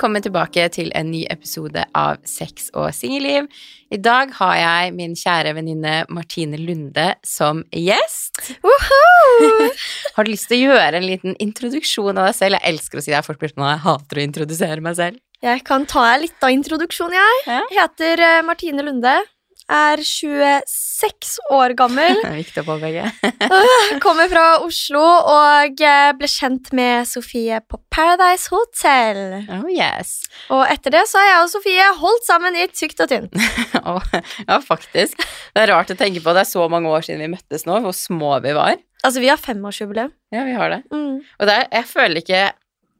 Velkommen tilbake til en ny episode av Sex og singelliv. I dag har jeg min kjære venninne Martine Lunde som gjest. har du lyst til å gjøre en liten introduksjon av deg selv? Jeg elsker å si det, folk blir sånn jeg hater å introdusere meg selv. Jeg kan ta litt av introduksjon, jeg. Ja. Heter eh, Martine Lunde. Er 26 år gammel. Viktig å påpeke. Kommer fra Oslo og eh, ble kjent med Sofie på Paradise Hotel. Oh yes. Og etter det så har jeg og Sofie holdt sammen i tykt og tynt. Ja, faktisk. Det er rart å tenke på. Det er så mange år siden vi møttes nå, hvor små vi var. Altså, vi har femårsjubileum. Ja, vi har det. Mm. Og det er, jeg føler ikke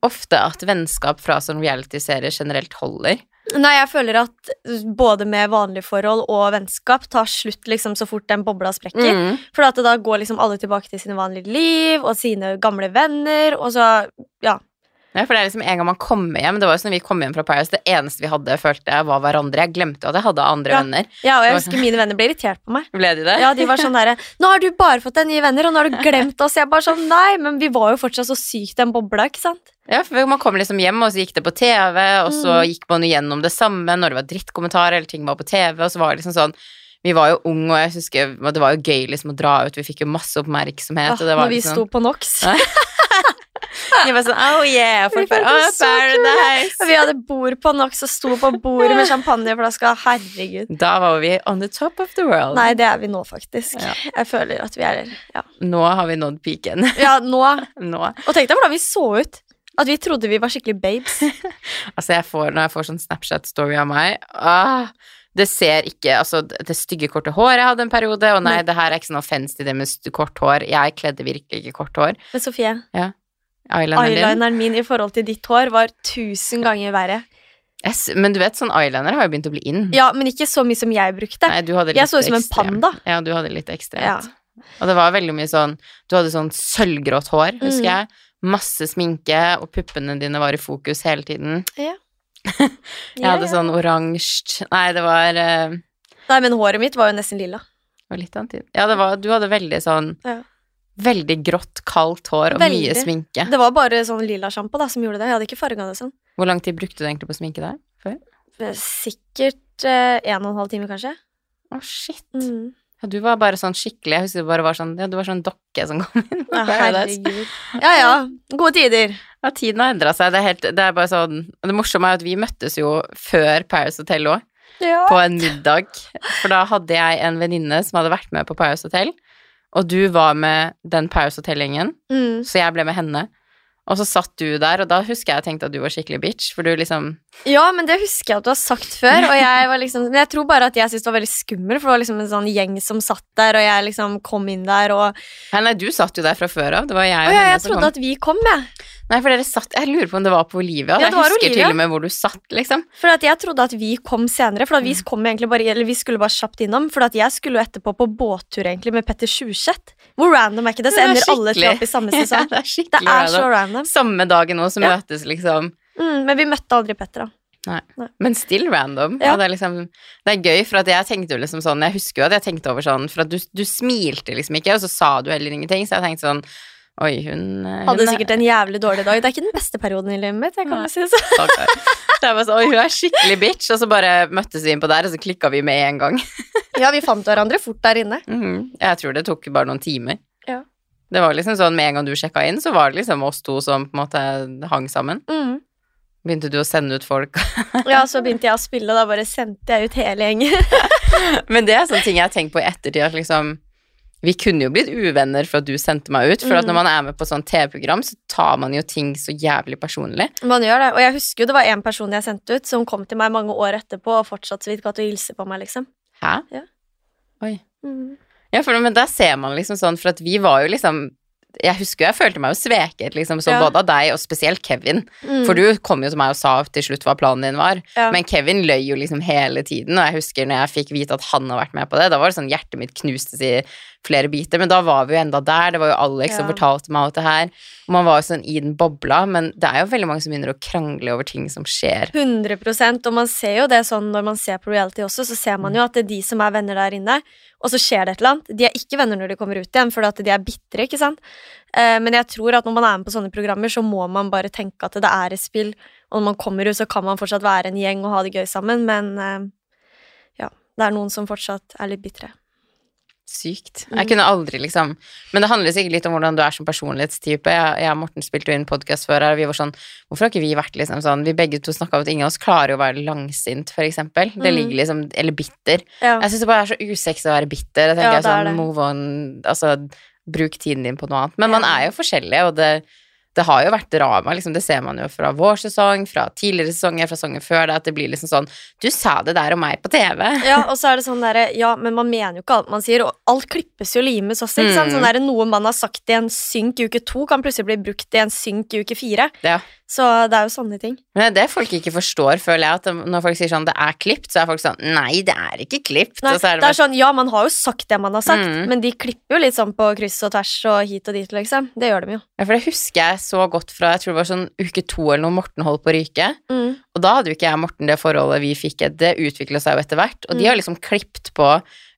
ofte at vennskap fra sånn reality-serier generelt holder. Nei, jeg føler at både med vanlige forhold og vennskap tar slutt liksom så fort den bobla sprekker. Mm. For da går liksom alle tilbake til sine vanlige liv og sine gamle venner, og så ja. Ja, for det er liksom en gang man kommer hjem Det var jo sånn vi kom hjem fra Paris Det eneste vi hadde, følte jeg, var hverandre Jeg glemte jo at jeg hadde andre Ja. venner ja, og jeg husker mine venner ble irritert på meg. Ble de det? Ja, de var sånn derre 'Nå har du bare fått deg nye venner, og nå har du glemt oss.' Jeg bare sånn Nei, men vi var jo fortsatt så sykt den bobla, ikke sant? Ja, for man kom liksom hjem Og så gikk det på TV Og så Mm. gikk man jo gjennom det samme Når det var drittkommentarer Eller ting var på TV Og så var det liksom sånn Vi var jo unge Og jeg husker Det var jo gøy liksom å dra ut Vi fikk jo masse oppmerksomhet var når vi liksom, sto på NOx. Ja. Jeg var sånn Oh yeah og Folk bare Oh. Paradise Og vi hadde bord på nok, så sto på bordet med champagneflaska. Herregud. Da var vi on the top of the world Nei, det er vi nå, faktisk. Ja. Jeg føler at vi er Ja, Nå har vi nådd peaken ja nå. Nå Og tenk deg hvordan vi så ut. At vi trodde vi var skikkelig babes. Altså, jeg får, når jeg får sånn Snapchat-story av meg ah, Det ser ikke Altså, det stygge, korte håret jeg hadde en periode, og nei, Nei. det her er ikke sånn offense til det med kort hår. Jeg kledde virkelig ikke kort hår. Men Sofie, Eyelineren eyelineren min i forhold til ditt hår var tusen ganger verre. Yes, Men du vet, sånn eyeliner har jo begynt å bli in. Ja, men ikke så mye som jeg brukte. Nei, Jeg så ut som en panda. Ja, du hadde litt ekstremt. Ja. Og det var veldig mye sånn Du hadde sånn sølvgrått hår, husker Mm. jeg. Masse sminke, og puppene dine var i fokus hele tiden. Ja. Jeg hadde sånn oransje Nei, det var uh... Nei, men håret mitt var jo nesten lilla. Det var litt annet. Ja, det var, du hadde veldig sånn Ja. Veldig grått, kaldt hår og mye sminke. Det var bare sånn lilla sjampo da, som gjorde det. Jeg hadde ikke farga det sånn. Hvor lang tid brukte du egentlig på sminke der? Før? Sikkert eh, en og en halv time, kanskje. Å, shit. Mm. Ja, du var bare sånn skikkelig Jeg husker du bare var sånn Ja, du var sånn dokke som kom inn. Ja, herregud. Ja ja, gode tider. Ja, tiden har endra seg. Det er, helt, det er bare sånn Det morsomme er at vi møttes jo før Paris Hotel òg, Ja. på en middag. For da hadde jeg en venninne som hadde vært med på Paris Hotel, og du var med den Paris Hotel-gjengen, Mm. så jeg ble med henne. Og så satt du der, og da husker jeg tenkte at du var skikkelig bitch, for du liksom ja, men det husker jeg at du har sagt før. Og jeg var liksom Men jeg tror bare at jeg syntes det var veldig skummelt, for det var liksom en sånn gjeng som satt der, og jeg liksom kom inn der, og Nei, nei, du satt jo der fra før av. Det var jeg og, og ja, henne jeg som trodde kom. at vi kom, jeg. Nei, for dere satt Jeg lurer på om det var på Olivia. Ja, jeg husker Olivia. til og med hvor du satt, liksom. For at jeg trodde at vi kom senere, for at vi kom bare Eller vi skulle bare kjapt innom, for at jeg skulle jo etterpå på båttur egentlig med Petter Sjuseth. Hvor random er ikke det? Så ender alle tre opp i samme Ja, det er Det er så random. Samme dagen nå, så Ja. møtes liksom Mm, men vi møtte aldri Petter, da. Men still random. Ja. Ja. det, er liksom, det er gøy, for at jeg tenkte jo liksom sånn Jeg husker jo at jeg tenkte over sånn For at du, du smilte liksom ikke, og så sa du heller ingenting, så jeg tenkte sånn Oi, hun, hun Hadde er- sikkert en jævlig dårlig dag. Det er ikke den beste perioden i livet mitt. Jeg kan Nei. si det sånn. Så var Oi, hun er skikkelig bitch, og så bare møttes vi inn på der, og så klikka vi med en gang. Ja, vi fant hverandre fort der inne. Mhm. Jeg tror det tok bare noen timer. Ja. Det var liksom sånn, Med en gang du sjekka inn, så var det liksom oss to som på en måte hang sammen. Mm. Begynte du å sende ut folk. Ja, så begynte jeg å spille, og da bare sendte jeg ut hele gjengen. Men det er sånne ting jeg har tenkt på i ettertid, at liksom Vi kunne jo blitt uvenner for at du sendte meg ut, for at Mm. når man er med på sånn TV-program, så tar man jo ting så jævlig personlig. Man gjør det. Og jeg husker jo det var en person jeg sendte ut, som kom til meg mange år etterpå og fortsatt så vidt gadd å hilse på meg, liksom. Hæ? Ja. Oi. Mm. Ja, for, men der ser man liksom sånn, for at vi var jo liksom Jeg husker jeg følte meg jo sveket, liksom, så Ja. både av deg og spesielt Kevin. Mm. For du kom jo til meg og sa til slutt hva planen din var. Ja. Men Kevin løy jo liksom hele tiden, og jeg husker når jeg fikk vite at han har vært med på det, da var det sånn hjertet mitt knustes i flere biter, men da var vi jo enda der, det var jo Alex som fortalte meg alt det her, og man var jo sånn i den bobla, men det er jo veldig mange som begynner å krangle over ting som skjer. 100% og man ser jo det sånn når man ser på reality også, så ser man jo at det er de som er venner der inne. og så skjer det et eller annet. De er ikke venner når de kommer ut igjen, fordi at de er bitre, ikke sant. Eh, men jeg tror at når man er med på sånne programmer, så må man bare tenke at det er et spill, og når man kommer ut, så kan man fortsatt være en gjeng og ha det gøy sammen, men eh, ja, det er noen som fortsatt er litt bitre. Sykt. Mm. Jeg kunne aldri, liksom Men det handler sikkert litt om hvordan du er som personlighetstype. Jeg, jeg og Morten spilte jo inn podkast før her, og vi var sånn Hvorfor har ikke vi vært liksom sånn Vi begge to snakka om at ingen av oss klarer å være langsint, for eksempel. Det Mm. ligger liksom Eller bitter. Ja. Jeg syns det bare er så usexy å være bitter. Jeg tenker Ja, sånn. Move on. Altså, bruk tiden din på noe annet. Men man er jo forskjellig, og det det har jo vært drama, liksom. Det ser man jo fra vår sesong, fra tidligere sesonger, fra sesongen før det, at det blir liksom sånn Du sa det der om meg på TV. Ja, og så er det sånn derre Ja, men man mener jo ikke alt man sier, og alt klippes jo og limes også, ikke sant. Mm. Sånn derre noe man har sagt i en synk i uke to, kan plutselig bli brukt i en synk i uke fire. Ja. Så det er jo sånne ting. Men det folk ikke forstår, føler jeg. At når folk sier sånn 'det er klipt', så er folk sånn 'nei, det er ikke klipt'. Nei, er det det er sånn, ja, man har jo sagt det man har sagt, Mm. men de klipper jo litt sånn på kryss og tvers og hit og dit, liksom. Det gjør de jo. Ja, for det husker jeg så godt fra jeg tror det var sånn uke to eller noe Morten holdt på å ryke. Mm. Og da hadde jo ikke jeg og Morten det forholdet vi fikk. Det utvikla seg jo etter hvert. Og de Mm. har liksom klipt på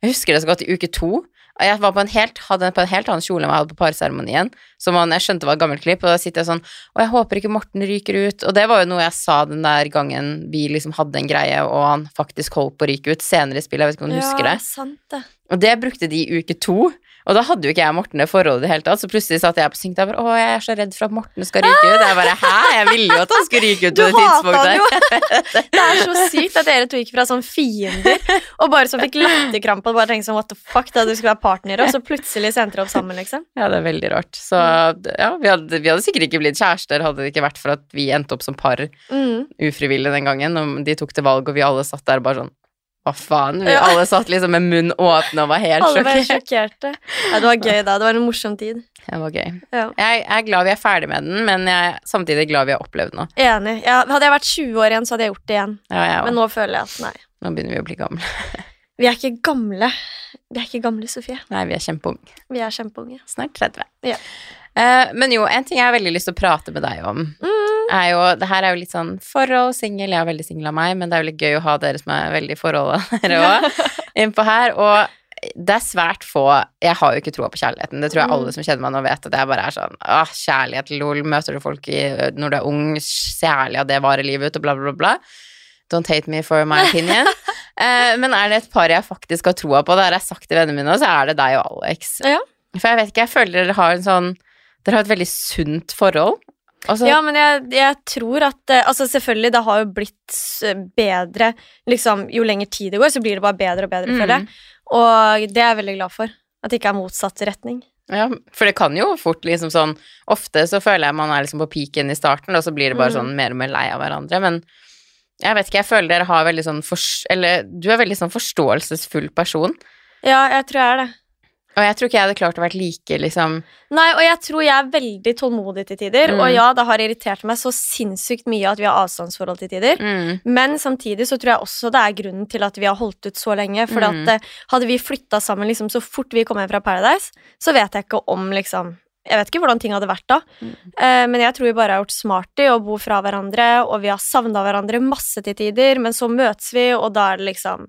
Jeg husker det så godt i uke to. Jeg var på en helt, hadde på en helt annen kjole enn jeg hadde på parseremonien. Som man, jeg skjønte var et gammelt klipp, og da sitter jeg sånn Og jeg håper ikke Morten ryker ut. Og det var jo noe jeg sa den der gangen vi liksom hadde en greie, og han faktisk holdt på å ryke ut senere i spillet. Jeg vet ikke om du husker det? Ja, sant det. Og det brukte de i uke to. Og da hadde jo ikke jeg og Morten det forholdet i det hele tatt. Så plutselig satt jeg på synk og bare Å, jeg er så redd for at Morten skal ryke ut. Jeg bare Hæ? Jeg ville jo at han skulle ryke ut Du på det tidspunktet. Det er så sykt at dere to gikk fra sånn fiender og bare som fikk latterkrampe og bare tenkte sånn what the fuck da du skulle være partnere, og så plutselig sendte endte dere opp sammen, liksom. Ja, det er veldig rart. Så ja, vi hadde, vi hadde sikkert ikke blitt kjærester hadde det ikke vært for at vi endte opp som par Mm. ufrivillig den gangen. Og de tok til valg, og vi alle satt der bare sånn Hva faen? Vi Ja. alle satt liksom med munn åpen og var helt Alle var sjokkert. sjokkerte. Ja, det var gøy da. Det var en morsom tid. Det var gøy. Ja. Jeg, jeg er glad vi er ferdig med den, men jeg er samtidig glad vi har opplevd noe. Enig. Ja, hadde jeg vært 20 år igjen, så hadde jeg gjort det igjen. Men nå føler jeg at nei. Nå begynner vi å bli gamle. Vi er ikke gamle. Vi er ikke gamle, Sofie. Nei, vi er kjempeunge. Vi er kjempeunge. Snart 30. Ja. Eh, men jo, en ting jeg har veldig lyst til å prate med deg om, Mm. Er jo Det her er jo litt sånn forhold, singel. Jeg er veldig singel av meg, men det er jo litt gøy å ha dere som er veldig i forholdet, dere òg, innpå her. Og det er svært få Jeg har jo ikke troa på kjærligheten. Det tror jeg Mm. alle som kjenner meg nå, vet at jeg bare er sånn Åh, kjærlighet, lol. Møter du folk i, når du er ung, særlig at det varer livet ut, og bla, bla, bla. Don't hate me for my opinion. eh, men er det et par jeg faktisk har troa på, det har jeg sagt til vennene mine, så er det deg og Alex. Ja. For jeg vet ikke, jeg føler dere har en sånn Dere har et veldig sunt forhold. Altså, Ja, men jeg, jeg tror at eh, Altså, selvfølgelig, det har jo blitt eh, bedre liksom Jo lenger tid det går, så blir det bare bedre og bedre, Mm. føler jeg. Og det er jeg veldig glad for. At det ikke er motsatt retning. Ja, for det kan jo fort liksom sånn Ofte så føler jeg man er liksom på peaken i starten, og så blir det bare Mm. sånn mer og mer lei av hverandre, men jeg vet ikke, jeg føler dere har veldig sånn for, Eller du er veldig sånn forståelsesfull person, Ja, jeg tror jeg er det. Og jeg tror ikke jeg hadde klart å være like liksom Nei, og jeg tror jeg er veldig tålmodig til tider. Mm. Og ja, det har irritert meg så sinnssykt mye at vi har avstandsforhold til tider. mm, Men samtidig så tror jeg også det er grunnen til at vi har holdt ut så lenge. For Mm. at eh, hadde vi flytta sammen liksom så fort vi kom hjem fra Paradise, så vet jeg ikke om liksom Jeg vet ikke hvordan ting hadde vært da. Mm. Eh, men jeg tror vi bare har gjort smart i å bo fra hverandre, og vi har savna hverandre masse til tider, men så møtes vi, og da er det liksom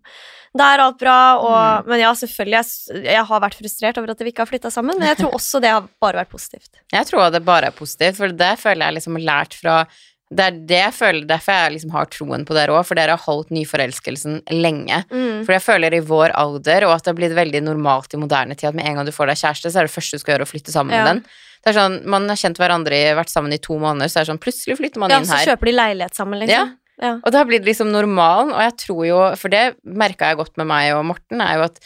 Da er alt bra, og Mm. Men ja, selvfølgelig, jeg, jeg har vært frustrert over at vi ikke har flytta sammen, men jeg tror også det har bare vært positivt. Jeg tror det bare er positivt, for det føler jeg liksom har lært fra Det er det jeg føler, derfor jeg liksom har troen på dere òg, for dere har holdt nyforelskelsen lenge. Mm. For jeg føler i vår alder, og at det har blitt veldig normalt i moderne tid, at med en gang du får deg kjæreste, så er det første du skal gjøre å flytte sammen Ja. med den. Det er sånn, Man har kjent hverandre, i- vært sammen i to måneder, så er det sånn plutselig flytter man Ja, inn så kjøper de leilighet sammen, liksom. Ja. Og da blir det liksom normalen, og jeg tror jo For det merka jeg godt med meg og Morten, er jo at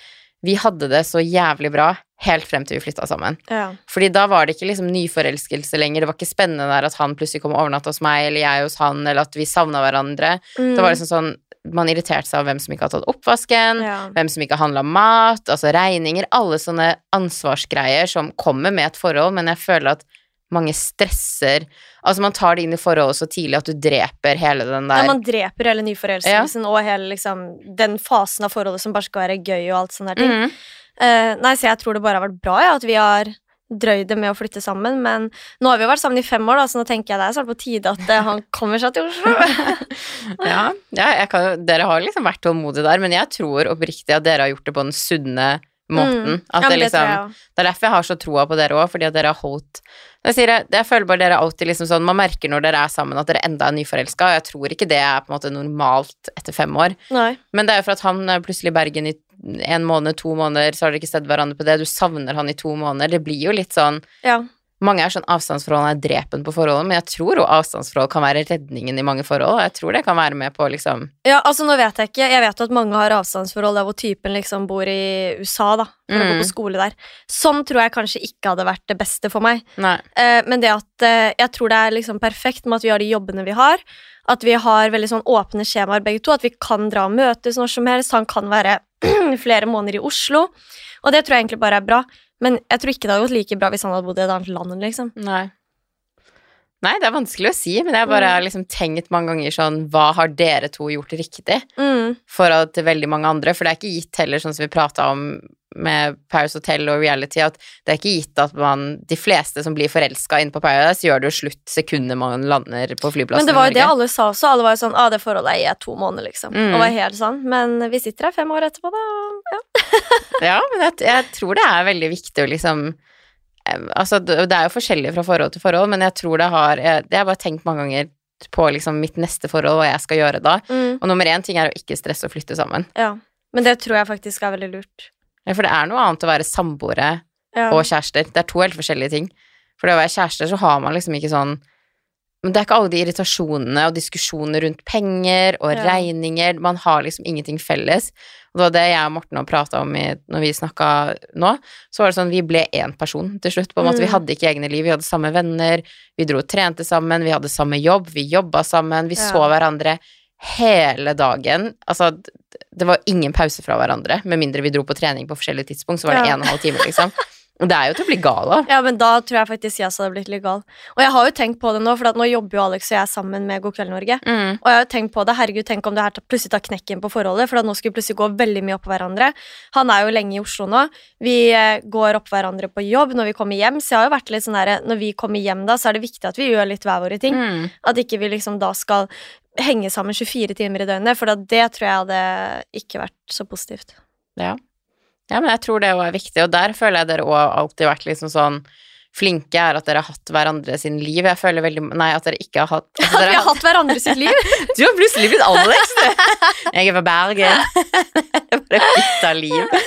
vi hadde det så jævlig bra helt frem til vi flytta sammen. Ja. Fordi da var det ikke liksom nyforelskelse lenger. Det var ikke spennende der at han plutselig kom og overnatta hos meg, eller jeg hos han, eller at vi savna hverandre. Mm. Det var liksom sånn Man irriterte seg av hvem som ikke hadde tatt oppvasken, ja. hvem som ikke handla mat, altså regninger, alle sånne ansvarsgreier som kommer med et forhold, men jeg føler at mange stresser Altså, man tar det inn i forholdet så tidlig at du dreper hele den der Ja, man dreper hele nyforelskelsen og hele liksom den fasen av forholdet som bare skal være gøy og alt sånne der ting. Mm. Uh, nei, så jeg tror det bare har vært bra, ja, at vi har drøyd det med å flytte sammen, men nå har vi jo vært sammen i fem år, da, så nå tenker jeg det er snart på tide at eh, han kommer seg til Oslo. Ja, ja kan, dere har liksom vært tålmodige der, men jeg tror oppriktig at dere har gjort det på den sunne måten. At Ja, det, liksom, det det er derfor jeg har så troa på dere òg, fordi at dere har holdt jeg, sier det, jeg føler bare dere er alltid liksom sånn Man merker når dere er sammen at dere enda er nyforelska, og jeg tror ikke det er på en måte normalt etter fem år. Nei. Men det er jo for at han er plutselig i Bergen i en måned, to måneder, så har dere ikke sett hverandre på det, du savner han i to måneder. Det blir jo litt sånn Ja. Mange er sånn avstandsforhold er drepen på forholdet, men jeg tror jo avstandsforhold kan være redningen i mange forhold. Jeg tror det kan være med på liksom. Ja, altså nå vet jeg ikke. Jeg vet jo at mange har avstandsforhold der hvor typen liksom bor i USA da For å gå Mm. på skole der. Sånn tror jeg kanskje ikke hadde vært det beste for meg. Eh, Men det at eh, jeg tror det er liksom perfekt med at vi har de jobbene vi har At vi har veldig sånn åpne skjemaer begge to At vi kan dra og møtes når som helst. Han kan være flere måneder i Oslo Og det tror jeg egentlig bare er bra Men jeg tror ikke det hadde gått like bra hvis han hadde bodd i et annet land liksom Nei. Nei, det er vanskelig å si, men jeg bare har liksom tenkt mange ganger sånn Hva har dere to gjort riktig mm. for at veldig mange andre? For det er ikke gitt heller, sånn som vi prata om med Paris Hotel og reality, at det er ikke gitt at man De fleste som blir forelska inne på Paradise, gjør det jo slutt sekundet man lander på flyplassen Men det var jo det alle sa også. Alle var jo sånn ah, 'Det forholdet er i to måneder', liksom. Mm. Og var helt sånn. Men vi sitter her fem år etterpå, da. Ja. Ja, men jeg, jeg tror det er veldig viktig å liksom eh, Altså, det er jo forskjellig fra forhold til forhold, men jeg tror det har Jeg, Det har bare tenkt mange ganger på liksom mitt neste forhold, hva jeg skal gjøre da. Mm, Og nummer én ting er å ikke stresse og flytte sammen. ja. Men det tror jeg faktisk er veldig lurt. For det er noe annet å være samboere Ja. og kjærester. Det er to helt forskjellige ting. For det å være kjærester, så har man liksom ikke sånn Men det er ikke alle de irritasjonene og diskusjoner rundt penger og Ja. regninger. Man har liksom ingenting felles. Og det var det jeg og Morten prata om i, når vi snakka nå. Så var det sånn, vi ble én person til slutt. på en måte. Vi Mm. hadde ikke egne liv, vi hadde samme venner, vi dro og trente sammen, vi hadde samme jobb, vi jobba sammen, vi Ja. så hverandre hele dagen. Altså, det var ingen pause fra hverandre, med mindre vi dro på trening på forskjellige tidspunkt, så var det Ja. en og en halv time, liksom. Det er jo til å bli gal av. Ja, men da tror jeg faktisk jeg hadde blitt litt gal. Og jeg har jo tenkt på det nå, for at nå jobber jo Alex og jeg sammen med God kveld Norge. Mm. Og jeg har jo tenkt på det, herregud, tenk om det her plutselig tar knekken på forholdet, for at nå skulle vi plutselig gå veldig mye opp på hverandre. Han er jo lenge i Oslo nå. Vi eh, går opp hverandre på jobb når vi kommer hjem, så jeg har jo vært litt sånn derre når vi kommer hjem da, så er det viktig at vi gjør litt hver våre ting. Mm. At ikke vi liksom da skal henge sammen 24 timer i døgnet, for det tror jeg hadde ikke vært så positivt. Ja. Ja, men jeg tror det òg er viktig, og der føler jeg dere òg alltid vært liksom sånn flinke, er at dere har hatt hverandre sin liv. Jeg føler veldig Nei, at dere ikke har hatt At dere vi har hatt hverandre sitt liv. Du har plutselig blitt Alex, du. Jeg er fra Bergen. Bare bytta liv.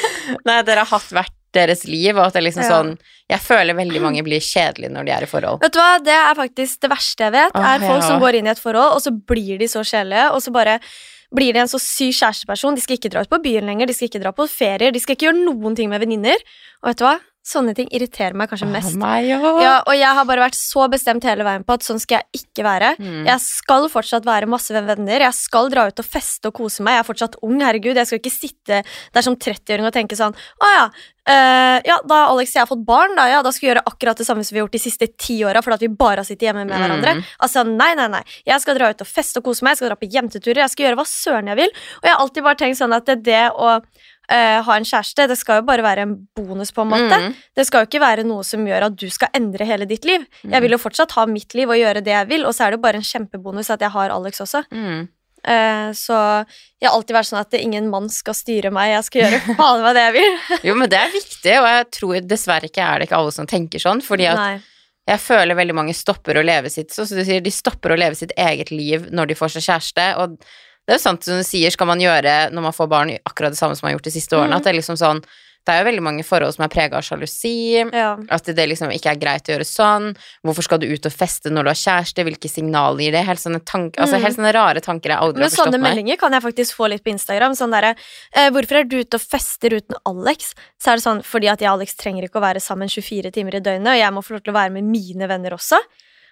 Nei, dere har hatt hvert deres liv, og at det er liksom Ja. sånn Jeg føler veldig mange blir kjedelige når de er i forhold. Vet du hva, Det er faktisk det verste jeg vet. Åh, er folk ja. som går inn i et forhold, og så blir de så kjedelige, og så bare blir de en så syk kjæresteperson. De skal ikke dra ut på byen lenger, de skal ikke dra på ferier, de skal ikke gjøre noen ting med venninner. Og vet du hva? Sånne ting irriterer meg kanskje mest. Oh, meg. Ja, og jeg har bare vært så bestemt hele veien på at sånn skal jeg ikke være. Mm. Jeg skal fortsatt være masse venner, jeg skal dra ut og feste og kose meg. Jeg er fortsatt ung, herregud. Jeg skal ikke sitte der som 30-åring og tenke sånn Å ja, eh, ja, da Alex og jeg har fått barn, da, ja, da skal vi gjøre akkurat det samme som vi har gjort de siste ti åra fordi at vi bare har sittet hjemme med Mm. hverandre. Altså, nei, nei, nei. Jeg skal dra ut og feste og kose meg, jeg skal dra på jenteturer, jeg skal gjøre hva søren jeg vil. Og jeg har alltid bare tenkt sånn at det, det å eh, ha en kjæreste, det skal jo bare være en bonus, på en måte. Mm. Det skal jo ikke være noe som gjør at du skal endre hele ditt liv. Jeg vil jo fortsatt ha mitt liv og gjøre det jeg vil, og så er det jo bare en kjempebonus at jeg har Alex også. Mm. Eh, så jeg har alltid vært sånn at ingen mann skal styre meg, jeg skal gjøre faen meg det jeg vil. Jo, men det er viktig, og jeg tror dessverre ikke er det ikke alle som tenker sånn, fordi at Nei. jeg føler veldig mange stopper å leve sitt så du sier, de stopper å leve sitt eget liv når de får seg kjæreste, og det er jo sant som du sier, skal man gjøre når man får barn akkurat det samme som man har gjort de siste årene, Mm. at det er liksom sånn det er jo veldig mange forhold som er prega av sjalusi, Ja. at det liksom ikke er greit å gjøre sånn. Hvorfor skal du ut og feste når du har kjæreste? Hvilke signaler gir det? Helt sånne, tank, altså, Mm. helt sånne rare tanker jeg aldri Men har forstått meg. sånne meg. meldinger kan jeg faktisk få litt på Instagram. Sånn derre eh, 'Hvorfor er du ute og fester uten Alex?' Så er det sånn fordi at jeg og Alex trenger ikke å være sammen 24 timer i døgnet, og jeg må få lov til å være med mine venner også.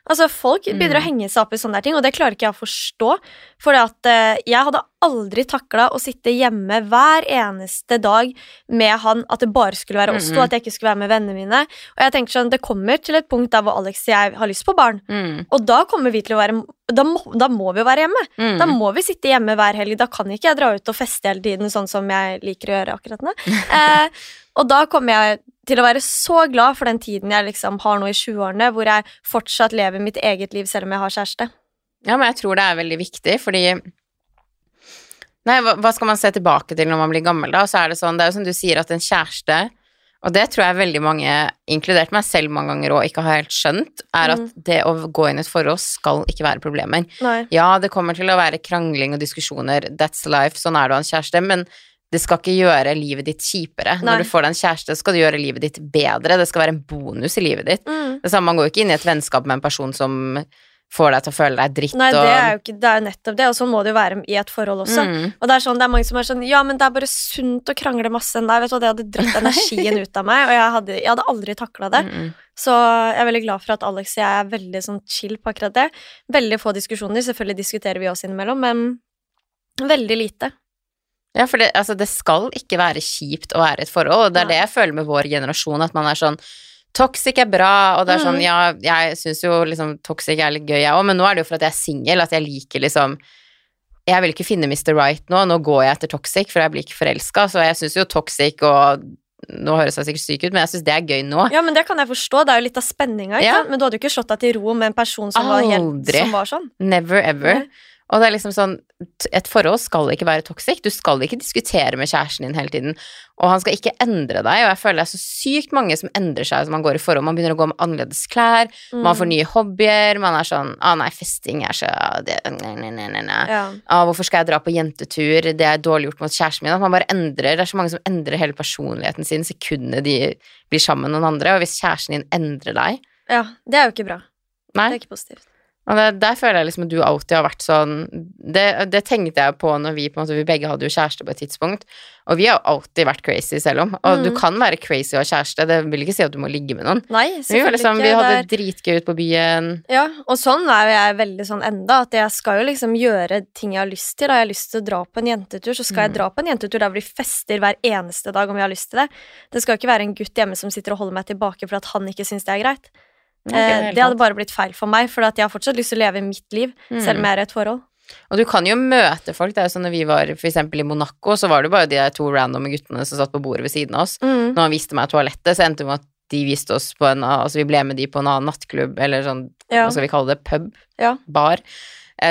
Altså, Folk begynner å Mm. henge seg opp i sånne der ting, og det klarer ikke jeg å forstå. For at uh, jeg hadde aldri takla å sitte hjemme hver eneste dag med han, at det bare skulle være oss to, at jeg ikke skulle være med vennene mine. Og jeg tenker sånn, Det kommer til et punkt der hvor Alex og jeg har lyst på barn, Mm, og da kommer vi til å være Da må, da må vi jo være hjemme. mm. Da må vi sitte hjemme hver helg. Da kan ikke jeg dra ut og feste hele tiden, sånn som jeg liker å gjøre akkurat nå. Eh, og da kommer jeg til å være så glad for den tiden jeg liksom har nå i 20-årene, hvor jeg fortsatt lever mitt eget liv selv om jeg har kjæreste. Ja, men jeg tror det er veldig viktig, fordi Nei, hva, skal man se tilbake til når man blir gammel, da? Så er det sånn, det er jo som du sier, at en kjæreste og det tror jeg veldig mange, inkludert meg selv mange ganger òg, ikke har helt skjønt, er at Mm. det å gå inn i et forhold skal ikke være problemer. Nei. Ja, det kommer til å være krangling og diskusjoner, that's life, sånn er du av en kjæreste, men det skal ikke gjøre livet ditt kjipere. Nei. Når du får deg en kjæreste, skal du gjøre livet ditt bedre, det skal være en bonus i livet ditt. Mm. Det samme, man går jo ikke inn i et vennskap med en person som får deg til å føle deg dritt Nei, det er jo ikke, det er nettopp det, og sånn må det jo være i et forhold også. Mm. Og det er sånn, det er mange som er sånn Ja, men det er bare sunt å krangle masse. Nei, vet du hva, det hadde dratt energien ut av meg, og jeg hadde, jeg hadde aldri takla det. Mm. Så jeg er veldig glad for at Alex og jeg er veldig sånn chill på akkurat det. Veldig få diskusjoner. Selvfølgelig diskuterer vi oss innimellom, men veldig lite. Ja, for det, altså, det skal ikke være kjipt å være i et forhold, og det er det jeg føler med vår generasjon, at man er sånn Toxic er bra, og det er sånn Mm. Ja, jeg syns jo liksom toxic er litt gøy, jeg òg, men nå er det jo for at jeg er singel, at jeg liker liksom Jeg vil ikke finne Mr. Right nå, nå går jeg etter toxic, for jeg blir ikke forelska, så jeg syns jo toxic og Nå høres jeg sikkert syk ut, men jeg syns det er gøy nå. Ja, men det kan jeg forstå. Det er jo litt av spenninga. ikke Ja. Men du hadde jo ikke slått deg til ro med en person som var, helt, Aldri. som var sånn. Never ever. Nei. Og det er liksom sånn Et forhold skal ikke være toxic. Du skal ikke diskutere med kjæresten din hele tiden. Og han skal ikke endre deg. Og jeg føler det er så sykt mange som endrer seg som man går i forhold. Man begynner å gå med annerledes klær, man får Mm. nye hobbyer, man er sånn Å nei, festing er så det, nei, nei, nei. Ja. Ah, hvorfor skal jeg dra på jentetur? Det er dårlig gjort mot kjæresten min. At man bare endrer. Det er så mange som endrer hele personligheten sin sekundet de blir sammen med noen andre. Og hvis kjæresten din endrer deg ja. Det er jo ikke bra. Nei. Det er ikke positivt. Og det, der føler jeg liksom at du alltid har vært sånn det, det tenkte jeg på når vi på en måte, vi begge hadde jo kjæreste på et tidspunkt. Og vi har alltid vært crazy selv om. Og Mm. du kan være crazy og ha kjæreste, det vil ikke si at du må ligge med noen. Nei, vi, liksom, vi hadde dritgøy ut på byen. Ja, og sånn er jo jeg veldig sånn enda, at jeg skal jo liksom gjøre ting jeg har lyst til. Har jeg lyst til å dra på en jentetur, så skal Mm. jeg dra på en jentetur der vi fester hver eneste dag om jeg har lyst til det. Det skal jo ikke være en gutt hjemme som sitter og holder meg tilbake for at han ikke syns det er greit. Det Eh, det hadde bare blitt feil for meg, for jeg har fortsatt lyst til å leve mitt liv, Mm. selv om jeg er i et forhold. Og du kan jo møte folk. Det er jo sånn når vi var for eksempel i Monaco, så var det bare de to randomme guttene som satt på bordet ved siden av oss. Mm. Når han viste meg toalettet, så endte det med at de viste oss på en Altså vi ble med de på en annen nattklubb, eller sånn Ja. hva skal vi kalle det, pub, Ja. bar,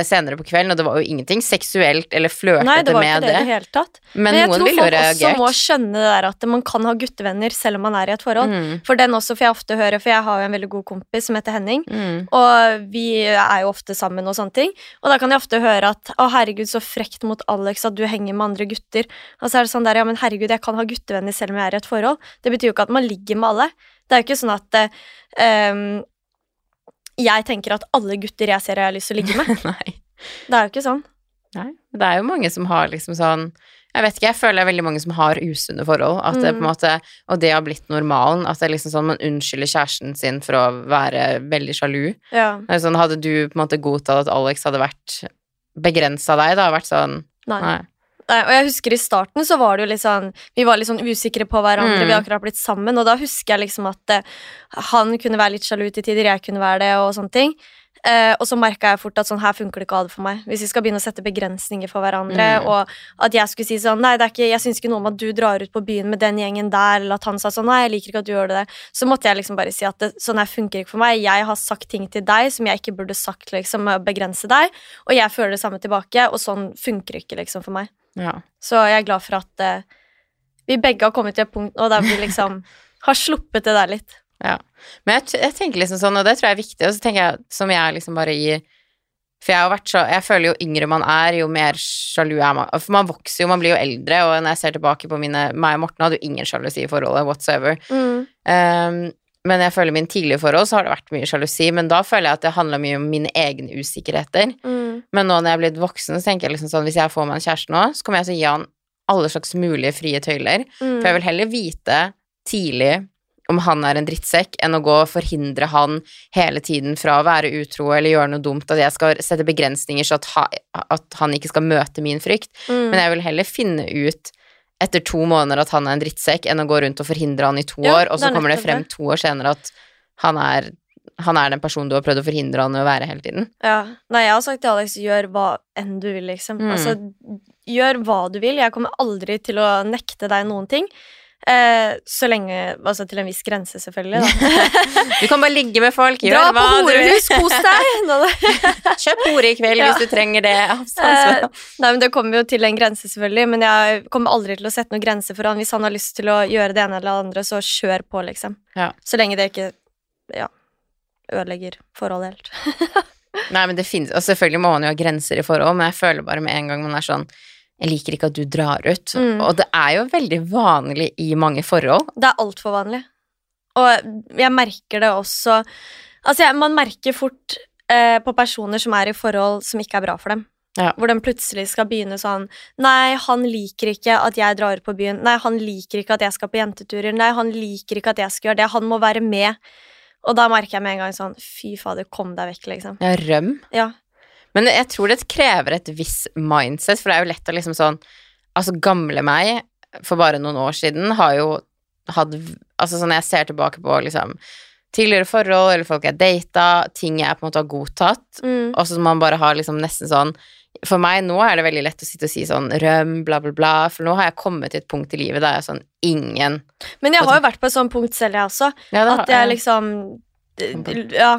senere på kvelden, og det var jo ingenting seksuelt eller flørtete med det. Nei, det var ikke det i det. hele tatt. Men, jeg noen tror folk også må skjønne det der at man kan ha guttevenner selv om man er i et forhold. Mm, For den også får jeg ofte høre, for jeg har jo en veldig god kompis som heter Henning. mm. Og vi er jo ofte sammen og sånne ting. Og da kan jeg ofte høre at 'Å, herregud, så frekt mot Alex at du henger med andre gutter'. Og så er det sånn der 'Ja, men herregud, jeg kan ha guttevenner selv om jeg er i et forhold'. Det betyr jo ikke at man ligger med alle. Det er jo ikke sånn at eh, ehm, jeg tenker at alle gutter jeg ser, har jeg lyst til å ligge med. Nei. Det er jo ikke sånn. Nei. Det er jo mange som har liksom sånn Jeg vet ikke, jeg føler det er veldig mange som har usunne forhold. At det på en Mm. måte Og det har blitt normalen. At det er liksom sånn man unnskylder kjæresten sin for å være veldig sjalu. Ja. Sånn, hadde du på en måte godtatt at Alex hadde vært begrensa deg, da? Vært sånn Nei. Nei. Og jeg husker i starten så var det jo litt sånn Vi var litt sånn usikre på hverandre, Mm. vi har akkurat blitt sammen, og da husker jeg liksom at eh, han kunne være litt sjalu til tider, jeg kunne være det, og sånne ting. Eh, og så merka jeg fort at sånn her funker det ikke å ha det for meg. Hvis vi skal begynne å sette begrensninger for hverandre, Mm. og at jeg skulle si sånn Nei, det er ikke, jeg syns ikke noe om at du drar ut på byen med den gjengen der, eller at han sa sånn Nei, jeg liker ikke at du gjør det. Så måtte jeg liksom bare si at det, sånn her funker ikke for meg. Jeg har sagt ting til deg som jeg ikke burde sagt, liksom, med å begrense deg, og jeg føler det samme tilbake, og sånn funker ikke, liksom, for meg. Ja. Så jeg er glad for at eh, vi begge har kommet til et punkt nå der vi liksom har sluppet det der litt. Ja. Men jeg, jeg tenker liksom sånn, og det tror jeg er viktig, og så tenker jeg som jeg liksom bare i For jeg har vært så Jeg føler jo yngre man er, jo mer sjalu er man. For man vokser jo, man blir jo eldre, og når jeg ser tilbake på mine Meg og Morten hadde jo ingen sjalusi i forholdet whatsoever. Um, men jeg føler min tidligere forhold så har det vært mye sjalusi, men da føler jeg at det handler mye om mine egne usikkerheter. Mm. Men nå når jeg er blitt voksen, så tenker jeg liksom sånn hvis jeg får meg en kjæreste nå, så kommer jeg til å gi han alle slags mulige frie tøyler. Mm. For jeg vil heller vite tidlig om han er en drittsekk, enn å gå og forhindre han hele tiden fra å være utro eller gjøre noe dumt, at jeg skal sette begrensninger så at, ha, at han ikke skal møte min frykt. Mm. Men jeg vil heller finne ut etter to måneder at han er en drittsekk, enn å gå rundt og forhindre han i to Ja, år, og så er kommer det frem to år senere at han er, han er den personen du har prøvd å forhindre han i å være hele tiden. Ja. Nei, jeg har sagt til Alex gjør hva enn du vil, liksom. Mm. Altså, gjør hva du vil. Jeg kommer aldri til å nekte deg noen ting. Eh, så lenge Altså til en viss grense, selvfølgelig. Da. Du kan bare ligge med folk, Dra gjør på hva du vil. horehus, kos deg! Kjøp hore i kveld Ja. hvis du trenger det. Eh, Nei, men Det kommer jo til en grense, selvfølgelig, men jeg kommer aldri til å sette noen grense for han. Hvis han har lyst til å gjøre det ene eller det andre, så kjør på, liksom. Ja. Så lenge det ikke ja, ødelegger forholdet helt. Nei, men det finnes, og selvfølgelig må man jo ha grenser i forhold, men jeg føler bare med en gang man er sånn Jeg liker ikke at du drar ut. Mm. Og det er jo veldig vanlig i mange forhold. Det er altfor vanlig. Og jeg merker det også Altså, jeg, man merker fort eh, på personer som er i forhold som ikke er bra for dem. Ja. Hvor de plutselig skal begynne sånn Nei, han liker ikke at jeg drar på byen. Nei, han liker ikke at jeg skal på jenteturer. Nei, han liker ikke at jeg skal gjøre det. Han må være med. Og da merker jeg med en gang sånn Fy fader, kom deg vekk, liksom. Ja, røm. Ja. Men jeg tror det krever et visst mindset, for det er jo lett å liksom sånn Altså, gamle meg for bare noen år siden har jo hatt Altså sånn jeg ser tilbake på liksom tidligere forhold, eller folk jeg data, ting jeg på en måte har godtatt, Mm. og så man bare har liksom nesten sånn For meg nå er det veldig lett å sitte og si sånn røm, bla, bla, bla, for nå har jeg kommet til et punkt i livet der jeg er sånn ingen Men jeg har jo vært på et sånt punkt selv, jeg også. ja, har- At jeg liksom Ja.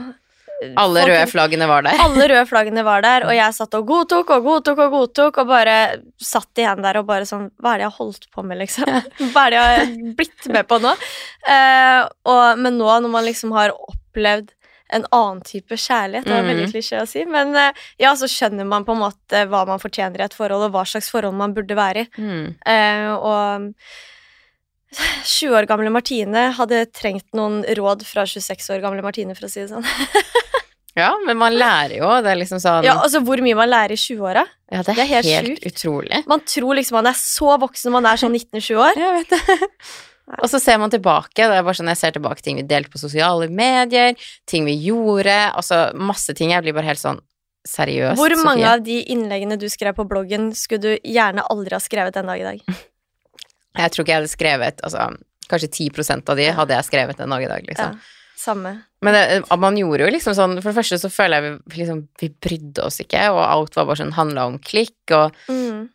Alle røde flaggene var der. Alle røde flaggene var der, og jeg satt og godtok og godtok og godtok, og bare satt igjen der og bare sånn Hva er det jeg har holdt på med, liksom? Hva er det jeg har blitt med på nå? Eh, og, men nå, når man liksom har opplevd en annen type kjærlighet, det er veldig Mhm. klisjé å si, men eh, ja, så skjønner man på en måte hva man fortjener i et forhold, og hva slags forhold man burde være i. Mm. Eh, og 20 år gamle Martine hadde trengt noen råd fra 26 år gamle Martine, for å si det sånn. Ja, men man lærer jo, det er liksom sånn Ja, altså Hvor mye man lærer i 20-åra. Ja, det er, Det er helt helt, utrolig. Man tror liksom man er så voksen når man er sånn 19-20 år. Jeg vet det. Og så ser man tilbake, det er bare sånn jeg ser tilbake ting vi delte på sosiale medier, ting vi gjorde, altså masse ting. Jeg blir bare helt sånn seriøst, Hvor mange Sofie. av de innleggene du skrev på bloggen, skulle du gjerne aldri ha skrevet den dag i dag? Jeg tror ikke jeg hadde skrevet altså, Kanskje 10% av de hadde jeg skrevet en dag i dag, liksom. Ja, samme. Men det, man gjorde jo liksom sånn For det første så føler jeg vi, liksom, vi brydde oss ikke, og alt var bare sånn handla om klikk, og Mm.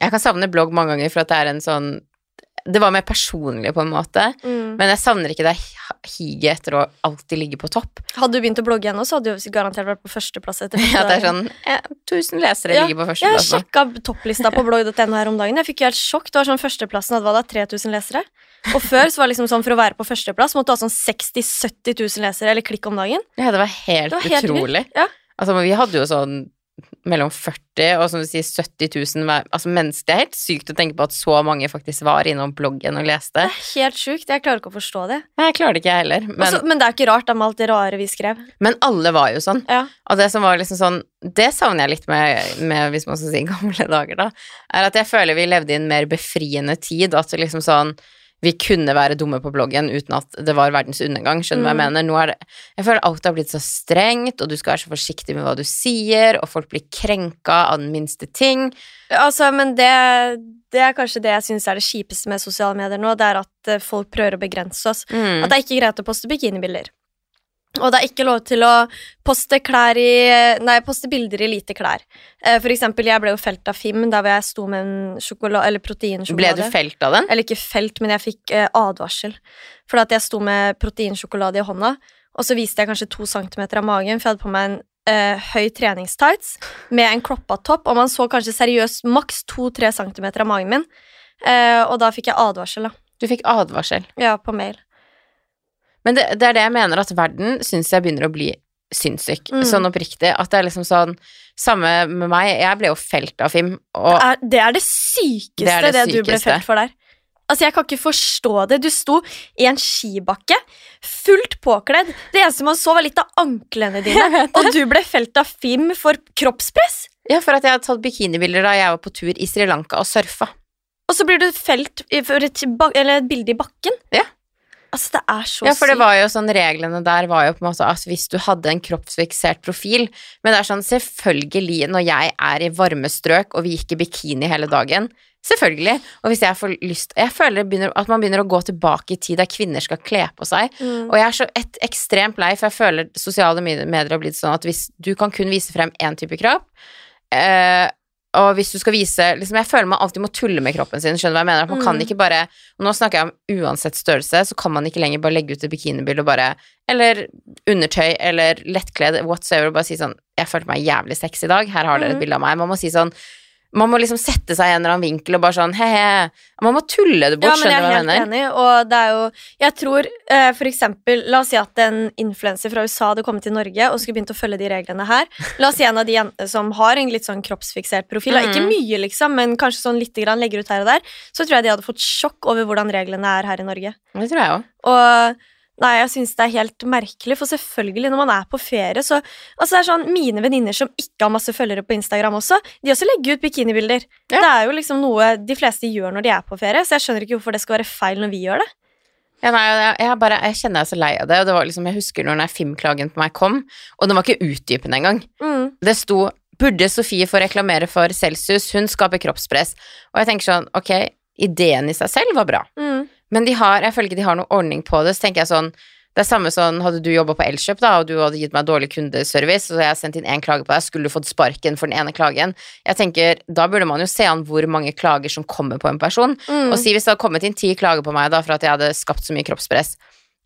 jeg kan savne blogg mange ganger for at det er en sånn Det var mer personlig, på en måte, Mm. men jeg savner ikke det higet etter å alltid ligge på topp. Hadde du begynt å blogge ennå, så hadde du garantert vært på førsteplass. etter ja, det er sånn eh, 1000 lesere Ja, ligger på førsteplass Jeg sjekka topplista på blogg.no her om dagen. Jeg fikk jo helt sjokk. Det var sånn Førsteplassen hadde hva da, 3000 lesere. Og før så var det liksom sånn for å være på førsteplass måtte du ha sånn 60 000-70 000 lesere eller klikk om dagen. Ja, det var helt, Det var helt utrolig. ja. Altså, men vi hadde jo sånn mellom 40 og som du sier 70 000 hver Altså, mennesker Det er helt sykt å tenke på at så mange faktisk var innom bloggen og leste. Det er helt sjukt. Jeg klarer ikke å forstå det. Nei, jeg klarer det ikke, jeg heller. Men, Men, men det er ikke rart da med alt det rare vi skrev. men alle var jo sånn. Ja. Og det som var liksom sånn Det savner jeg litt med, med hvis man skal si gamle dager, da. Er at jeg føler vi levde i en mer befriende tid. At liksom sånn vi kunne være dumme på bloggen uten at det var verdens undergang. Skjønner du hva jeg Mm. mener? Nå er det, jeg føler alt har blitt så strengt, og du skal være så forsiktig med hva du sier, og folk blir krenka av den minste ting. Altså, men det, det er kanskje det jeg syns er det kjipeste med sosiale medier nå. Det er at eh, folk prøver å begrense oss. Mm. At det er ikke greit å poste bikinibilder. Og det er ikke lov til å poste klær i Nei, poste bilder i lite klær. Eh, For eksempel, jeg ble jo felt av Fim hvor jeg sto med en sjokolade, eller Ble du felt av den? Eller ikke felt, men jeg fikk eh, advarsel. Fordi at jeg sto med proteinsjokolade i hånda, og så viste jeg kanskje to centimeter av magen, for jeg hadde på meg en uh, høy treningstights med en kroppa topp, og man så kanskje seriøst maks to-tre centimeter av magen min. Og da fikk jeg advarsel, da. Du fikk advarsel. Ja, på mail. Men det, det er det jeg mener, at verden syns jeg begynner å bli sinnssyk. Mm. Sånn oppriktig. At det er liksom sånn Samme med meg. Jeg ble jo felt av Fim, og er, det er det sykeste, Det det, er det du ble felt for der. Altså, Jeg kan ikke forstå det. Du sto i en skibakke, fullt påkledd. Det eneste man så, var litt av anklene dine. Og du ble felt av Fim for kroppspress. Ja, for at jeg hadde tatt bikinibilder da jeg var på tur i Sri Lanka og surfa. Og så blir du felt for et, eller et bilde i bakken. Ja. Altså, det er så Ja, for det var jo sånn Reglene der var jo på en måte at hvis du hadde en kroppsfiksert profil Men det er sånn, selvfølgelig, når jeg er i varme strøk og vi gikk i bikini hele dagen Selvfølgelig. Og hvis jeg får lyst Jeg føler begynner, at man begynner å gå tilbake i tid der kvinner skal kle på seg. Mm. Og jeg er så et, ekstremt lei, for jeg føler sosiale medier medier har blitt sånn at hvis du kan kun vise frem én type kropp, eh, og hvis du skal vise liksom, Jeg føler man alltid må tulle med kroppen sin. Skjønner du hva jeg mener? Man kan Mm. ikke bare Og nå snakker jeg om uansett størrelse, så kan man ikke lenger bare legge ut et bikinibilde og bare Eller undertøy eller lettkledd, whatsoever, og bare si sånn Jeg følte meg jævlig sexy i dag, her har dere et Mm. bilde av meg. Man må si sånn Man må liksom sette seg i en eller annen vinkel og bare sånn he-he. Man må tulle det Ja, bort, jeg skjønner du hva jeg mener? enig, og det er jo Jeg tror eh, for eksempel La oss si at en influenser fra USA hadde kommet til Norge og skulle begynt å følge de reglene her. La oss si en av de jentene som har en litt sånn kroppsfiksert profil, mm. ikke mye, liksom, men kanskje sånn lite grann legger ut her og der, så tror jeg de hadde fått sjokk over hvordan reglene er her i Norge. Det tror jeg òg. Og Nei, jeg syns det er helt merkelig, for selvfølgelig, når man er på ferie, så Altså, det er sånn Mine venninner som ikke har masse følgere på Instagram også, de også legger ut bikinibilder. Ja. Det er jo liksom noe de fleste gjør når de er på ferie, så jeg skjønner ikke hvorfor det skal være feil når vi gjør det. Ja, nei, jeg, jeg, bare, jeg kjenner jeg er så lei av det. Og det var liksom, jeg husker når den filmklagen på meg kom, og den var ikke utdypende engang. Mm. Det sto 'Burde Sofie få reklamere for Celsius? Hun skaper kroppspress'. Og jeg tenker sånn, ok, ideen i seg selv var bra, Mm. Men de har, jeg føler ikke de har noen ordning på det. Så tenker jeg sånn det er samme sånn, Hadde du jobba på Elkjøp da, og du hadde gitt meg dårlig kundeservice, og jeg har sendt inn én klage på deg, skulle du fått sparken for den ene klagen? Jeg tenker, Da burde man jo se an hvor mange klager som kommer på en person. Mm. Og si hvis det hadde kommet inn ti klager på meg da for at jeg hadde skapt så mye kroppspress,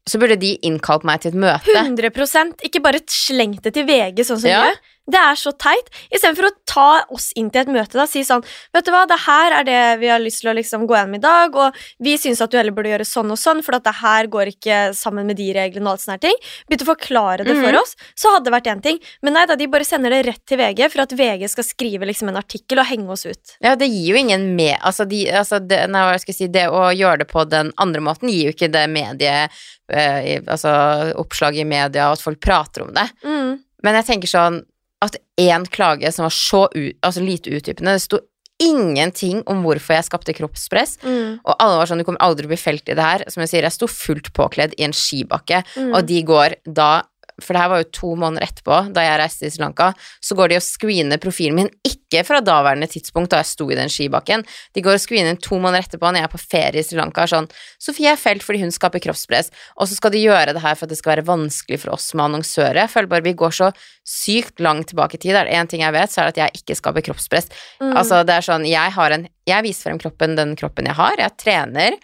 så burde de innkalt meg til et møte. 100 Ikke bare slengt det til VG sånn som Ja. du gjør. Det er så teit. Istedenfor å ta oss inn til et møte, og si sånn Vet du hva, det her er det vi har lyst til å liksom gå gjennom i dag, og vi syns at du heller burde gjøre sånn og sånn, for at det her går ikke sammen med de reglene og alt sånne her ting. Begynte å forklare det Mhm. for oss, så hadde det vært én ting. Men nei da, de bare sender det rett til VG for at VG skal skrive liksom en artikkel og henge oss ut. Ja, det gir jo ingen med Altså, de, altså det, nei, hva skal jeg si, det å gjøre det på den andre måten gir jo ikke det medie eh, Altså oppslag i media, og at folk prater om det. Mm. Men jeg tenker sånn at én klage som var så ut, altså lite utdypende Det sto ingenting om hvorfor jeg skapte kroppspress. Mm. Og alle var sånn, du kommer aldri til å bli felt i det her. Som jeg sier, jeg sto fullt påkledd i en skibakke, Mm. og de går da For det her var jo to måneder etterpå, da jeg reiste til Sri Lanka. Så går de og screener profilen min, ikke fra daværende tidspunkt da jeg sto i den skibakken. De går og screener to måneder etterpå når jeg er på ferie i Sri Lanka. Sånn, Sofie er felt fordi hun skaper kroppspress, og så skal de gjøre det her for at det skal være vanskelig for oss med annonsører. Jeg føler bare vi går så sykt langt tilbake i tid. Er det én ting jeg vet, så er det at jeg ikke skaper kroppspress. Mm. Altså, det er sånn, jeg har en Jeg viser frem kroppen, den kroppen jeg har. Jeg trener.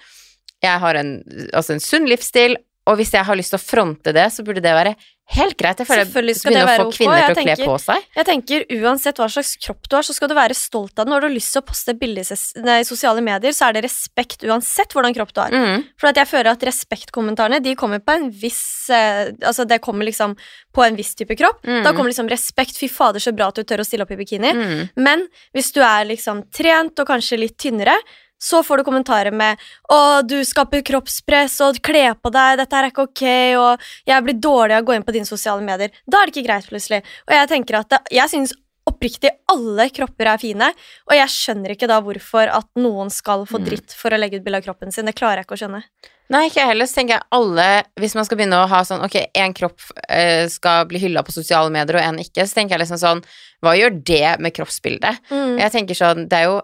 Jeg har en, altså en sunn livsstil. Og hvis jeg har lyst til å fronte det, så burde det være helt greit. Jeg føler Selvfølgelig skal det å få kvinner til å kle på seg. Jeg tenker Uansett hva slags kropp du har, så skal du være stolt av den. Når du har lyst til å poste bilder i sosiale medier, så er det respekt uansett hvordan kropp du har. Mm. For jeg føler at respektkommentarene De kommer på en viss eh, Altså det kommer liksom på en viss type kropp. Mm. Da kommer liksom respekt. Fy fader, så bra at du tør å stille opp i bikini. Mm. Men hvis du er liksom trent og kanskje litt tynnere, så får du kommentarer med 'Å, du skaper kroppspress, og kle på deg, dette er ikke ok', og 'jeg blir dårlig av å gå inn på dine sosiale medier'. Da er det ikke greit, plutselig. Og jeg tenker at det, jeg syns oppriktig alle kropper er fine, og jeg skjønner ikke da hvorfor at noen skal få Mm. dritt for å legge ut bilde av kroppen sin. Det klarer jeg ikke å skjønne. Nei, ikke jeg heller. Så tenker jeg alle Hvis man skal begynne å ha sånn Ok, én kropp eh, skal bli hylla på sosiale medier, og én ikke, så tenker jeg liksom sånn Hva gjør det med kroppsbildet? Mm. Jeg tenker sånn, det er jo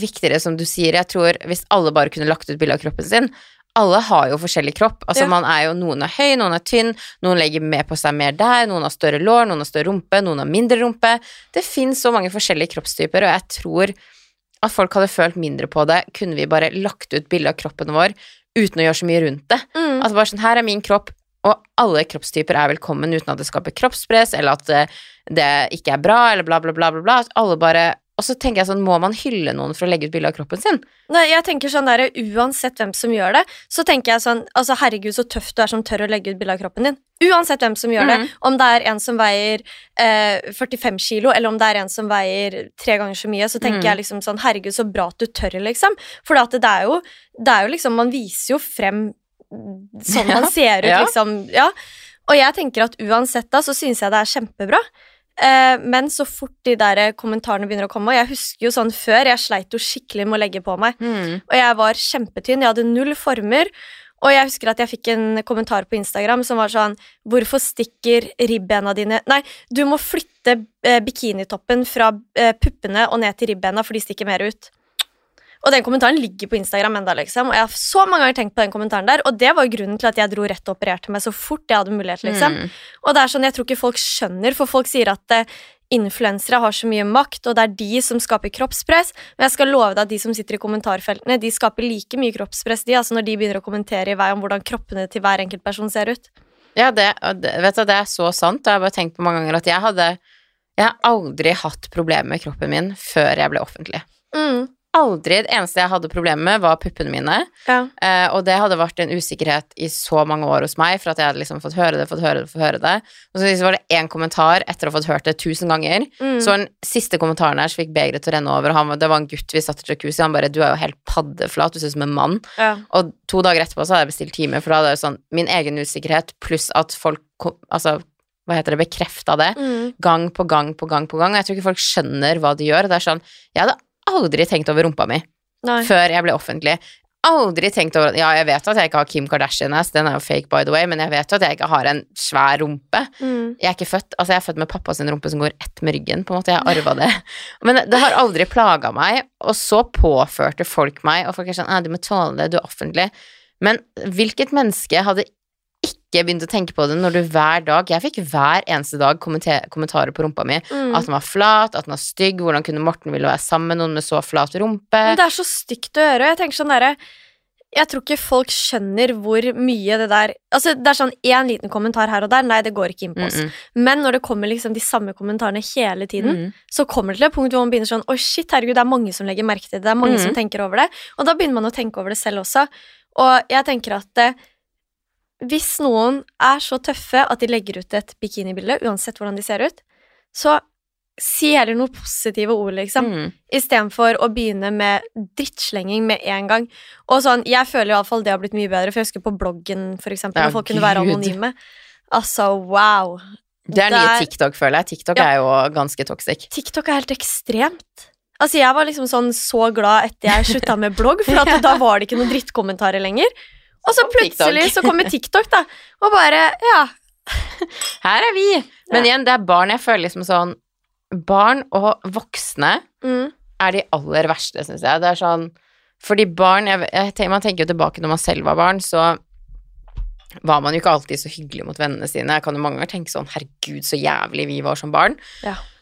viktigere, som du sier. Jeg tror hvis alle bare kunne lagt ut bilde av kroppen sin Alle har jo forskjellig kropp. Altså Ja. man er jo, Noen er høy, noen er tynn, noen legger med på seg mer der, noen har større lår, noen har større rumpe, noen har mindre rumpe. Det fins så mange forskjellige kroppstyper, og jeg tror at folk hadde følt mindre på det kunne vi bare lagt ut bilde av kroppen vår uten å gjøre så mye rundt det. Mm. Altså bare sånn, her er min kropp, og alle kroppstyper er velkommen uten at det skaper kroppspress, eller at det, det ikke er bra, eller bla, bla, bla, bla, bla. At alle bare Og så tenker jeg sånn, må man hylle noen for å legge ut bilde av kroppen sin? Nei, jeg tenker sånn der, Uansett hvem som gjør det, så tenker jeg sånn altså Herregud, så tøff du er som tør å legge ut bilde av kroppen din. Uansett hvem som gjør mm. det. Om det er en som veier eh, 45 kilo, eller om det er en som veier tre ganger så mye, så tenker mm. jeg liksom sånn Herregud, så bra at du tør, liksom. For det er jo, det er jo liksom Man viser jo frem sånn man ser ut, ja. liksom. Ja. Og jeg tenker at uansett da, så syns jeg det er kjempebra. Eh, men så fort de der kommentarene begynner å komme Og jeg husker jo sånn før, jeg sleit jo skikkelig med å legge på meg. Mm. Og jeg var kjempetynn, jeg hadde null former. Og jeg husker at jeg fikk en kommentar på Instagram som var sånn Hvorfor stikker ribbena dine Nei, du må flytte eh, bikinitoppen fra eh, puppene og ned til ribbena, for de stikker mer ut. Og den kommentaren ligger på Instagram enda, liksom. Og jeg har så mange ganger tenkt på den kommentaren der, og det var grunnen til at jeg dro rett og opererte meg så fort jeg hadde mulighet, liksom. Mm. Og det er sånn, jeg tror ikke folk skjønner, for folk sier at eh, influensere har så mye makt, og det er de som skaper kroppspress. Men jeg skal love deg at de som sitter i kommentarfeltene, de skaper like mye kroppspress, de, altså når de begynner å kommentere i vei om hvordan kroppene til hver enkelt person ser ut. Ja, det, vet du, det er så sant. og Jeg har bare tenkt på mange ganger at jeg hadde Jeg har aldri hatt problemer med kroppen min før jeg ble offentlig. Mm. Aldri. Det eneste jeg hadde problemer med, var puppene mine. Ja. Eh, og det hadde vært en usikkerhet i så mange år hos meg, for at jeg hadde liksom fått høre det, fått høre det, fått høre det. Og så var det én kommentar etter å ha fått hørt det tusen ganger. Mm. Så den siste kommentaren her, så fikk begeret til å renne over, og han, det var en gutt vi satt i jacuzzi, han bare 'Du er jo helt paddeflat, du ser ut som en mann'. ja. Og to dager etterpå så hadde jeg bestilt time, for da hadde jeg sånn min egen usikkerhet pluss at folk altså, hva heter det, bekrefta det Mm. gang på gang på gang på gang. Og jeg tror ikke folk skjønner hva de gjør. Det er sånn Jeg hadde aldri tenkt over rumpa mi Nei. før jeg ble offentlig. Aldri tenkt over Ja, jeg vet at jeg ikke har Kim Kardashian-ass, den er jo fake by the way, men jeg vet jo at jeg ikke har en svær rumpe. Mm. Jeg er ikke født Altså, jeg er født med pappa sin rumpe som går ett med ryggen, på en måte. Jeg har arva det. Men det har aldri plaga meg, og så påførte folk meg, og folk er sånn «Ah, 'Du må tåle det, du er offentlig'. Men hvilket menneske hadde ikke begynte å tenke på det når du hver dag Jeg fikk hver eneste dag kommentarer på rumpa mi. Mm. At den var flat, at den var stygg, hvordan kunne Morten ville være sammen med noen med så flat rumpe? Men det er så stygt å gjøre. Jeg tenker sånn derre Jeg tror ikke folk skjønner hvor mye det der Altså, det er sånn én liten kommentar her og der. Nei, det går ikke inn på oss. Mm, mm, Men når det kommer liksom de samme kommentarene hele tiden, mm. så kommer det til et punkt hvor man begynner sånn Å, shit, herregud, det er mange som legger merke til det. Det er mange som tenker over det. Og da begynner man å tenke over det selv også. Og jeg tenker at eh, hvis noen er så tøffe at de legger ut et bikinibilde, uansett hvordan de ser ut, så si heller noen positive ord, liksom. Mm. Istedenfor å begynne med drittslenging med en gang. Og sånn, Jeg føler iallfall det har blitt mye bedre, for jeg husker på bloggen, for eksempel, Ja, når folk kunne være anonyme. Altså, wow. Det er nye TikTok, føler jeg. TikTok Ja. er jo ganske toxic. TikTok er helt ekstremt. Altså, jeg var liksom sånn så glad etter jeg slutta med blogg, for at da var det ikke noen drittkommentarer lenger. Og så plutselig så kommer TikTok, da, og bare Ja. Her er vi! Men igjen, det er barn. Jeg føler liksom sånn Barn og voksne Mm, er de aller verste, syns jeg. Det er sånn Fordi barn jeg, jeg, Man tenker jo tilbake når man selv var barn, så var man jo ikke alltid så hyggelig mot vennene sine. Jeg kan jo mange ganger tenke sånn Herregud, så jævlig vi var som barn.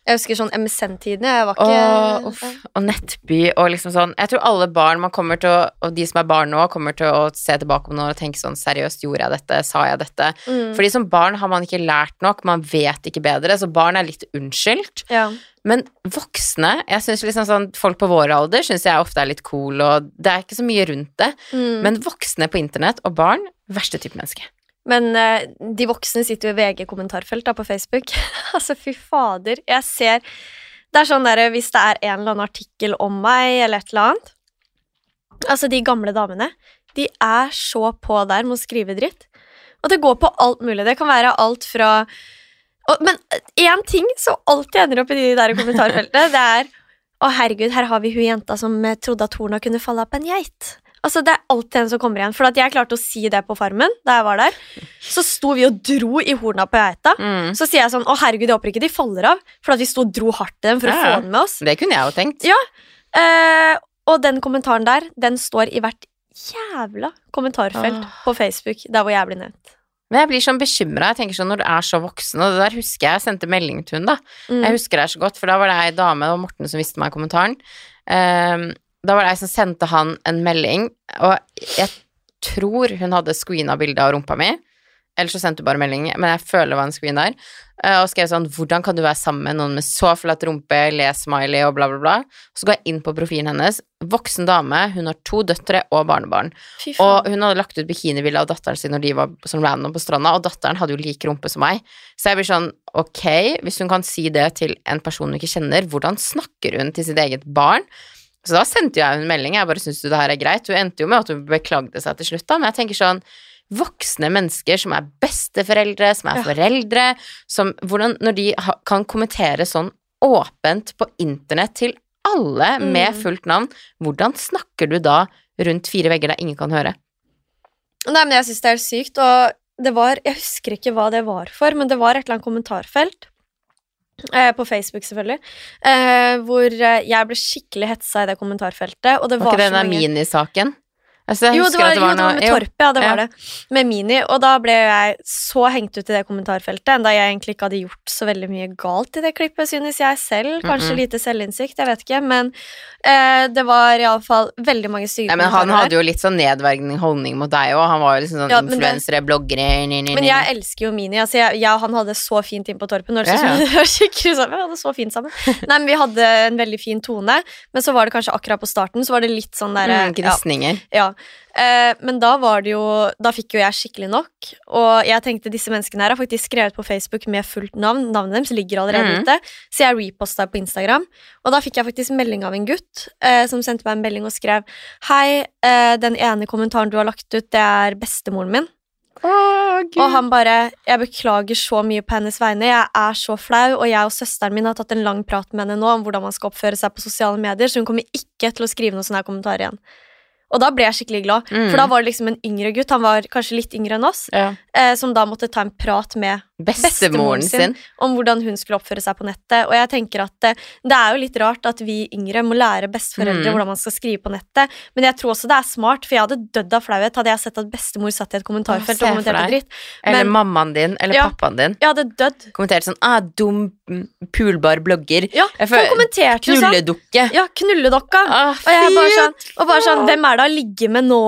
Jeg husker sånn MSN-tidene. Jeg var Og, ikke uff, og Nettby og liksom sånn Jeg tror alle barn man kommer til å Og de som er barn nå, kommer til å se tilbake på noe og tenke sånn Seriøst, gjorde jeg dette? Sa jeg dette? Mm, Fordi som barn har man ikke lært nok, man vet ikke bedre, så barn er litt unnskyldt. ja. Men voksne, jeg synes liksom sånn folk på vår alder syns jeg ofte er litt cool, og det er ikke så mye rundt det. Mm. Men voksne på internett og barn, verste type menneske. Men eh, de voksne sitter jo i VG-kommentarfelt på Facebook. altså, fy fader. Jeg ser Det er sånn derre hvis det er en eller annen artikkel om meg, eller et eller annet Altså, de gamle damene, de er så på der med å skrive dritt. Og det går på alt mulig. Det kan være alt fra og, Men én ting som alltid ender opp i de der kommentarfeltene, det er Å, herregud, her har vi hun jenta som eh, trodde at horna kunne falle på en geit. Altså, Det er alltid en som kommer igjen. For at jeg klarte å si det på Farmen da jeg var der. Så sto vi og dro i horna på geita. Mm. Så sier jeg sånn Å, herregud, jeg håper ikke de faller av. For at vi sto og dro hardt i dem for å få ja. den med oss. Det kunne jeg jo tenkt. Ja. Eh, og den kommentaren der, den står i hvert jævla kommentarfelt Åh. på Facebook, der hvor jeg blir nevnt. Men jeg blir sånn bekymra. Jeg tenker sånn når du er så voksen, og det der husker jeg jeg sendte melding til hun da. Mm. Jeg husker det så godt, for da var det ei dame, og Morten som visste meg kommentaren. Ehm, da var det ei som sendte han en melding, og jeg tror hun hadde screena bildet av rumpa mi. Eller så sendte hun bare melding, men jeg føler det var en screen der. eh, Og skrev sånn 'Hvordan kan du være sammen med noen med så flat rumpe, le smiley og bla, bla, bla'. Så går jeg inn på profilen hennes. Voksen dame, hun har to døtre og barnebarn. Og hun hadde lagt ut bikinibilde av datteren sin når de var sånn random på stranda, og datteren hadde jo lik rumpe som meg. Så jeg blir sånn, ok, hvis hun kan si det til en person hun ikke kjenner, hvordan snakker hun til sitt eget barn? Så da sendte jeg henne en melding, jeg bare syns du det her er greit? Hun endte jo med at hun beklagde seg til slutt, da, men jeg tenker sånn Voksne mennesker som er besteforeldre, som er Ja. foreldre, som hvordan Når de ha, kan kommentere sånn åpent på internett til alle med Mm. fullt navn, hvordan snakker du da rundt fire vegger der ingen kan høre? Nei, men jeg syns det er sykt, og det var Jeg husker ikke hva det var for, men det var et eller annet kommentarfelt. Eh, på Facebook, selvfølgelig. Eh, hvor eh, jeg ble skikkelig hetsa i det kommentarfeltet. Og det Var var, ikke den der minisaken? Altså, Jo, det var, det var jo, det var med. Torpet, ja, det Ja. var det. Med Mini. Og da ble jeg så hengt ut i det kommentarfeltet, enda jeg egentlig ikke hadde gjort så veldig mye galt i det klippet, synes jeg selv. Kanskje Mm-mm. lite selvinnsikt, jeg vet ikke. Men eh, det var iallfall veldig mange stygge ja, men han hadde jo litt sånn nedverdigende holdning mot deg òg. Han var jo liksom sånn Ja, influensere, det- bloggere ni, ni, Men jeg elsker jo Mini. Altså jeg, jeg og han hadde så fint inn på Torpen. Når det, Ja, ja. skikkelig Vi hadde så fint sammen. Nei, men Vi hadde en veldig fin tone, men så var det kanskje akkurat på starten Så var det litt sånn derre mm, ja, Gnisninger. ja. Eh, men da var det jo Da fikk jo jeg skikkelig nok. Og jeg tenkte disse menneskene her har faktisk skrevet på Facebook med fullt navn. Navnet deres ligger allerede Mm. ute. Så jeg reposta på Instagram. Og da fikk jeg faktisk melding av en gutt eh, som sendte meg en melding og skrev Hei, eh, den ene kommentaren du har lagt ut, det er bestemoren min. Oh, Og han bare Jeg beklager så mye på hennes vegne. Jeg er så flau, og jeg og søsteren min har tatt en lang prat med henne nå om hvordan man skal oppføre seg på sosiale medier, så hun kommer ikke til å skrive noen sånne kommentarer igjen. Og da ble jeg skikkelig glad, Mm. for da var det liksom en yngre gutt, han var kanskje litt yngre enn oss, ja. eh, som da måtte ta en prat med Bestemoren sin. om hvordan hun skulle oppføre seg på nettet. Og jeg tenker at det, det er jo litt rart at vi yngre må lære besteforeldre Mm. hvordan man skal skrive på nettet, men jeg tror også det er smart, for jeg hadde dødd av flauhet hadde jeg sett at bestemor satt i et kommentarfelt Åh, og kommenterte dritt. dritt. Eller mammaen din, eller Ja. pappaen din. Jeg hadde dødd. Kommenterte sånn ah, dum, mm, pulbar blogger. Ja, for kommenterte sånn. Knulledukke. Ja, knulledokka. Ah, Og jeg bare sånn, og bare sånn, hvem er det å ligge med nå,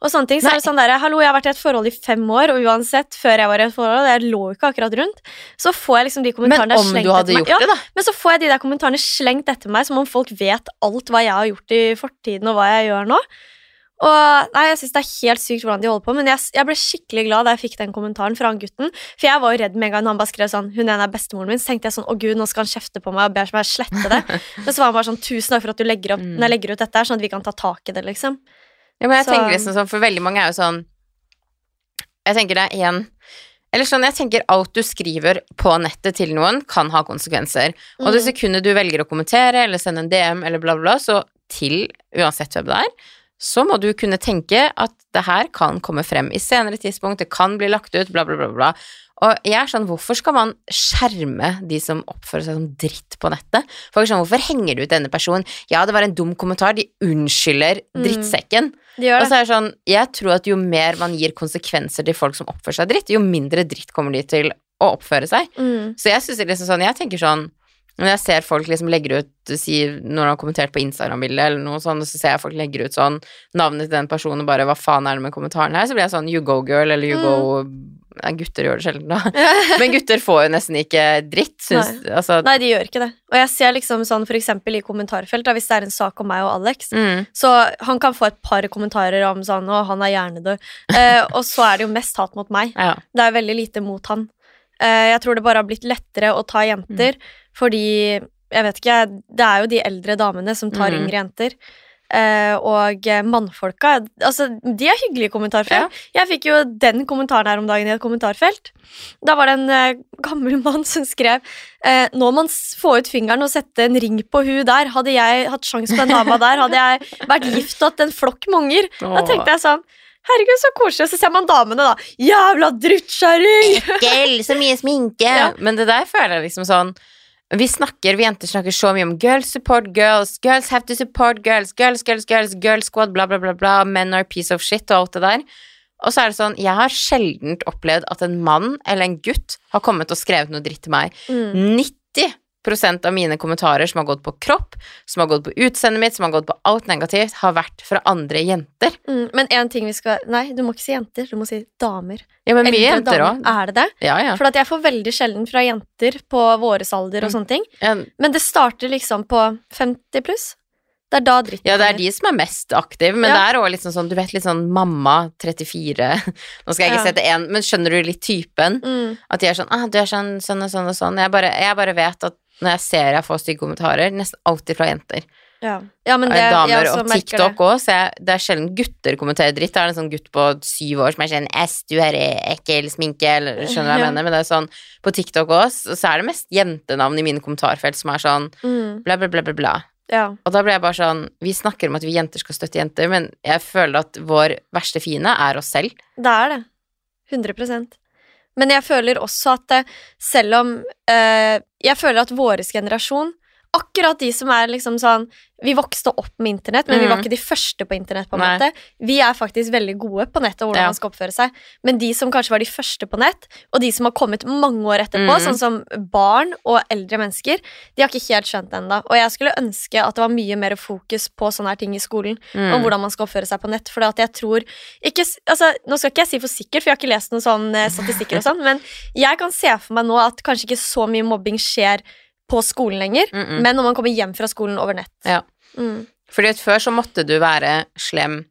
og sånne ting. Så Nei. er det sånn der, hallo, jeg har vært i et forhold i fem år, og uansett, før jeg var i et forhold, jeg lå ikke akkurat rundt, så får jeg liksom de Men kommentarene om slengt du hadde meg. det, da. Men så får jeg de der kommentarene slengt etter meg, som om folk vet alt hva jeg har gjort i fortiden, og hva jeg gjør nå. Og nei, Jeg syns det er helt sykt hvordan de holder på, men jeg, jeg ble skikkelig glad da jeg fikk den kommentaren fra han gutten. For jeg var jo redd med en gang han bare skrev sånn 'Hun ene er bestemoren min', så tenkte jeg sånn 'Å gud, nå skal han kjefte på meg og ber meg slette det'. men så var han bare sånn 'Tusen takk for at du legger, opp, Mm. legger ut dette her, sånn at vi kan ta tak i det', liksom. Ja, men jeg Så- tenker liksom sånn, for veldig mange er jo sånn Jeg tenker det er en Eller sånn, jeg tenker alt du skriver på nettet til noen, kan ha konsekvenser. Og Mm. det sekundet du velger å kommentere eller sende en DM eller bla, bla, så til uansett hvem det er, så må du kunne tenke at det her kan komme frem i senere tidspunkt, det kan bli lagt ut, bla, bla, bla, bla. Og jeg er sånn, hvorfor skal man skjerme de som oppfører seg som dritt på nettet? For sånn, hvorfor henger du ut denne personen? Ja, det var en dum kommentar, de unnskylder Mm. De Og så er det sånn, jeg tror at jo mer man gir konsekvenser til folk som oppfører seg dritt, jo mindre dritt kommer de til å oppføre seg. Mm. Så jeg synes liksom sånn, jeg tenker sånn når jeg ser folk liksom legger ut si, Når de har kommentert på Instagram-bildet eller noe sånt, så ser jeg folk legger ut sånn navnet til den personen og bare 'hva faen er det med kommentaren her?' Så blir jeg sånn 'you go, girl', eller 'you Mm. go Nei, gutter gjør det sjelden, da. Men gutter får jo nesten ikke dritt, syns Altså Nei, de gjør ikke det. Og jeg ser liksom sånn for eksempel i kommentarfelt, da, hvis det er en sak om meg og Alex, mm, så han kan få et par kommentarer om sånn 'Å, han er hjernedød', eh, og så er det jo mest hat mot meg. ja. Det er veldig lite mot han. Eh, jeg tror det bare har blitt lettere å ta jenter, fordi Jeg vet ikke, det er jo de eldre damene som tar Mm. yngre jenter. Eh, og eh, mannfolka Altså, de er hyggelige kommentarfelt. kommentarfelt. Jeg fikk jo den kommentaren her om dagen i et kommentarfelt. Da var det en uh, gammel mann som skrev uh, Nå må man få ut fingeren og sette en ring på hun der. Hadde jeg hatt sjans på den dama der, hadde jeg vært gift og hatt en flokk med unger. Da tenkte jeg sånn Herregud, så koselig. Så ser man damene, da. Jævla drittkjerring! Ekkel, så mye sminke. Ja. Men det der føler jeg liksom sånn Vi snakker, vi jenter snakker så mye om girls support girls, girls have to support girls, girls, girls, girls, girls squad, bla, bla, bla, bla, men are piece of shit og alt det der. Og så er det sånn, jeg har sjelden opplevd at en mann eller en gutt har kommet og skrevet noe dritt til meg. Mm. 90 av mine kommentarer som har gått på kropp, som har gått på utseendet mitt, som har gått på alt negativt, har vært fra andre jenter. Mm, men en ting vi skal Nei, du må ikke si jenter, du må si damer. Ja, men mye jenter òg. Er det det? Ja, ja. For jeg får veldig sjelden fra jenter på våres alder og Mm. sånne ting. ja. Men det starter liksom på 50 pluss. Det er da dritten Ja, det er de som er mest aktive, men Ja. det er òg sånn sånn, du vet litt sånn mamma 34 Nå skal jeg ikke Ja. sette én, men skjønner du litt typen? Mm. At de er sånn ah, du er sånn, sånn og sånn og sånn. Jeg bare, jeg bare vet at når jeg ser jeg får stygge kommentarer, nesten alltid fra jenter. Ja. ja, men det Damer jeg og TikTok òg, så jeg, det er sjelden gutter kommenterer dritt. Det er en sånn gutt på syv år som er sånn S, du er ekkel sminke, eller skjønner du hva jeg Ja. mener? Men det er sånn, på TikTok òg, så er det mest jentenavn i mine kommentarfelt som er sånn Mm. bla, bla, bla, bla, bla. Ja. Og da ble jeg bare sånn Vi snakker om at vi jenter skal støtte jenter, men jeg føler at vår verste fiende er oss selv. Det er det. 100 Men jeg føler også at selv om eh, Jeg føler at vår generasjon akkurat de som er liksom sånn Vi vokste opp med internett, men vi var Mhm. ikke de første på internett. på en måte. Vi er faktisk veldig gode på nett og hvordan Ja. man skal oppføre seg. Men de som kanskje var de første på nett, og de som har kommet mange år etterpå, mm. sånn som barn og eldre mennesker, de har ikke helt skjønt det ennå. Og jeg skulle ønske at det var mye mer fokus på sånne her ting i skolen, om Mm. hvordan man skal oppføre seg på nett. For jeg tror ikke, altså, Nå skal ikke jeg si for sikkert, for jeg har ikke lest noen sånn eh, statistikker, og sånn, men jeg kan se for meg nå at kanskje ikke så mye mobbing skjer på skolen lenger, Mm -mm. men når man kommer hjem fra skolen over nett. Ja. Mm. Fordi at før så måtte du være slem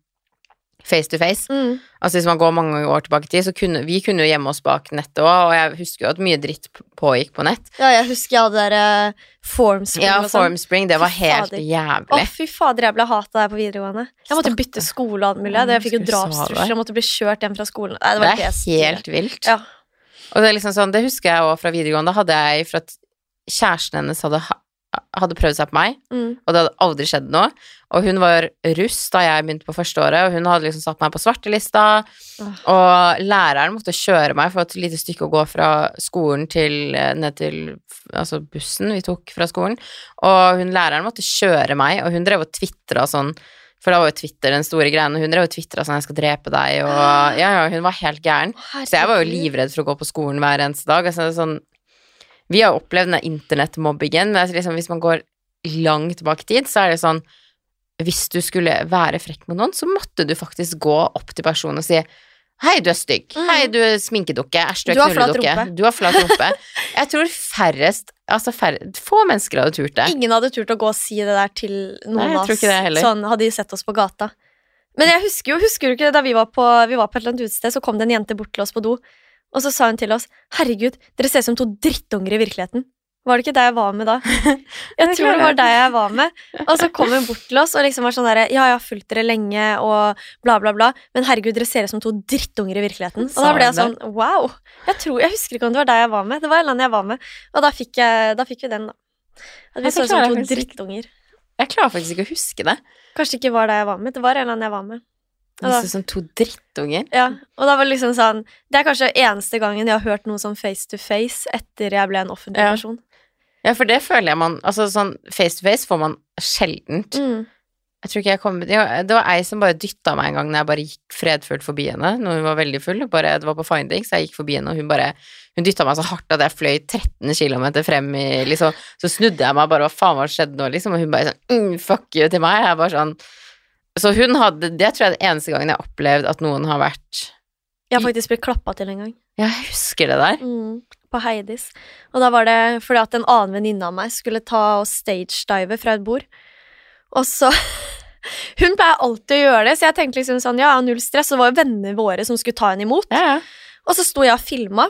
face to face. Mm. Altså Hvis man går mange år tilbake i tid, så kunne vi kunne jo gjemme oss bak nettet òg, og jeg husker jo at mye dritt pågikk på nett. Ja, jeg husker jeg hadde der uh, formspring Ja, og sånn. Formspring, det var helt fader. Å, fy fader, jeg ble hata der på videregående. Jeg måtte bytte skole og alt mulig. Jeg fikk jo drapstrusler, jeg måtte bli kjørt hjem fra skolen. Nei, det Det er helt vilt. Ja. Og det er liksom sånn, det husker jeg òg fra videregående. Da hadde jeg for at kjæresten hennes hadde, hadde prøvd seg på meg, Mm. og det hadde aldri skjedd noe. Og hun var russ da jeg begynte på første året, og hun hadde liksom satt meg på svartelista. Oh. Og læreren måtte kjøre meg for et lite stykke å gå fra skolen til eh, ned til altså bussen vi tok fra skolen. Og hun læreren måtte kjøre meg, og hun drev og tvitra sånn for da var jo Twitter den store greia. og hun drev og tvitra sånn 'jeg skal drepe deg', og ja, ja, hun var helt gæren. Så jeg var jo livredd for å gå på skolen hver eneste dag. Altså, sånn, vi har opplevd denne internettmobbingen, men altså, liksom, hvis man går langt i tid, så er det sånn Hvis du skulle være frekk mot noen, så måtte du faktisk gå opp til personen og si Hei, du er stygg. Mm. Hei, du er sminkedukke. Æsj, du er knulledukke. Du har flat rumpe. Jeg tror færrest Altså færre, få mennesker hadde turt det. Ingen hadde turt å gå og si det der til noen av heller. Sånn, hadde de sett oss på gata. Men jeg husker jo, husker du ikke det, da vi var på, vi var på et eller annet utested, så kom det en jente bort til oss på do, og så sa hun til oss 'Herregud, dere ser ut som to drittunger i virkeligheten'. Var det ikke deg jeg var med da? Jeg tror det var deg jeg var med. Og så kom hun bort til oss og liksom var sånn derre 'Ja, jeg har fulgt dere lenge', og bla, bla, bla, men herregud, dere ser ut som to drittunger i virkeligheten. Og da ble jeg sånn wow. Jeg, tror, jeg husker ikke om det var deg jeg var med. Det var en eller annen jeg var med. Og da fikk, jeg, da fikk vi den, da. At vi så ut som to drittunger. Jeg klarer faktisk ikke å huske det. Kanskje det ikke var deg jeg var med. Det var en eller annen jeg var med. Ut som to drittunger. Ja, og da var det liksom sånn Det er kanskje eneste gangen jeg har hørt noe sånn face to face etter jeg ble en offentlig Ja. person. Ja, for det føler jeg man Altså sånn face to face får man sjeldent. Mm. Jeg tror ikke jeg kom jo, Det var ei som bare dytta meg en gang når jeg bare gikk fredfullt forbi henne når hun var veldig full. Bare, det var på finding, så jeg gikk forbi henne, og hun bare Hun dytta meg så hardt at jeg fløy 13 km frem i liksom Så snudde jeg meg bare Hva faen hva skjedde nå, liksom? Og hun bare sånn mm, Fuck you til meg. Jeg bare sånn Så hun hadde Det tror jeg er den eneste gangen jeg har opplevd at noen har vært Jeg har faktisk blitt klappa til en gang. Jeg husker det der. Mm. På Heidis. Og da var det fordi at en annen venninne av meg skulle ta og stagedive fra et bord. Og så Hun pleier alltid å gjøre det, så jeg tenkte liksom sånn, ja, null stress. Og det var jo vennene våre som skulle ta henne imot. Ja, ja. Og så sto jeg og filma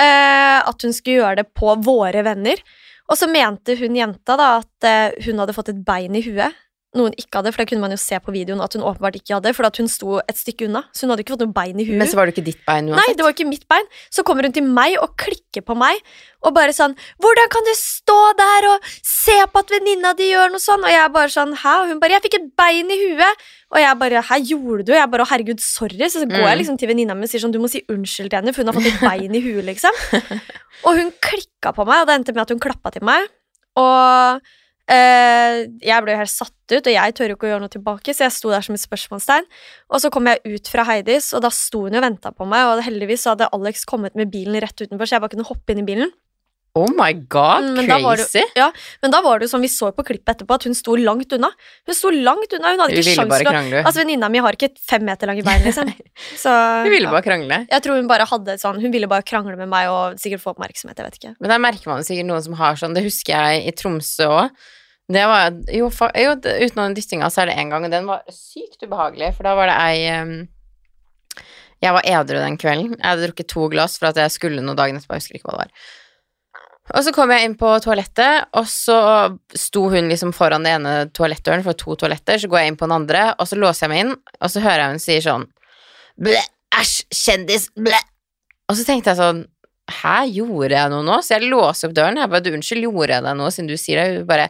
eh, at hun skulle gjøre det på våre venner. Og så mente hun jenta da at eh, hun hadde fått et bein i huet. Noe hun ikke hadde, for det kunne man jo se på videoen at hun åpenbart ikke hadde, for at hun sto et stykke unna. Så hun hadde ikke fått noe bein i huet. Men så var det ikke ditt bein Nei, det var ikke mitt bein. Så kommer hun til meg og klikker på meg og bare sånn 'Hvordan kan du stå der og se på at venninna di gjør noe sånn?' Og jeg bare sånn 'Hæ?' Og hun bare 'Jeg fikk et bein i huet'. Og jeg bare 'Hæ, gjorde du?' Og jeg bare 'Å, herregud, sorry'. Så, så går jeg Mm. liksom til venninna mi og sier sånn 'Du må si unnskyld til henne, for hun har fått et bein i huet', liksom. og hun klikka på meg, og det endte med at hun klappa til meg. Og jeg ble jo helt satt ut, og jeg tør jo ikke å gjøre noe tilbake, så jeg sto der som et spørsmålstegn. Og så kom jeg ut fra Heidis, og da sto hun og venta på meg, og heldigvis så hadde Alex kommet med bilen rett utenfor, så jeg bare kunne hoppe inn i bilen. Oh my god, Mm, men da det- crazy! Ja, Men da var det jo som vi så på klippet etterpå, at hun sto langt unna. Hun sto langt unna, hun hadde ikke sjans til å. Altså, venninna mi har ikke fem meter lange bein, liksom. Så Hun ville bare krangle. Jeg tror hun bare hadde et sånn Hun ville bare krangle med meg og sikkert få oppmerksomhet, jeg vet ikke. Men der merker man sikkert noen som har sånn, det husker jeg i Tromsø òg. Det var jo, jo utenom dyttinga, så er det en gang, og den var sykt ubehagelig, for da var det ei um Jeg var edru den kvelden. Jeg hadde drukket to glass for at jeg skulle noe dagen etterpå, jeg husker ikke hva det var. Og så kom jeg inn på toalettet, og så sto hun liksom foran det ene toalettdøren, for to toaletter, så går jeg inn på den andre, og så låser jeg meg inn, og så hører jeg hun sier sånn Blæ, æsj, kjendis, blæ. Og så tenkte jeg sånn Hæ, gjorde jeg noe nå? Så jeg låser opp døren. Jeg bare, du, unnskyld, gjorde jeg det nå, siden du sier det? Hun bare,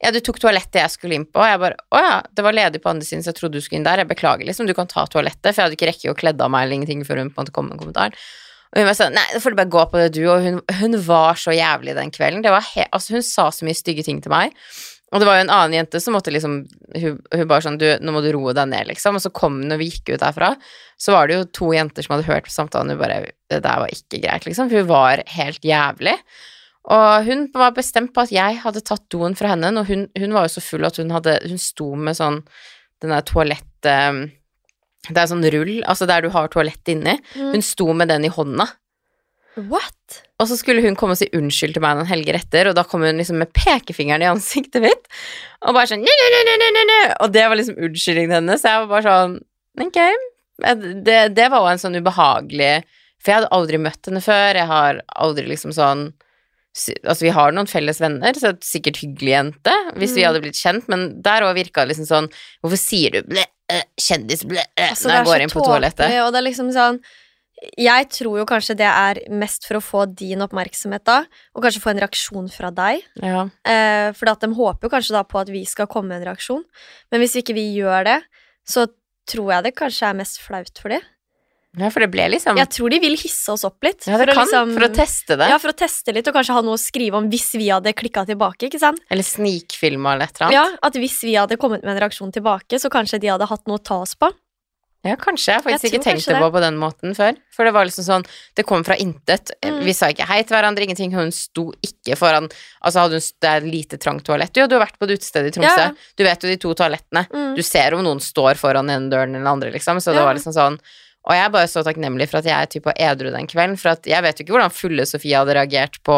ja, du tok toalettet jeg skulle inn på. Og jeg bare, å ja, det var ledig på andre siden, så jeg trodde du skulle inn der. Jeg beklager, liksom, du kan ta toalettet, for jeg hadde ikke rekke å kledde av meg eller ingenting før hun kom med kommentaren. Og hun var sånn Nei, da får du bare gå på det, du. Og hun, hun var så jævlig den kvelden. Altså, hun sa så mye stygge ting til meg. Og det var jo en annen jente som måtte liksom Hun, hun bare sånn Du, nå må du roe deg ned, liksom. Og så kom hun, når vi gikk ut derfra, så var det jo to jenter som hadde hørt på samtalen, og hun bare Det der var ikke greit, liksom. For hun var helt jævlig. Og hun var bestemt på at jeg hadde tatt doen fra henne, og hun, hun var jo så full at hun hadde Hun sto med sånn den der toalett... eh, Det er sånn rull, altså der du har toalett inni. Mm. Hun sto med den i hånda. What? Og så skulle hun komme og si unnskyld til meg noen helger etter, og da kom hun liksom med pekefingeren i ansiktet mitt, og bare sånn Og det var liksom unnskyldningen hennes, så jeg var bare sånn Ok. Det, det var jo en sånn ubehagelig For jeg hadde aldri møtt henne før, jeg har aldri liksom sånn Altså, vi har noen felles venner, så sikkert hyggelig jente, hvis vi Mm. hadde blitt kjent, men der òg virka det liksom sånn Hvorfor sier du ble, øh, kjendis, ble, øh, Altså, når jeg går inn på toalettet? Og det er liksom sånn Jeg tror jo kanskje det er mest for å få din oppmerksomhet da, og kanskje få en reaksjon fra deg. Ja. Eh, for de håper jo kanskje da på at vi skal komme med en reaksjon. Men hvis ikke vi gjør det, så tror jeg det kanskje er mest flaut for dem. Ja, for det ble liksom Jeg tror de vil hisse oss opp litt. Ja, det for, å liksom, for å teste det. Ja, for å teste litt, og kanskje ha noe å skrive om hvis vi hadde klikka tilbake, ikke sant? Eller snikfilma eller et eller annet. Ja, at hvis vi hadde kommet med en reaksjon tilbake, så kanskje de hadde hatt noe å ta oss på. Ja, kanskje. Jeg har faktisk Jeg ikke tenkt det på på den måten før. For det var liksom sånn Det kom fra intet. Mm. Vi sa ikke hei til hverandre, ingenting. Hun sto ikke foran Altså, hadde hun Det er lite trangt toalett. Jo, du har vært på et utested i Tromsø. Ja. Du vet jo de to toalettene. Mm. Du ser om noen står foran den døren eller den andre, liksom. Så det Ja. var liksom sånn Og jeg er bare så takknemlig for at jeg er typ edru den kvelden. For at jeg vet jo ikke hvordan fulle Sofie hadde reagert på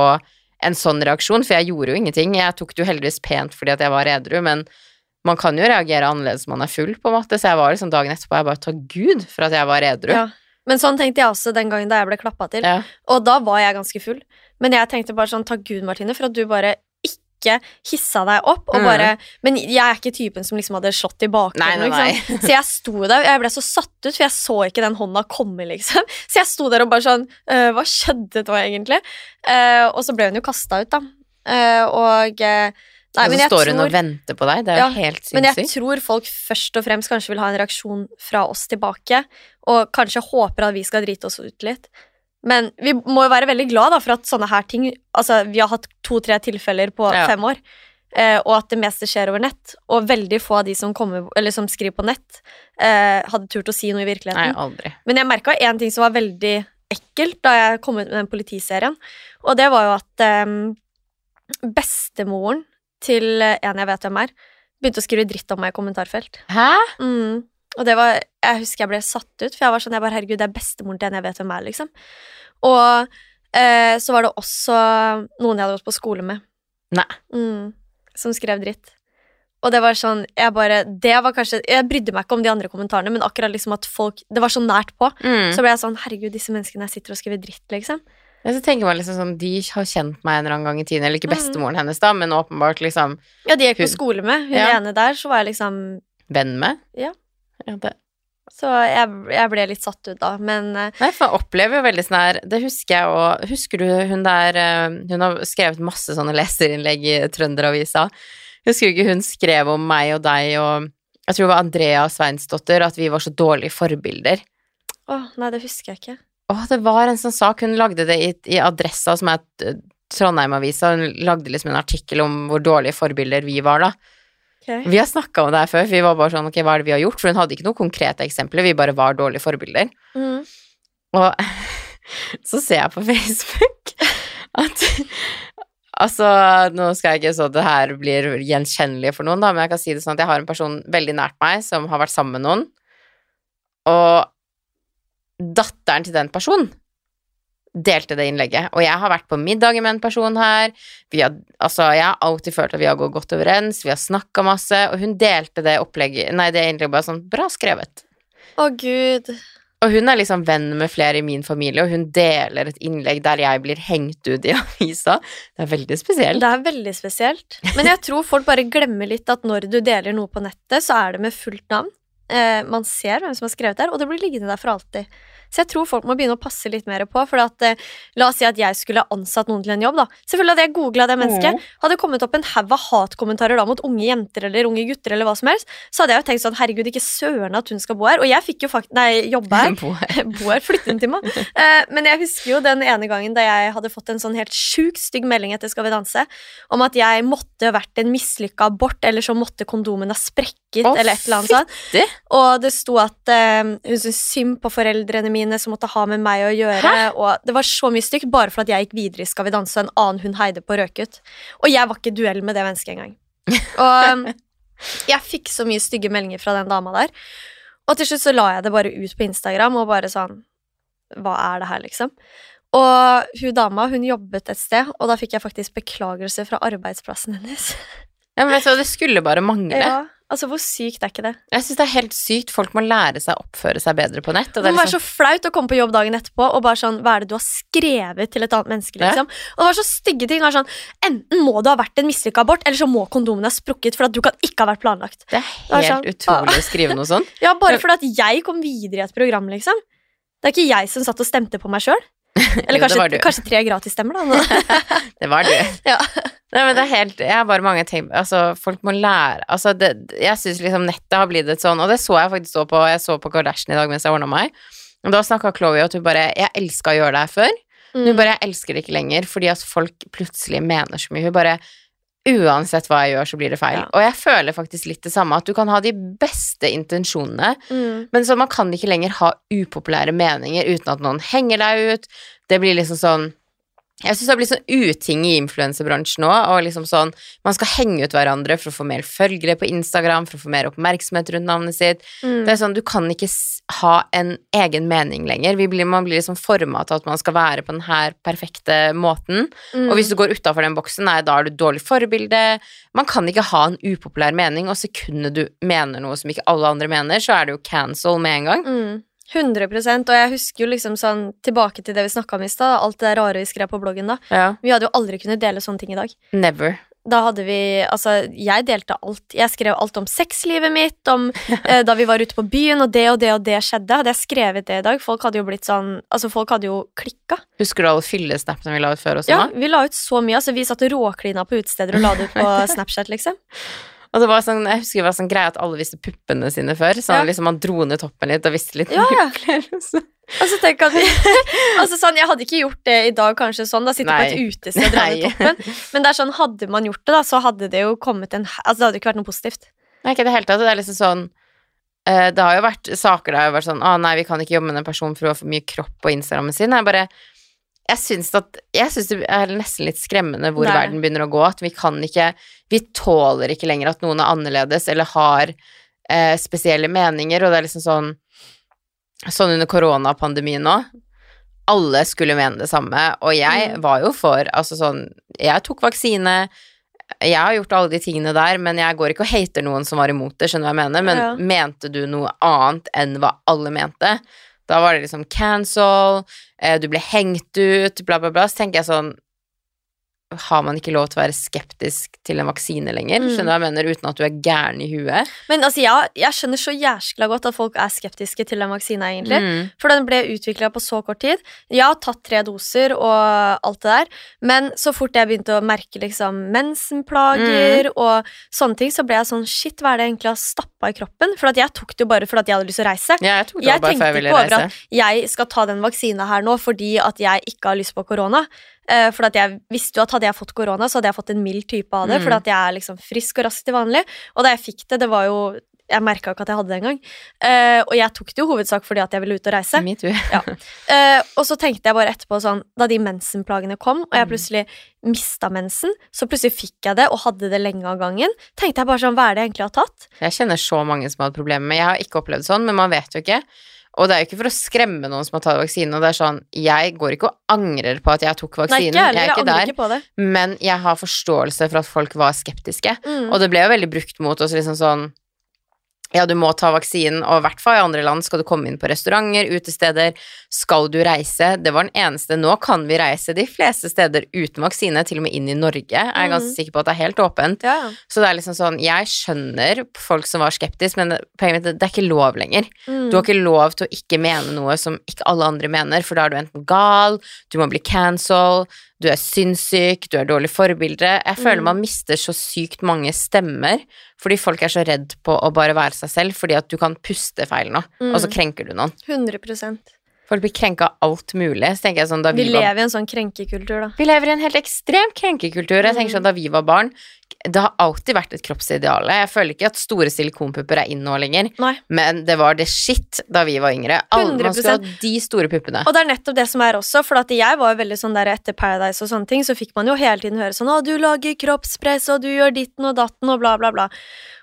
en sånn reaksjon, for jeg gjorde jo ingenting. Jeg tok det jo heldigvis pent fordi at jeg var edru, men man kan jo reagere annerledes når man er full, på en måte. Så jeg var liksom dagen etterpå Jeg bare takk Gud for at jeg var edru. Ja. Men sånn tenkte jeg også den gangen da jeg ble klappa til. Ja. Og da var jeg ganske full. Men jeg tenkte bare sånn, takk Gud, Martine, for at du bare ikke hissa deg opp. Og Mhm. bare, Men jeg er ikke typen som liksom hadde slått tilbake. Nei, nei, nei. Så jeg sto der, og jeg ble så satt ut, for jeg så ikke den hånda komme, liksom. Så jeg sto der og bare sånn «Øh, Hva skjedde nå, egentlig? Uh, og så ble hun jo kasta ut, da. Uh, og uh, Nei, og så jeg står hun og venter på deg. Det er jo Ja, helt men jeg tror folk først og fremst kanskje vil ha en reaksjon fra oss tilbake, og kanskje håper at vi skal drite oss ut litt. Men vi må jo være veldig glad da, for at sånne her ting Altså, vi har hatt to-tre tilfeller på Ja. fem år, eh, og at det meste skjer over nett. Og veldig få av de som, kommer, eller som skriver på nett, eh, hadde turt å si noe i virkeligheten. Nei, aldri. Men jeg merka én ting som var veldig ekkelt da jeg kom ut med den politiserien, og det var jo at eh, bestemoren til en jeg vet hvem er, begynte å skrive dritt om meg i kommentarfelt. Hæ? Mm. Og det var Jeg husker jeg ble satt ut, for jeg var sånn jeg bare, Herregud, det er bestemoren til en jeg vet hvem er, liksom. Og eh, så var det også noen jeg hadde gått på skole med, Nei. mm, som skrev dritt. Og det var sånn Jeg bare Det var kanskje Jeg brydde meg ikke om de andre kommentarene, men akkurat liksom at folk Det var så nært på. Mm. Så ble jeg sånn Herregud, disse menneskene her sitter og skriver dritt, liksom. Ja, så tenker man liksom sånn De har kjent meg en eller annen gang i tiden. Eller ikke Mm. bestemoren hennes, da, men åpenbart liksom Ja, de jeg gikk på skole med. Hun Ja. ene der, så var jeg liksom venn med. Ja. Ja det. Så jeg, jeg ble litt satt ut da, men eh, Nei, for jeg opplever jo veldig sånn her Det husker jeg òg. Husker du hun der eh, Hun har skrevet masse sånne leserinnlegg i Trønderavisa. Husker du ikke hun skrev om meg og deg og Jeg tror det var Andrea Sveinsdottir, at vi var så dårlige forbilder. Å, nei, det husker jeg ikke. Å, det var en sånn sak. Hun lagde det i, i Adressa, som er Trondheim-avisa. Hun lagde liksom en artikkel om hvor dårlige forbilder vi var, da. Ok. Vi har snakka om det her før, for vi var bare sånn ok, hva er det vi har gjort? For hun hadde ikke noen konkrete eksempler, vi bare var dårlige forbilder. Mm. Og så ser jeg på Facebook at Altså, nå skal jeg ikke så det her blir gjenkjennelig for noen, da, men jeg kan si det sånn at jeg har en person veldig nært meg som har vært sammen med noen, og datteren til den personen delte det innlegget. Og jeg har vært på middag med en person her. Vi har, altså, jeg har alltid følt at vi har gått godt overens, vi har snakka masse, og hun delte det opplegget Nei, det er egentlig bare sånn bra skrevet. Å, gud. Og hun er liksom venn med flere i min familie, og hun deler et innlegg der jeg blir hengt ut i avisa. Det er veldig spesielt. Det er veldig spesielt. Men jeg tror folk bare glemmer litt at når du deler noe på nettet, så er det med fullt navn. Eh, man ser hvem som har skrevet der, og det blir liggende der for alltid. Så jeg tror folk må begynne å passe litt mer på. For at, eh, la oss si at jeg skulle ansatt noen til en jobb. da Selvfølgelig hadde jeg googla det mennesket. Mm. Hadde kommet opp en haug av hatkommentarer da mot unge jenter eller unge gutter, eller hva som helst, så hadde jeg jo tenkt sånn herregud, ikke søren at hun skal bo her. Og jeg fikk jo fakt nei, jobbe her. Bo her. bo her, flytte inn til meg. Eh, men jeg husker jo den ene gangen da jeg hadde fått en sånn helt sjukt stygg melding etter Skal vi danse, om at jeg måtte vært en mislykka abort, eller så måtte kondomen ha sprekket, oh, eller et eller annet sånt. Og det sto at eh, hun syntes synd på foreldrene mine som måtte ha med meg å gjøre. Og det var så mye stygt bare for at jeg gikk videre i Skal vi danse, og en annen hun heide på røk ut. Og jeg var ikke i duell med det mennesket engang. Og um, jeg fikk så mye stygge meldinger fra den dama der. Og til slutt så la jeg det bare ut på Instagram og bare sånn Hva er det her, liksom? Og hun dama hun jobbet et sted, og da fikk jeg faktisk beklagelse fra arbeidsplassen hennes. Ja, men vet du det skulle bare mangle. Ja, altså Hvor sykt er ikke det? Jeg syns det er helt sykt. Folk må lære seg å oppføre seg bedre på nett. Og Det det må være liksom, så flaut å komme på jobb dagen etterpå og bare sånn Hva er det du har skrevet til et annet menneske, Ja. liksom? Og det var så stygge ting. Det var sånn Enten må det ha vært en mislykka abort, eller så må kondomen ha sprukket, for at du kan ikke ha vært planlagt. det er det helt sånn, utrolig å skrive noe sånt. Ja, bare fordi at jeg kom videre i et program, liksom. Det er ikke jeg som satt og stemte på meg sjøl. Eller Jo, kanskje, du. kanskje tre gratisstemmer, da. Det var du. Ja. Nei, men det er helt Jeg har bare mange ting Altså, folk må lære Altså, det, jeg syns liksom nettet har blitt et sånn Og det så jeg faktisk så på Jeg så på Kardashian i dag mens jeg ordna meg. Og da snakka Chloé at hun bare Jeg elska å gjøre det her før. Hun Mm. bare Jeg elsker det ikke lenger fordi at folk plutselig mener så mye. Hun bare Uansett hva jeg gjør, så blir det feil. Ja. Og jeg føler faktisk litt det samme, at du kan ha de beste intensjonene, Mm. men så man kan ikke lenger ha upopulære meninger uten at noen henger deg ut. Det blir liksom sånn Jeg syns det har blitt sånn uting i influensebransjen nå, og liksom sånn Man skal henge ut hverandre for å få mer følgere på Instagram, for å få mer oppmerksomhet rundt navnet sitt. Mm. Det er sånn, Du kan ikke ha en egen mening lenger. Vi blir, man blir liksom forma til at man skal være på den her perfekte måten. Mm. Og hvis du går utafor den boksen, nei, da er du dårlig forbilde. Man kan ikke ha en upopulær mening, og sekundet du mener noe som ikke alle andre mener, så er det jo cancel med en gang. Mm. 100% Og jeg husker jo liksom sånn Tilbake til det vi snakka om i stad, alt det rare vi skrev på bloggen da. Ja. Vi hadde jo aldri kunnet dele sånne ting i dag. Never. Da hadde vi Altså, jeg delte alt. Jeg skrev alt om sexlivet mitt, om eh, da vi var ute på byen, og det og det og det skjedde. Hadde jeg skrevet det i dag, folk hadde jo blitt sånn Altså, folk hadde jo klikka. Husker du alle fyllesnapene vi la ut før også? Ja, da? vi la ut så mye. Altså, vi satt og råklina på utesteder og la det ut på Snapchat, liksom. Og det var sånn, jeg husker det var sånn greie at alle visste puppene sine før. Sånn Ja. liksom man dro ned toppen litt og visste litt Ja, ja. pupper. Altså, tenk at vi Altså, sånn, jeg hadde ikke gjort det i dag, kanskje sånn, da sitte på et utested og dra ned toppen. Men det er sånn, hadde man gjort det, da, så hadde det jo kommet en Altså, det hadde ikke vært noe positivt. Nei, ikke i det hele tatt. Det er liksom sånn eh, Det har jo vært saker der det har vært sånn Å nei, vi kan ikke jobbe med en person for å ha for mye kropp på Instagrammen sin. Jeg bare Jeg syns at Jeg syns det er nesten litt skremmende hvor er verden begynner å gå. At vi kan ikke Vi tåler ikke lenger at noen er annerledes eller har eh, spesielle meninger, og det er liksom sånn Sånn under koronapandemien nå. Alle skulle mene det samme, og jeg Mm. var jo for Altså sånn Jeg tok vaksine. Jeg har gjort alle de tingene der, men jeg går ikke og hater noen som var imot det, skjønner du hva jeg mener? Men Ja. mente du noe annet enn hva alle mente? Da var det liksom cancel, eh, du ble hengt ut, bla, bla, bla. Så tenker jeg sånn Har man ikke lov til å være skeptisk til en vaksine lenger? Mm. Skjønner du hva jeg mener? Uten at du er gæren i huet? Men altså, ja, jeg skjønner så jæskla godt at folk er skeptiske til den vaksina, egentlig. Mm. For den ble utvikla på så kort tid. Jeg har tatt tre doser og alt det der, men så fort jeg begynte å merke liksom mensenplager og sånne ting, så ble jeg sånn shit, hva er det jeg egentlig har stappa i kroppen? For at jeg tok det jo bare fordi jeg hadde lyst til å reise. Ja, jeg Jeg tenkte jeg ikke over at jeg skal ta den vaksina her nå fordi at jeg ikke har lyst på korona. Eh, for jeg visste jo at hadde jeg fått korona, så hadde jeg fått en mild type av det. Mm. for jeg er liksom frisk og rask til vanlig. Og da jeg fikk det, det var jo Jeg merka ikke at jeg hadde det engang. Uh, og jeg tok det jo hovedsak fordi at jeg ville ut og reise. Me too. Eh, og så tenkte jeg bare etterpå sånn Da de mensenplagene kom, og jeg Mm. plutselig mista mensen, så plutselig fikk jeg det og hadde det lenge av gangen, tenkte jeg bare sånn Hva er det jeg egentlig har tatt? Jeg kjenner så mange som har hatt problemer med Jeg har ikke opplevd sånn, men man vet jo ikke. Og det er jo ikke for å skremme noen som har tatt vaksine. Og det er sånn, jeg går ikke og angrer på at jeg tok Nei, vaksinen. heller. jeg er ikke angrer der. ikke. Men jeg har forståelse for at folk var skeptiske. Mm. Og det ble jo veldig brukt mot oss liksom sånn ja, du må ta vaksinen, og i hvert fall i andre land skal du komme inn på restauranter, utesteder. Skal du reise? Det var den eneste. Nå kan vi reise de fleste steder uten vaksine, til og med inn i Norge. Jeg er ganske Mhm. sikker på at det er helt åpent. Ja, ja. Så det er liksom sånn, jeg skjønner folk som var skeptiske, men poenget mitt det er ikke lov lenger. Mm. Du har ikke lov til å ikke mene noe som ikke alle andre mener, for da er du enten gal, du må bli cancel, du er sinnssyk, du er dårlig forbilde. Jeg føler Mm. man mister så sykt mange stemmer fordi folk er så redd på å bare være seg selv, fordi at du kan puste feil nå, Mm. og så krenker du noen. 100 Folk blir krenka av alt mulig. Så tenker jeg sånn, da Vi vi, var lever i en sånn krenkekultur, da. vi lever i en helt ekstrem krenkekultur. Jeg tenker Mm. sånn, Da vi var barn, det har alltid vært et kroppsideal. Jeg føler ikke at store silikonpupper er inn nå lenger, Nei. men det var det shit da vi var yngre. Alle, man skulle ha de store puppene. Og det er nettopp det som er også, for at jeg var veldig sånn der etter Paradise og sånne ting, så fikk man jo hele tiden høre sånn 'Å, du lager kroppspress, og du gjør ditten og datten', og bla, bla, bla.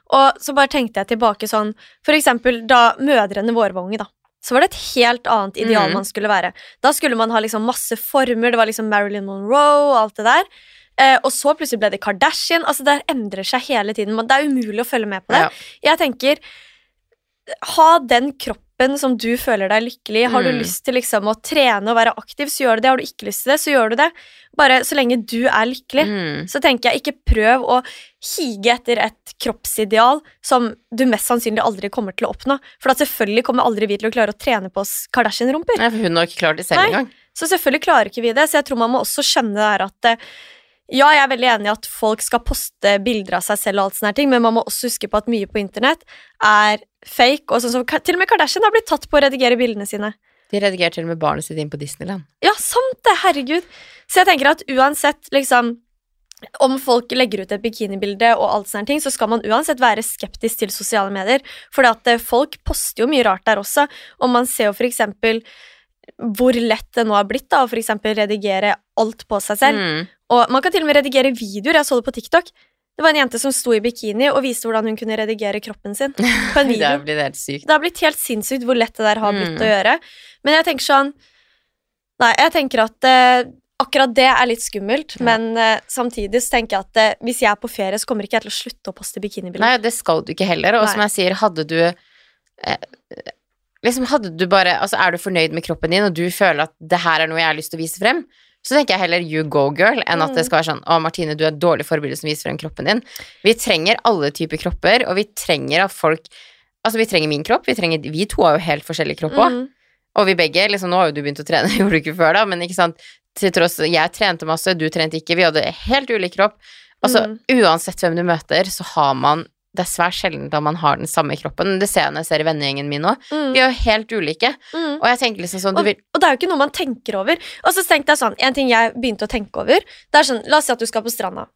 Og så bare tenkte jeg tilbake sånn For eksempel da mødrene våre var unge, da. Så var det et helt annet ideal mm. man skulle være. Da skulle man ha liksom masse former, det var liksom Marilyn Monroe og alt det der. Eh, og så plutselig ble det Kardashian. Altså Det endrer seg hele tiden. Man- Det er umulig å følge med på det. Ja. Jeg tenker Ha den kroppen som du føler deg lykkelig i. Har du Mm. lyst til liksom å trene og være aktiv, så gjør du det. Har du ikke lyst til det, så gjør du det. Bare så lenge du er lykkelig. Mm. Så tenker jeg, ikke prøv å hige etter et kroppsideal som du mest sannsynlig aldri kommer til å oppnå. For da selvfølgelig kommer aldri vi til å klare å trene på oss Kardashian-rumper. Hun har ikke klart det selv engang. Så selvfølgelig klarer ikke vi det. Så jeg tror man må også skjønne det her at eh, ja, jeg er veldig enig i at folk skal poste bilder av seg selv, og alt sånne ting, men man må også huske på at mye på internett er fake. Og sånn som Til og med Kardashian har blitt tatt på å redigere bildene sine. De redigerer til og med barnet sitt inn på Disneyland. Ja, sant det! Herregud. Så jeg tenker at uansett, liksom om folk legger ut et bikinibilde og alt sånne ting, så skal man uansett være skeptisk til sosiale medier. For folk poster jo mye rart der også, og man ser jo for eksempel hvor lett det nå har blitt da, å for eksempel redigere alt på seg selv. Mm. Og man kan til og med redigere videoer. Jeg så det på TikTok. Det var en jente som sto i bikini og viste hvordan hun kunne redigere kroppen sin på en Det video. blitt helt sykt. Det har blitt helt sinnssykt hvor lett det der har blitt Mm. å gjøre. Men jeg tenker sånn Nei, jeg tenker at eh, akkurat det er litt skummelt, Ja. men uh, samtidig så tenker jeg at uh, hvis jeg er på ferie, så kommer ikke jeg til å slutte å poste bikinibilder. Nei, det skal du ikke heller. Og Nei. som jeg sier, hadde du eh, Liksom hadde du bare Altså, er du fornøyd med kroppen din, og du føler at det her er noe jeg har lyst til å vise frem, så tenker jeg heller you go, girl, enn at det Mm. skal være sånn Å, Martine, du er et dårlig forbilde som viser frem kroppen din. Vi trenger alle typer kropper, og vi trenger at folk Altså, vi trenger min kropp, vi trenger Vi to har jo helt forskjellig kropp òg. Mm. Og vi begge, liksom, nå har jo du begynt å trene, gjorde du ikke før da, men ikke sant, til tross, jeg trente masse, du trente ikke, vi hadde helt ulik kropp. Altså, Mm. uansett hvem du møter, så har man, det er svært sjelden da man har den samme kroppen. Det ser jeg når jeg ser i vennegjengen min òg. Mm. Vi er jo helt ulike. Mm. Og jeg tenker liksom sånn, du Og, og det er jo ikke noe man tenker over. Og så tenkte jeg sånn, En ting jeg begynte å tenke over Det er sånn, La oss si at du skal på stranda.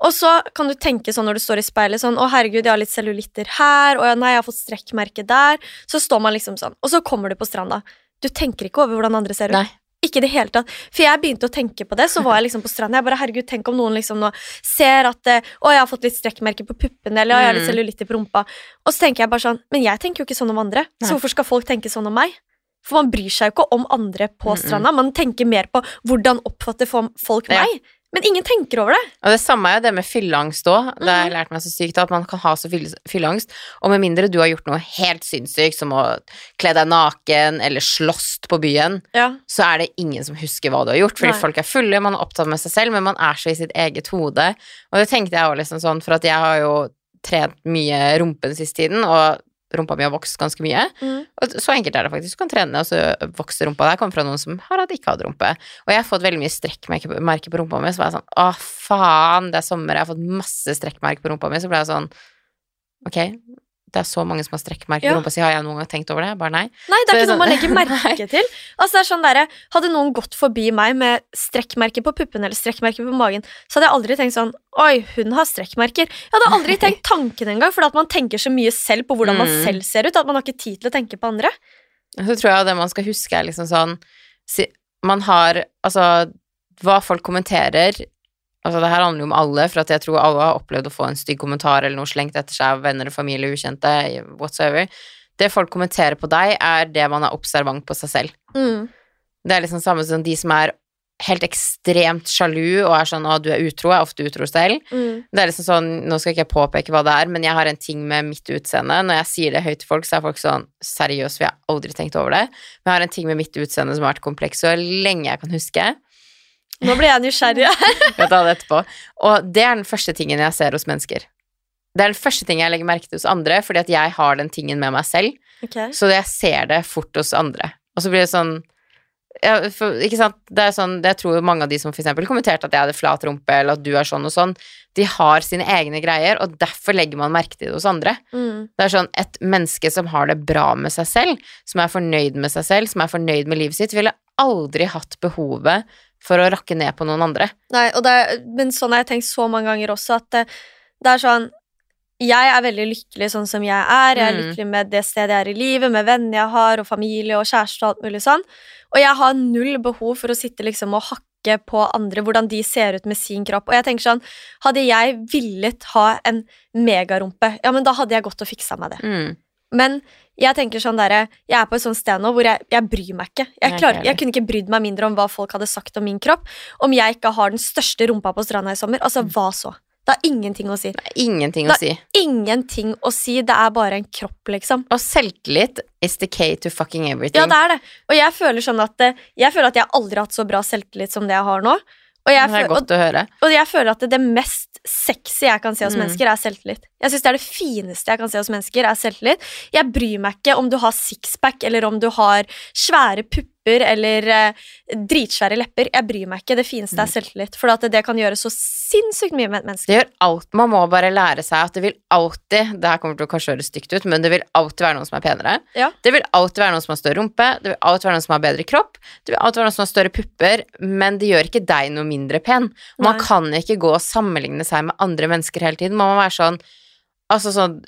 Og så kan du tenke sånn når du står i speilet sånn Å, herregud, jeg har litt cellulitter her. Og nei, jeg har fått strekkmerke der. Så står man liksom sånn. Og så kommer du på stranda. Du tenker ikke over hvordan andre ser ut. nei. Ikke i det hele tatt. For jeg begynte å tenke på det, så var jeg liksom på stranda. Jeg bare, herregud, tenk om noen liksom nå ser at eh, Å, jeg har fått litt strekkmerker på puppene, eller å, jeg har litt Mm. cellulitter på rumpa. Og så tenker jeg bare sånn Men jeg tenker jo ikke sånn om andre. Nei. Så hvorfor skal folk tenke sånn om meg? For man bryr seg jo ikke om andre på stranda. Man tenker mer på hvordan oppfatter folk folk Ja. Men ingen tenker over det. Og det samme er jo det med fylleangst òg. Det har jeg Mhm. lært meg så sykt at man kan ha så fylle- fylleangst. Og med mindre du har gjort noe helt sinnssykt, som å kle deg naken eller slåss på byen, Ja. så er det ingen som husker hva du har gjort. Fordi Nei. folk er fulle, man er opptatt med seg selv, men man er så i sitt eget hode. Og det tenkte jeg òg liksom sånn, for at jeg har jo trent mye rumpe den siste tiden, og rumpa mi har vokst ganske mye. Mm. Og så enkelt er det faktisk. Du kan trene, og så vokser rumpa der. Kommer fra noen som har hatt ikke hatt rumpe. Og jeg har fått veldig mye strekkmerker på, på rumpa mi, så var jeg sånn Å, faen, det er sommer, jeg har fått masse strekkmerker på rumpa mi. Så ble jeg sånn Ok, det er så mange som har strekkmerker Ja. på rumpa si, har jeg noen gang tenkt over det? Bare nei. Nei, det er så ikke noe man sånn- legger merke til. Altså det er sånn der, Hadde noen gått forbi meg med strekkmerker på puppene eller strekkmerker på magen, så hadde jeg aldri tenkt sånn Oi, hun har strekkmerker. Jeg hadde aldri tenkt tanken engang, fordi at man tenker så mye selv på hvordan man Mm. selv ser ut, at man har ikke tid til å tenke på andre. Så tror jeg det man skal huske, er liksom sånn Man har Altså, hva folk kommenterer Altså, det her handler jo om alle, for at jeg tror alle har opplevd å få en stygg kommentar eller noe slengt etter seg av venner og familie, ukjente, whatsoever. Det folk kommenterer på deg, er det man er observant på seg selv. Mm. Det er liksom samme som de som er helt ekstremt sjalu og er sånn 'Å, du er utro', jeg er ofte utro selv. Mm. Det er liksom sånn, Nå skal ikke jeg påpeke hva det er, men jeg har en ting med mitt utseende. Når jeg sier det høyt til folk, så er folk sånn Seriøst, vi har aldri tenkt over det. Men jeg har en ting med mitt utseende som har vært kompleks så lenge jeg kan huske. Nå ble jeg nysgjerrig. Jeg tar det etterpå. Og det er den første tingen jeg ser hos mennesker. Det er den første tingen jeg legger merke til hos andre, fordi at jeg har den tingen med meg selv. Okay. Så jeg ser det fort hos andre. Og så blir det sånn ja, for, ikke sant? Det er sånn, Jeg tror mange av de som for eksempel kommenterte at jeg hadde flat rumpe, eller at du er sånn og sånn, de har sine egne greier, og derfor legger man merke til det hos andre. Mm. Det er sånn, Et menneske som har det bra med seg selv, som er fornøyd med seg selv, som er fornøyd med livet sitt, ville aldri hatt behovet for å rakke ned på noen andre. Nei, og det men sånn har jeg tenkt så mange ganger også, at det, det er sånn Jeg er veldig lykkelig sånn som jeg er. Jeg er Mm. lykkelig med det stedet jeg er i livet, med venner jeg har, og familie og kjæreste og alt mulig sånn. Og jeg har null behov for å sitte liksom og hakke på andre, hvordan de ser ut med sin kropp. Og jeg tenker sånn, hadde jeg villet ha en megarumpe, ja, men da hadde jeg gått og fiksa meg det. Mm. Men jeg tenker sånn der, Jeg er på et sånt sted nå hvor jeg, jeg bryr meg ikke. Jeg, klarer, jeg kunne ikke brydd meg mindre om hva folk hadde sagt om min kropp. Om jeg ikke har den største rumpa på stranda i sommer. Altså, Mm. hva så? Det har ingenting å si. Det er ingenting å si. Ingenting å si. Det er bare en kropp, liksom. Og selvtillit is the key to fucking everything. Ja, det er det. Og jeg føler sånn at eh, Jeg føler at jeg aldri har hatt så bra selvtillit som det jeg har nå. Og jeg, det er godt og, å høre. og jeg føler at det, det mest sexy jeg kan se hos Mm. mennesker, er selvtillit. Jeg synes det er det fineste jeg kan se hos mennesker, er selvtillit. Jeg bryr meg ikke om du har sixpack, eller om du har svære pupper eller eh, dritsvære lepper. Jeg bryr meg ikke. Det fineste er selvtillit. For at det kan gjøre så sinnssykt mye med et menneske. Det gjør alt. Man må bare lære seg at det vil alltid Det her kommer til å kanskje høres stygt ut, men det vil alltid være noen som er penere. Ja. Det vil alltid være noen som har større rumpe, det vil alltid være noen som har bedre kropp, det vil alltid være noen som har større pupper, men det gjør ikke deg noe mindre pen. Man Nei. kan ikke gå og sammenligne seg med andre mennesker hele tiden. Man må være sånn Altså sånn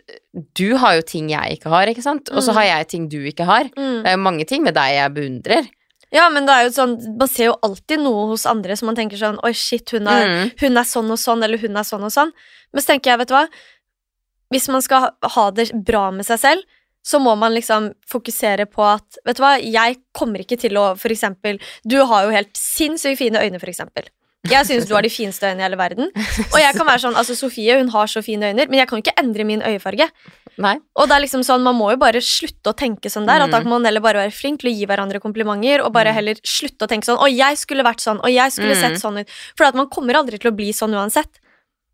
Du har jo ting jeg ikke har, ikke sant? Og så Mm. har jeg ting du ikke har. Mm. Det er jo mange ting med deg jeg beundrer. Ja, men det er jo sånn Man ser jo alltid noe hos andre som man tenker sånn Oi, shit, hun er, Mm. hun er sånn og sånn, eller hun er sånn og sånn. Men så tenker jeg, vet du hva Hvis man skal ha- ha det bra med seg selv, så må man liksom fokusere på at Vet du hva, jeg kommer ikke til å For eksempel, du har jo helt sinnssykt fine øyne, for eksempel. Jeg syns du har de fineste øynene i hele verden. Og jeg kan være sånn, altså Sofie hun har så fine øyne, men jeg kan jo ikke endre min øyefarge. Nei. Og det er liksom sånn, Man må jo bare slutte å tenke sånn der. At da Mm. kan man heller bare være flink til å gi hverandre komplimenter, og bare Mm. heller slutte å tenke sånn 'Å, jeg skulle vært sånn', og 'jeg skulle Mm. sett sånn ut'. For at man kommer aldri til å bli sånn uansett.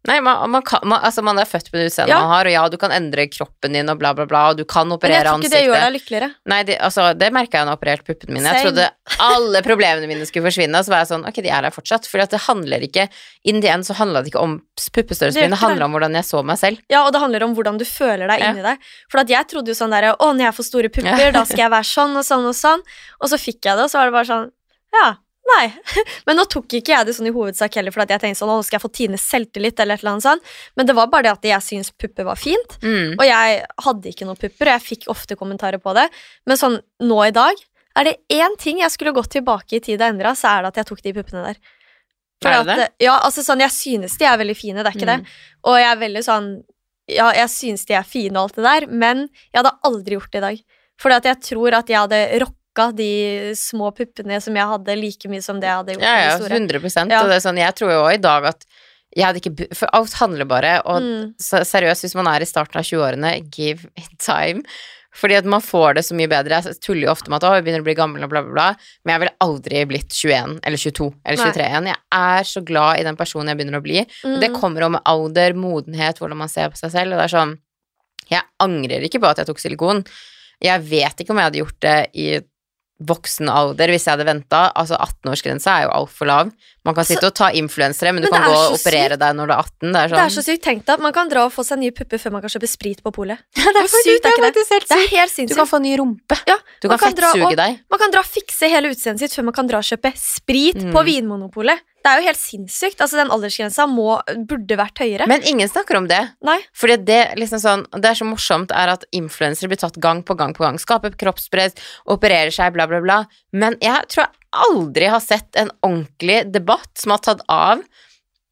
Nei, man, man, kan, man, altså man er født med det utseendet Ja. man har, og ja, du kan endre kroppen din og bla, bla, bla, og du kan operere ansiktet. Men jeg tror ikke det gjør deg lykkeligere. Nei, det, altså, det merka jeg da jeg opererte puppene mine. Jeg trodde alle problemene mine skulle forsvinne, og så var jeg sånn, ok, de er der fortsatt. For det handler ikke In the end så handla det ikke om puppestørrelsen min, det handla om hvordan jeg så meg selv. Ja, og det handler om hvordan du føler deg Ja. inni deg. For jeg trodde jo sånn derre 'Å, når jeg får store pupper, da skal jeg være sånn og sånn og sånn'. Og så fikk jeg det, og så var det bare sånn Ja, nei. Men nå tok ikke jeg det sånn i hovedsak heller, for at jeg tenkte sånn nå skal jeg få Tine selvtillit', eller et eller annet sånt. Men det var bare det at jeg syntes pupper var fint. Mm. Og jeg hadde ikke noen pupper, og jeg fikk ofte kommentarer på det. Men sånn nå i dag er det én ting jeg skulle gått tilbake i tid og endra, så er det at jeg tok de puppene der. Er at, det det? Ja, altså sånn, jeg synes de er veldig fine, det er ikke Mm. det. Og jeg er veldig sånn Ja, jeg synes de er fine og alt det der, men jeg hadde aldri gjort det i dag. Fordi at jeg tror at jeg hadde rocka de små puppene som jeg hadde, like mye som det jeg hadde gjort Ja, ja, 100 Ja. Og det er sånn, jeg tror jo også i dag at jeg hadde ikke For alt handler bare Og Mm. seriøst, hvis man er i starten av 20-årene, give it time. Fordi at man får det så mye bedre. Jeg tuller jo ofte med at å, jeg begynner å bli gammel og bla, bla, bla. Men jeg ville aldri blitt 21 eller 22 eller Nei. 23 igjen. Jeg er så glad i den personen jeg begynner å bli. Og det Mm. kommer jo med alder, modenhet, hvordan man ser på seg selv. Og det er sånn Jeg angrer ikke på at jeg tok silikon. Jeg vet ikke om jeg hadde gjort det i voksen alder hvis jeg hadde venta. Altså 18-årsgrensa er jo altfor lav. Man kan Så- sitte og ta influensere, men du kan gå er og operere operere deg når du er 18. Det er Det sånn er så sykt. tenkt at man kan dra og få seg nye pupper før man kan kjøpe sprit på polet. det er sykt er det? faktisk helt Det sykt. er helt Du kan få ny rumpe. Ja, Du kan kan dra fettsuge deg. Man kan dra og fikse hele utseendet sitt før man kan dra og kjøpe sprit Mm. på Vinmonopolet. Det er jo helt sinnssykt. Altså, den aldersgrensa må, burde vært høyere. Men ingen snakker om det. Nei. Fordi det, liksom sånn, det er så morsomt er at influensere blir tatt gang på gang på gang. Skaper kroppspress, opererer seg, bla, bla, bla. Men jeg tror jeg aldri har sett en ordentlig debatt som har tatt av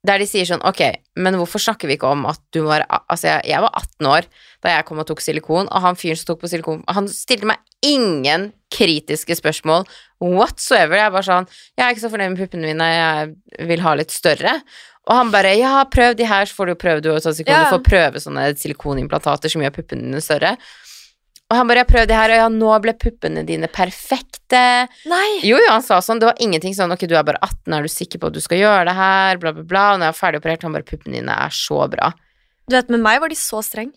der de sier sånn Ok, men hvorfor snakker vi ikke om at du var Altså, jeg, jeg var 18 år da jeg kom og tok silikon, og han fyren som tok på silikon, han stilte meg ingen kritiske spørsmål whatsoever. Jeg er bare sånn Jeg er ikke så fornøyd med puppene mine, jeg vil ha litt større. Og han bare Ja, prøv de her, så får du jo prøve du å ta silikon. Ja. Du får prøve sånne silikonimplantater som gjør puppene dine større. Og han bare Jeg prøvde det her, og ja, nå ble puppene dine perfekte. Nei! Jo, jo, han sa sånn. Det var ingenting sånn Ok, du er bare 18, er du sikker på at du skal gjøre det her? Bla, bla, bla. Og når jeg var ferdig operert, han bare Puppene dine er så bra. Du vet, Med meg var de så streng.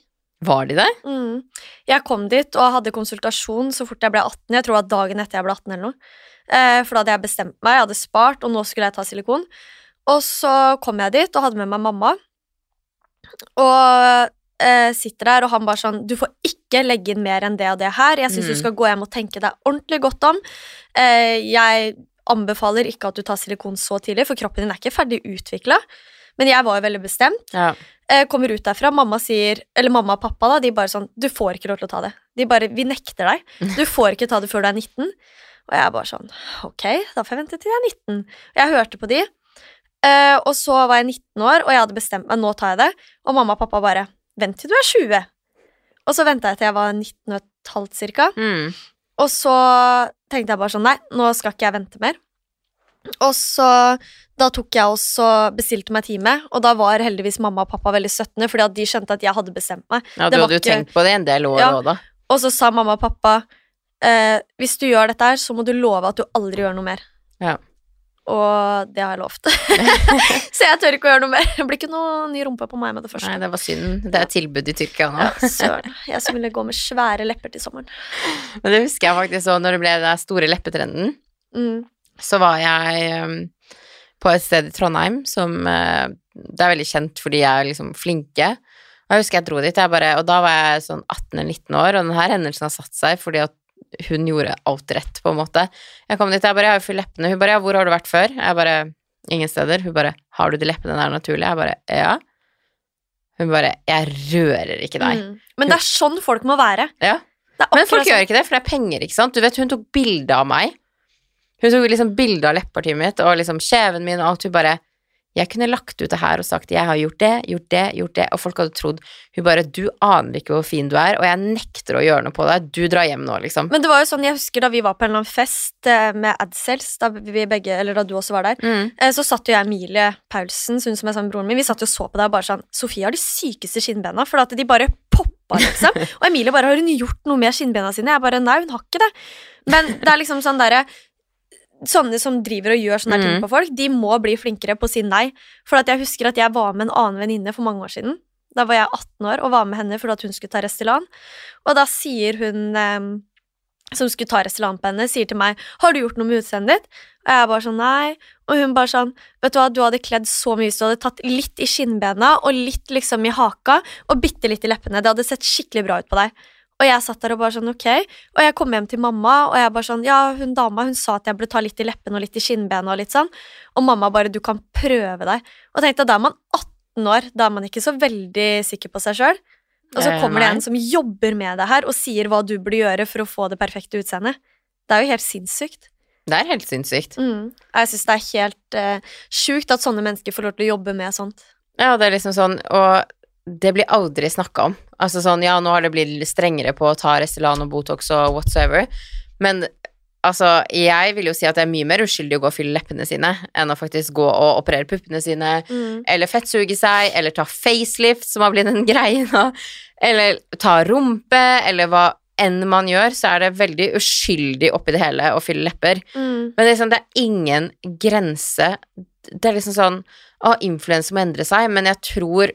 Var de det? Mm. Jeg kom dit og hadde konsultasjon så fort jeg ble 18. Jeg tror det var dagen etter jeg ble 18 eller noe. Eh, for da hadde jeg bestemt meg, jeg hadde spart, og nå skulle jeg ta silikon. Og så kom jeg dit og hadde med meg mamma. Og eh, sitter der, og han bare sånn Du får ikke legge inn mer enn det og det her. Jeg syns Mm. du skal gå hjem og tenke deg ordentlig godt om. Uh, jeg anbefaler ikke at du tar silikon så tidlig, for kroppen din er ikke ferdig utvikla. Men jeg var jo veldig bestemt. Ja. Uh, kommer ut derfra, mamma sier Eller mamma og pappa, da, de bare sånn Du får ikke lov til å ta det. De bare Vi nekter deg. Du får ikke ta det før du er 19. Og jeg bare sånn Ok, da får jeg vente til jeg er 19. Og jeg hørte på de. Uh, og så var jeg 19 år, og jeg hadde bestemt meg, nå tar jeg det. Og mamma og pappa bare Vent til du er 20. Og så venta jeg til jeg var 19 og et halvt cirka. Mm. Og så tenkte jeg bare sånn Nei, nå skal ikke jeg vente mer. Og så da tok jeg også bestilte meg time, og da var heldigvis mamma og pappa veldig støttende, fordi at de skjønte at jeg hadde bestemt meg. Ja, Det du var hadde jo tenkt på det en del år Ja. òg, da. Og så sa mamma og pappa eh, hvis du gjør dette her, så må du love at du aldri gjør noe mer. Ja. Og det har jeg lovt. så jeg tør ikke å gjøre noe mer. Det blir ikke noe ny rumpe på meg med det første. Nei, det var synd. Det er tilbud i Tyrkia nå. Ja, søren. Jeg som ville gå med svære lepper til sommeren. Men det husker jeg faktisk òg, når det ble den store leppetrenden. Mm. Så var jeg um, på et sted i Trondheim som uh, Det er veldig kjent fordi jeg er liksom flinke. Og jeg husker jeg dro dit, jeg bare, og da var jeg sånn 18 eller 19 år, og denne hendelsen har satt seg fordi at hun gjorde alt rett, på en måte. Jeg kom dit, jeg bare, jeg har jo full leppene. Hun bare, ja, hvor har du vært før? Jeg bare, ingen steder. Hun bare, har du de leppene der naturlig? Jeg bare, ja. Hun bare, jeg rører ikke deg. Mm. Men det er sånn folk må være. Ja. Men folk sånn. gjør ikke det, for det er penger, ikke sant? Du vet, hun tok bilde av meg. Hun tok liksom bilde av leppepartiet mitt og liksom kjeven min og alt. Hun bare Jeg kunne lagt ut det her og sagt jeg har gjort det, gjort det, gjort det, og folk hadde trodd Hun bare Du aner ikke hvor fin du er, og jeg nekter å gjøre noe på deg. Du drar hjem nå, liksom. Men det var jo sånn, jeg husker da vi var på en eller annen fest eh, med Adsels, da vi begge, eller da du også var der, Mm. eh, så satt jo jeg Emilie Paulsen, hun som er sammen med broren min, vi satt jo og så på deg og bare sånn Sofie har de sykeste skinnbena, for at de bare poppa, liksom. Og Emilie bare har hun gjort noe med skinnbena sine? Jeg bare nei, hun har ikke det. Men det er liksom sånn derre Sånne som driver og gjør sånne mm. ting på folk, de må bli flinkere på å si nei. For at jeg husker at jeg var med en annen venninne for mange år siden. Da var jeg 18 år og var med henne fordi hun skulle ta Restylane. Og da sier hun eh, som skulle ta Restylane på henne, sier til meg 'Har du gjort noe med utseendet ditt?' Og jeg bare sånn 'Nei'. Og hun bare sånn 'Vet du hva, du hadde kledd så mye hvis du hadde tatt litt i skinnbena og litt liksom i haka og bitte litt i leppene. Det hadde sett skikkelig bra ut på deg'. Og jeg satt der og bare sånn, ok. Og jeg kom hjem til mamma, og jeg bare sånn, ja, hun dama hun sa at jeg burde ta litt i leppene og litt i skinnbena og litt sånn. Og mamma bare, du kan prøve deg. Og tenkte, da er man 18 år, da er man ikke så veldig sikker på seg sjøl. Og så Eh, kommer det en som jobber med det her, og sier hva du burde gjøre for å få det perfekte utseendet. Det er jo helt sinnssykt. Det er helt sinnssykt. Mm. Jeg syns det er helt uh, sjukt at sånne mennesker får lov til å jobbe med sånt. Ja, det er liksom sånn, og det blir aldri snakka om. Altså sånn, ja, nå har det blitt strengere på å ta Restylane og Botox og whatsoever, men altså, jeg vil jo si at det er mye mer uskyldig å gå og fylle leppene sine enn å faktisk gå og operere puppene sine, eller fettsuge seg, eller ta facelift, som har blitt en greie nå, eller ta rumpe, eller hva enn man gjør, så er det veldig uskyldig oppi det hele å fylle lepper. Mm. Men det er, sånn, det er ingen grense. Det er liksom sånn Å, influensa må endre seg, men jeg tror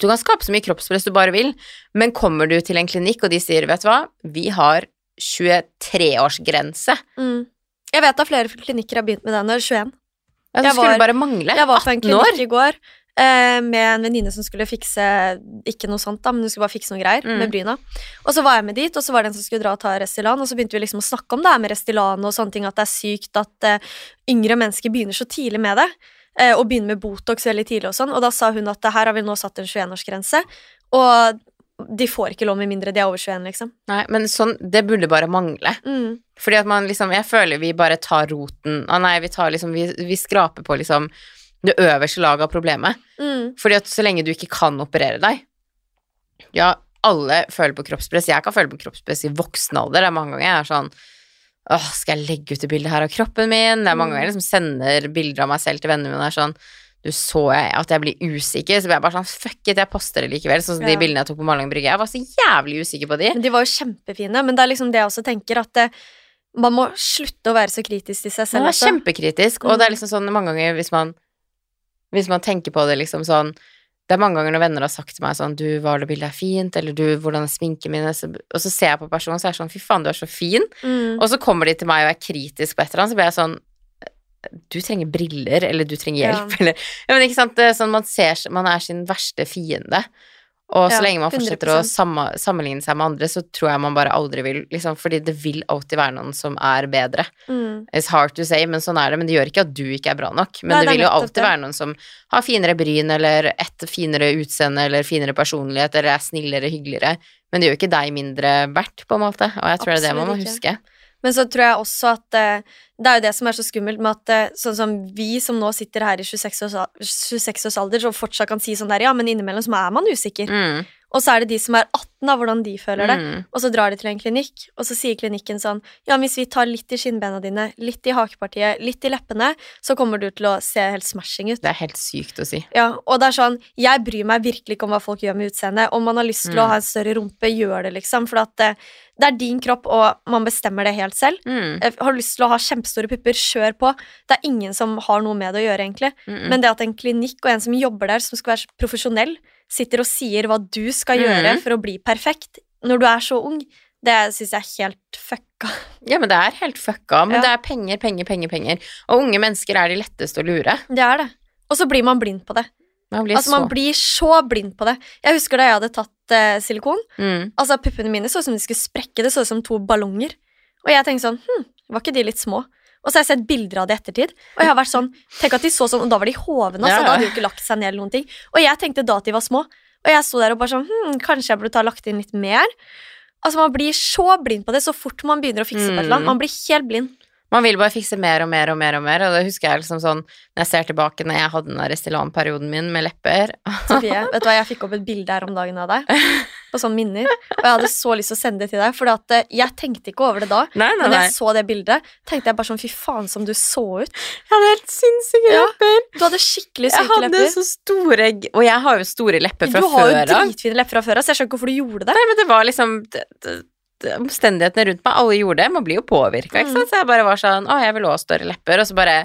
Du kan skape så mye kroppspress du bare vil, men kommer du til en klinikk, og de sier, vet du hva, vi har 23-årsgrense Mm. Jeg vet at flere klinikker har begynt med det når 21. ja, Det Jeg skulle var- bare mangle. Jeg var på en klinikk i går eh, med en venninne som skulle fikse Ikke noe sånt, da, men hun skulle bare fikse noen greier Mm. med bryna. Og så var jeg med dit, og så var det en som skulle dra og ta Restylane, og så begynte vi liksom å snakke om det her med Restylane og sånne ting, at det er sykt at eh, yngre mennesker begynner så tidlig med det. Eh, og begynner med Botox veldig tidlig og sånn. Og da sa hun at her har vi nå satt en 21-årsgrense, og de får ikke lov med mindre de er over 21, liksom. Nei, men sånn, det burde bare mangle. Mm. Fordi at man liksom, jeg føler vi bare tar roten, ah nei, vi tar liksom, vi, vi skraper på liksom det øverste laget av problemet. Mm. Fordi at så lenge du ikke kan operere deg Ja, alle føler på kroppspress. Jeg kan føle på kroppspress i voksen alder. Det er mange ganger jeg er sånn Åh, skal jeg legge ut et bilde her av kroppen min? Det er mange Mm. ganger jeg liksom sender bilder av meg selv til vennene mine og er sånn Du så jeg at jeg blir usikker, så blir jeg bare sånn Fuck it, jeg poster det likevel. Sånn som de bildene jeg tok på Malang Brygge. Jeg var så jævlig usikker på de. Men de var jo kjempefine. Men det er liksom det jeg også tenker, at det, man må slutte å være så kritisk til seg selv. Man er også. kjempekritisk, og det er Mm. liksom sånn mange ganger hvis man Hvis man tenker på det liksom sånn Det er mange ganger når venner har sagt til meg sånn Du, var det bildet er fint? Eller du, hvordan er sminken min? Og så ser jeg på personen, så er jeg sånn Fy faen, du er så fin. Mm. Og så kommer de til meg og er kritisk på et eller annet, så blir jeg sånn Du trenger briller, eller du trenger hjelp, Ja. eller Ja, men ikke sant, sånn man ser Man er sin verste fiende. Og så Ja, lenge man fortsetter å 100%. samme, sammenligne seg med andre, så tror jeg man bare aldri vil liksom, Fordi det vil alltid være noen som er bedre. Mm. It's hard to say, men sånn er det. Men det gjør ikke at du ikke er bra nok. Men Nei, det det vil jo alltid det. være noen som har finere bryn, eller et finere utseende, eller finere personlighet, eller er snillere, hyggeligere. Men det gjør ikke deg mindre verdt, på en måte. Og jeg tror det er det man må huske. ikke. Men så tror jeg også at eh, det er jo det som er så skummelt med at eh, sånn som vi som nå sitter her i 26 års, 26 års alder, så fortsatt kan si sånn der, ja, men innimellom så er man usikker. Mm, Og så er det de som er 18, da, hvordan de føler det. mm. Og så drar de til en klinikk, og så sier klinikken sånn Ja, hvis vi tar litt i skinnbena dine, litt i hakepartiet, litt i leppene, så kommer du til å se helt smashing ut. Det er helt sykt å si. Ja, og det er sånn Jeg bryr meg virkelig ikke om hva folk gjør med utseendet. Om man har lyst til å Mm. ha en større rumpe, gjør det, liksom. For at det, det er din kropp, og man bestemmer det helt selv. Mm, Eh, Har du lyst til å ha kjempestore pupper, kjør på. Det er ingen som har noe med det å gjøre, egentlig. Men det at en klinikk og en som jobber der, som skal være profesjonell, sitter og sier hva du skal gjøre mm. for å bli perfekt når du er så ung, det syns jeg er helt fucka. Ja, men det er helt fucka. Men Ja. det er penger, penger, penger, penger. Og unge mennesker er de letteste å lure. Det er det. Og så blir man blind på det. Man blir Altså, så man blir så blind på det. Jeg husker da jeg hadde tatt uh, silikon. mm. Altså, Puppene mine så ut som de skulle sprekke. Det så ut som to ballonger. Og jeg tenkte sånn Hm, var ikke de litt små? Og så har jeg sett bilder av det i ettertid. Og jeg har vært sånn Tenk at de så sånn, og da var de hovne, Ja, så ja. da hadde de jo ikke lagt seg ned eller noen ting. Og jeg tenkte da at de var små. Og jeg sto der og bare sånn Hm, kanskje jeg burde ta lagt inn litt mer? Altså, man blir så blind på det så fort man begynner å fikse på et eller Mm. annet. Man blir helt blind. Man vil bare fikse mer og mer og mer og mer, og det husker jeg liksom sånn Når jeg ser tilbake når jeg hadde den der Restylane-perioden min med lepper Sofie, vet du hva, jeg fikk opp et bilde her om dagen av deg. På sånne minner. Og jeg hadde så lyst til å sende det til deg, for jeg tenkte ikke over det da. Nei, nei, nei. men jeg så det bildet, tenkte jeg bare sånn fy faen som du så ut. Jeg hadde helt sinnssyke Ja, lepper. Du hadde skikkelig syke lepper. Jeg hadde lepper. så store Og jeg har jo store lepper fra før. Du har jo dritfine lepper fra før av, så jeg skjønner ikke hvorfor du gjorde det. Nei, men det var liksom det, det, Omstendighetene rundt meg, alle gjorde det. Man blir jo påvirka, ikke sant. Så jeg bare var sånn Å, jeg vil også ha større lepper. Og så bare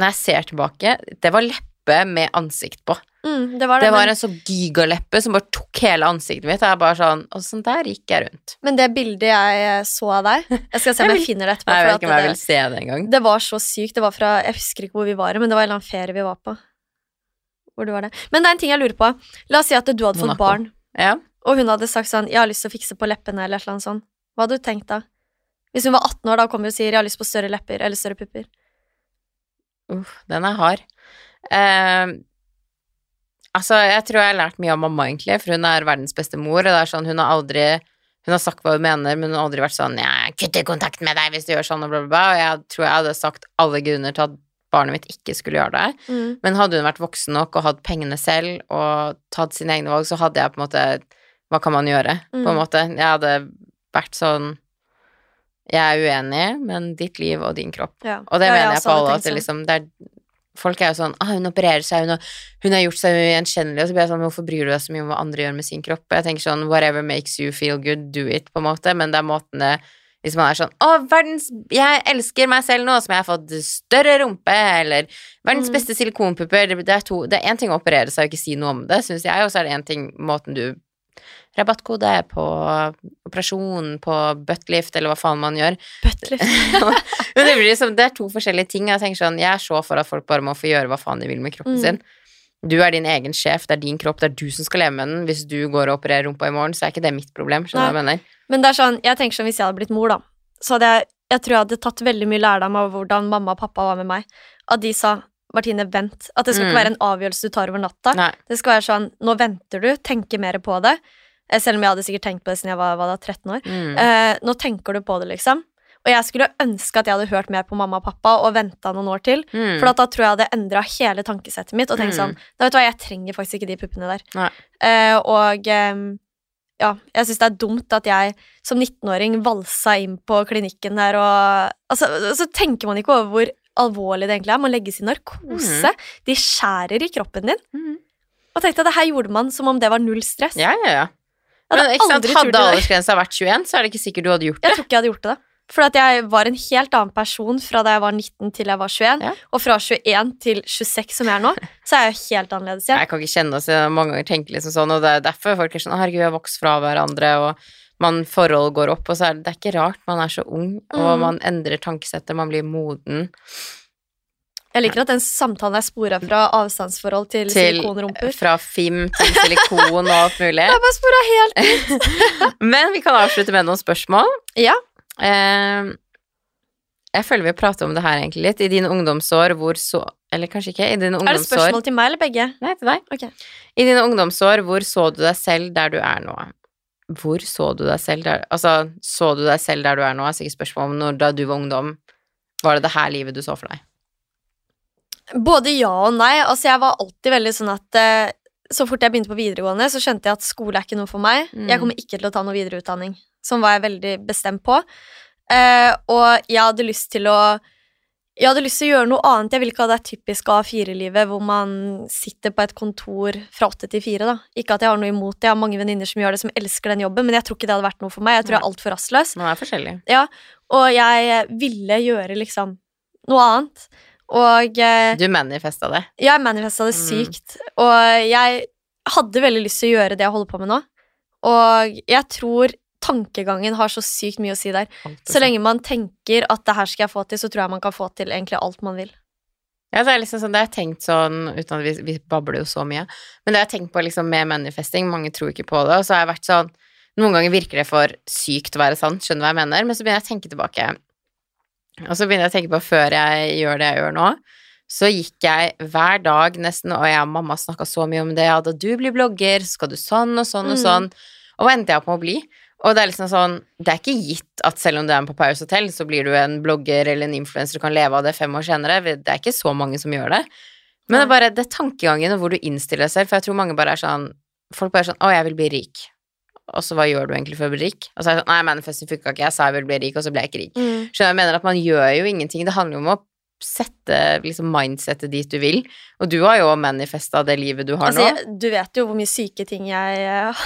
Når jeg ser tilbake, det var leppe med ansikt på. Mm, det var det, Det var men, en så gigaleppe som bare tok hele ansiktet mitt. Og jeg bare sånn Og sånn der gikk jeg rundt. men det bildet jeg så av deg Jeg skal se om jeg finner det etterpå. Nei, jeg vet ikke om jeg det, vil se det engang. det var så sykt. Det var fra Jeg husker ikke hvor vi var, men det var en eller annen ferie vi var på. Hvor det var det. Men det er en ting jeg lurer på. La oss si at du hadde fått Monaco. barn, Ja. Og hun hadde sagt sånn 'Jeg har lyst til å fikse på leppene', eller et eller annet sånt. Hva hadde du tenkt da? Hvis hun var 18 år da og kommer og sier 'Jeg har lyst på større lepper' eller større pupper. Uff, den er hard. Uh, altså, jeg tror jeg har lært mye av mamma, egentlig, for hun er verdens beste mor, og det er sånn, hun har aldri Hun har sagt hva hun mener, men hun har aldri vært sånn 'Jeg kutter kontakten med deg hvis du gjør sånn', og bla, bla, bla. Og jeg tror jeg hadde sagt alle grunner til at barnet mitt ikke skulle gjøre det. Mm. Men hadde hun vært voksen nok og hatt pengene selv og tatt sine egne valg, så hadde jeg på en måte Hva kan man gjøre, på en Mm. måte? Jeg hadde vært sånn Jeg er uenig, men ditt liv og din kropp. Ja. Og det Ja, mener jeg på alle. At det sånn. liksom, det er, folk er jo sånn ah, 'Hun opererer seg, hun har, hun har gjort seg ugjenkjennelig.' Og så blir jeg sånn 'Hvorfor bryr du deg så mye om hva andre gjør med sin kropp?' Jeg tenker sånn 'Whatever makes you feel good, do it', på en måte. Men det er måten det Hvis man er sånn 'Å, verdens Jeg elsker meg selv nå som jeg har fått større rumpe', eller 'Verdens Mm. beste silikonpupper'. Er Det er én ting å operere seg og ikke si noe om det, syns jeg, og så er det én ting måten du Rabattkode på operasjon, på buttlift, eller hva faen man gjør. Buttlift. Men det, liksom, det er to forskjellige ting. Jeg tenker sånn, jeg er så for at folk bare må få gjøre hva faen de vil med kroppen Mm. sin. Du er din egen sjef, det er din kropp, det er du som skal leve med den. Hvis du går og opererer rumpa i morgen, så er ikke det mitt problem. Skjønner du hva jeg mener? Men det er sånn, jeg tenker sånn hvis jeg hadde blitt mor, da, så hadde jeg Jeg tror jeg hadde tatt veldig mye lærdom av hvordan mamma og pappa var med meg. At de sa Martine, vent. At det skal Mm. ikke være en avgjørelse du tar over natta. Nei. Det skal være sånn Nå venter du, tenker mer på det. Eh, Selv om jeg hadde sikkert tenkt på det siden jeg var, var da, 13 år. Mm. Eh, nå tenker du på det, liksom. Og jeg skulle ønske at jeg hadde hørt mer på mamma og pappa og venta noen år til. Mm. For at da tror jeg hadde endra hele tankesettet mitt og tenkt Mm. sånn Da vet du hva, jeg trenger faktisk ikke de puppene der. Eh, og ehm, ja, jeg syns det er dumt at jeg som 19-åring valsa inn på klinikken der og Altså, så tenker man ikke over hvor alvorlig det egentlig er. Man legges i narkose. De skjærer i kroppen din. Mm. Og tenkte at det her gjorde man som om det var null stress. Ja, ja, ja. Men hadde sant, aldri turt hadde aldersgrensa vært 21, så er det ikke sikkert du hadde gjort det. Jeg tror ikke jeg hadde gjort det. For jeg var en helt annen person fra da jeg var 19 til jeg var 21. Ja. Og fra 21 til 26 som jeg er nå, så er jeg jo helt annerledes igjen. Jeg kan ikke kjenne oss mange ganger tenke liksom sånn, og det er derfor folk er sånn Herregud, vi har vokst fra hverandre, og man forhold går opp, og så er det, det er ikke rart man er så ung, og Mm. man endrer tankesettet, man blir moden Jeg liker at den samtalen er spora fra avstandsforhold til, til silikonrumper. fra FIM til silikon og alt mulig. Jeg bare spora helt ut. Men vi kan avslutte med noen spørsmål. Ja. Eh, jeg føler vi har pratet om det her egentlig litt. I dine ungdomsår hvor så Eller kanskje ikke. I dine Er det spørsmål til meg eller begge? Nei, til deg. Okay. I dine ungdomsår, hvor så du deg selv der du er nå? Hvor så du deg selv der Altså, så du deg selv der du er nå, er sikkert spørsmål om når da du var ungdom. Var det det her livet du så for deg? Både ja og nei. Altså, jeg var alltid veldig sånn at eh, så fort jeg begynte på videregående, så skjønte jeg at skole er ikke noe for meg. Mm. Jeg kommer ikke til å ta noe videreutdanning. Sånn var jeg veldig bestemt på. Eh, og jeg hadde lyst til å Jeg hadde lyst til å gjøre noe annet. Jeg ville ikke ha det typiske A4-livet hvor man sitter på et kontor fra åtte til fire. da. Ikke at jeg har noe imot det, jeg har mange venninner som gjør det, som elsker den jobben, men jeg tror ikke det hadde vært noe for meg. Jeg tror jeg er altfor rastløs. Man er forskjellig. Og jeg ville gjøre liksom noe annet. Og eh, Du manifesta det. jeg manifesta det Mm. sykt, og jeg hadde veldig lyst til å gjøre det jeg holder på med nå. Og jeg tror tankegangen har så sykt mye å si der. Så lenge man tenker at det her skal jeg få til, så tror jeg man kan få til egentlig alt man vil. Ja, det er liksom sånn, det har jeg tenkt sånn, uten at vi, vi babler jo så mye, men det har jeg tenkt på liksom med manifesting, mange tror ikke på det, og så har jeg vært sånn, noen ganger virker det for sykt å være sant, skjønner du hva jeg mener, men så begynner jeg å tenke tilbake, og så begynner jeg å tenke på før jeg gjør det jeg gjør nå, så gikk jeg hver dag nesten, og jeg og mamma snakket så mye om det, ja, da du blir blogger, så skal du sånn og sånn og Mm. sånn, og hva endte jeg opp med å bli? Og det er liksom sånn, det er ikke gitt at selv om du er på Paris Hotel, så blir du en blogger eller en influencer og kan leve av det fem år senere. Det er ikke så mange som gjør det. Men det er bare det tankegangen og hvor du innstiller deg selv, for jeg tror mange bare er sånn Folk bare er sånn 'Å, jeg vil bli rik'. Og så hva gjør du egentlig for å bli rik? Og så er jeg sånn 'Nei, manifesting funka ikke, jeg sa jeg ville bli rik, og så ble jeg ikke rik'. Skjønner du, jeg mener at man gjør jo ingenting. Det handler jo om å sette liksom mindsettet dit du vil. Og du har jo manifesta det livet du har Altså, nå. jeg, du vet jo hvor mye syke ting jeg eh,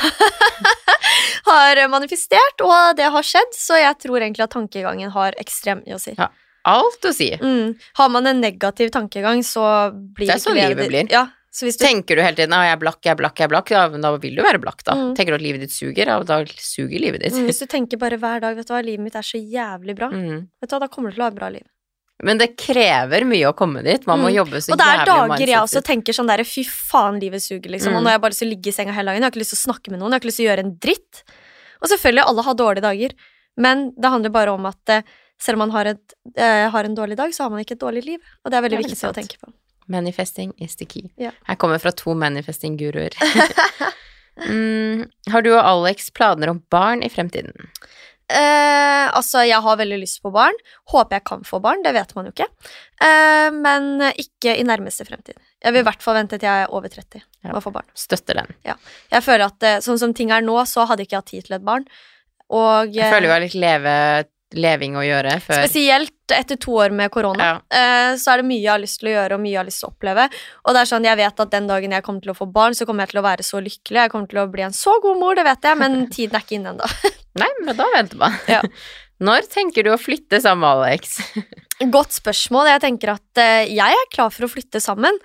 har manifestert, og det har skjedd, så jeg tror egentlig at tankegangen har ekstremt mye å si. Ja. Alt å si. Mm. Har man en negativ tankegang, så blir Det er sånn livet blir. Ja, så du Tenker du hele tiden jeg er blakk, jeg er blakk, jeg er blakk', ja, men da vil du være blakk, da. Mm. Tenker du at livet ditt suger, ja, da suger livet ditt. Mm, Hvis du tenker bare hver dag Vet du hva, livet mitt er så jævlig bra. Mm. Vet du hva, Da kommer du til å ha et bra liv. Men det krever mye å komme dit. Man må Mm. jobbe så jævlig Og det er dager jeg også tenker sånn der Fy faen, livet suger, liksom. Mm. Og nå har jeg bare lyst til å ligge i senga hele dagen. Jeg har ikke lyst til å snakke med noen. Jeg har ikke lyst til å gjøre en dritt. Og selvfølgelig, alle har dårlige dager. Men det handler bare om at eh, selv om man har, et, eh, har en dårlig dag, så har man ikke et dårlig liv. Og det er veldig Det er veldig viktig å tenke på. Manifesting is the key. Ja. Jeg kommer fra to manifesting-guruer. mm, har du og Alex planer om barn i fremtiden? Eh, altså, jeg har veldig lyst på barn. Håper jeg kan få barn, det vet man jo ikke. Eh, men ikke i nærmeste fremtid. Jeg vil i hvert fall vente til jeg er over 30 Ja. å barn. Støtter den. Jeg føler at eh, sånn som ting er nå, så hadde ikke jeg hatt tid til et barn. Og Jeg føler vi har litt leve, leving å gjøre før. Spesielt etter to år med korona. Ja. eh, Så er det mye jeg har lyst til å gjøre, og mye jeg har lyst til å oppleve. Og det er sånn, jeg vet at den dagen jeg kommer til å få barn, så kommer jeg til å være så lykkelig. Jeg kommer til å bli en så god mor, det vet jeg, men tiden er ikke inne ennå. Nei, men da venter man. Ja. Når tenker du å flytte sammen Alex? Godt spørsmål. Jeg tenker at eh, jeg er klar for å flytte sammen.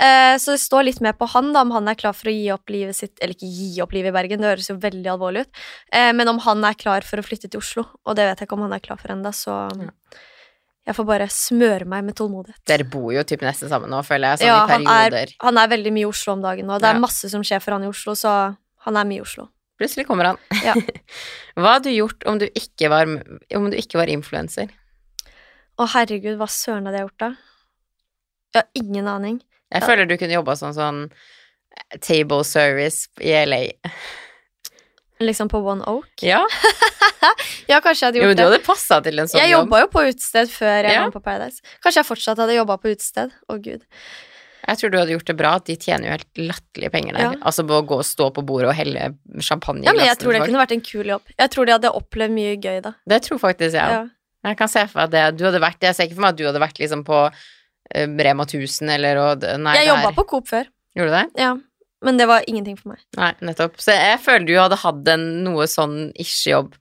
Eh, så det står litt mer på han, da, om han er klar for å gi opp livet sitt Eller ikke gi opp livet i Bergen, det høres jo veldig alvorlig ut. Eh, men om han er klar for å flytte til Oslo, og det vet jeg ikke om han er klar for ennå, så Ja. jeg får bare smøre meg med tålmodighet. Dere bor jo typ nesten sammen nå, føler jeg, sånn Ja, i han er, han er veldig mye i Oslo om dagen nå. Det er Ja. masse som skjer for han i Oslo, så han er mye i Oslo. Plutselig kommer han. Ja. Hva hadde du gjort om du ikke var, om du ikke var influenser? Å herregud, hva søren hadde jeg gjort da? Jeg har ingen aning. Jeg Ja. føler du kunne jobba som sånn table service i LA. Liksom på One Oak. Ja, Ja, kanskje jeg hadde gjort det. jo, du hadde passa til en sånn Jeg jobb. jobba jo på utested før jeg Ja. på Paradise. Kanskje jeg fortsatt hadde jobba på utested. Å, gud. Jeg tror du hadde gjort det bra. De tjener jo helt latterlige penger der. Ja. Altså på å gå og stå på bordet og helle champagne i Ja, men jeg tror det kunne vært en kul jobb. Jeg tror de hadde opplevd mye gøy da. Det tror faktisk jeg Ja. òg. Jeg kan se for meg at det, du hadde vært Jeg ser ikke for meg at du hadde vært liksom på eh, Rema 1000 eller og, Nei, Jeg jobba på Coop før, Gjorde du det? ja. men det var ingenting for meg. Nei, nettopp. Så jeg føler du hadde hatt en noe sånn ish-jobb.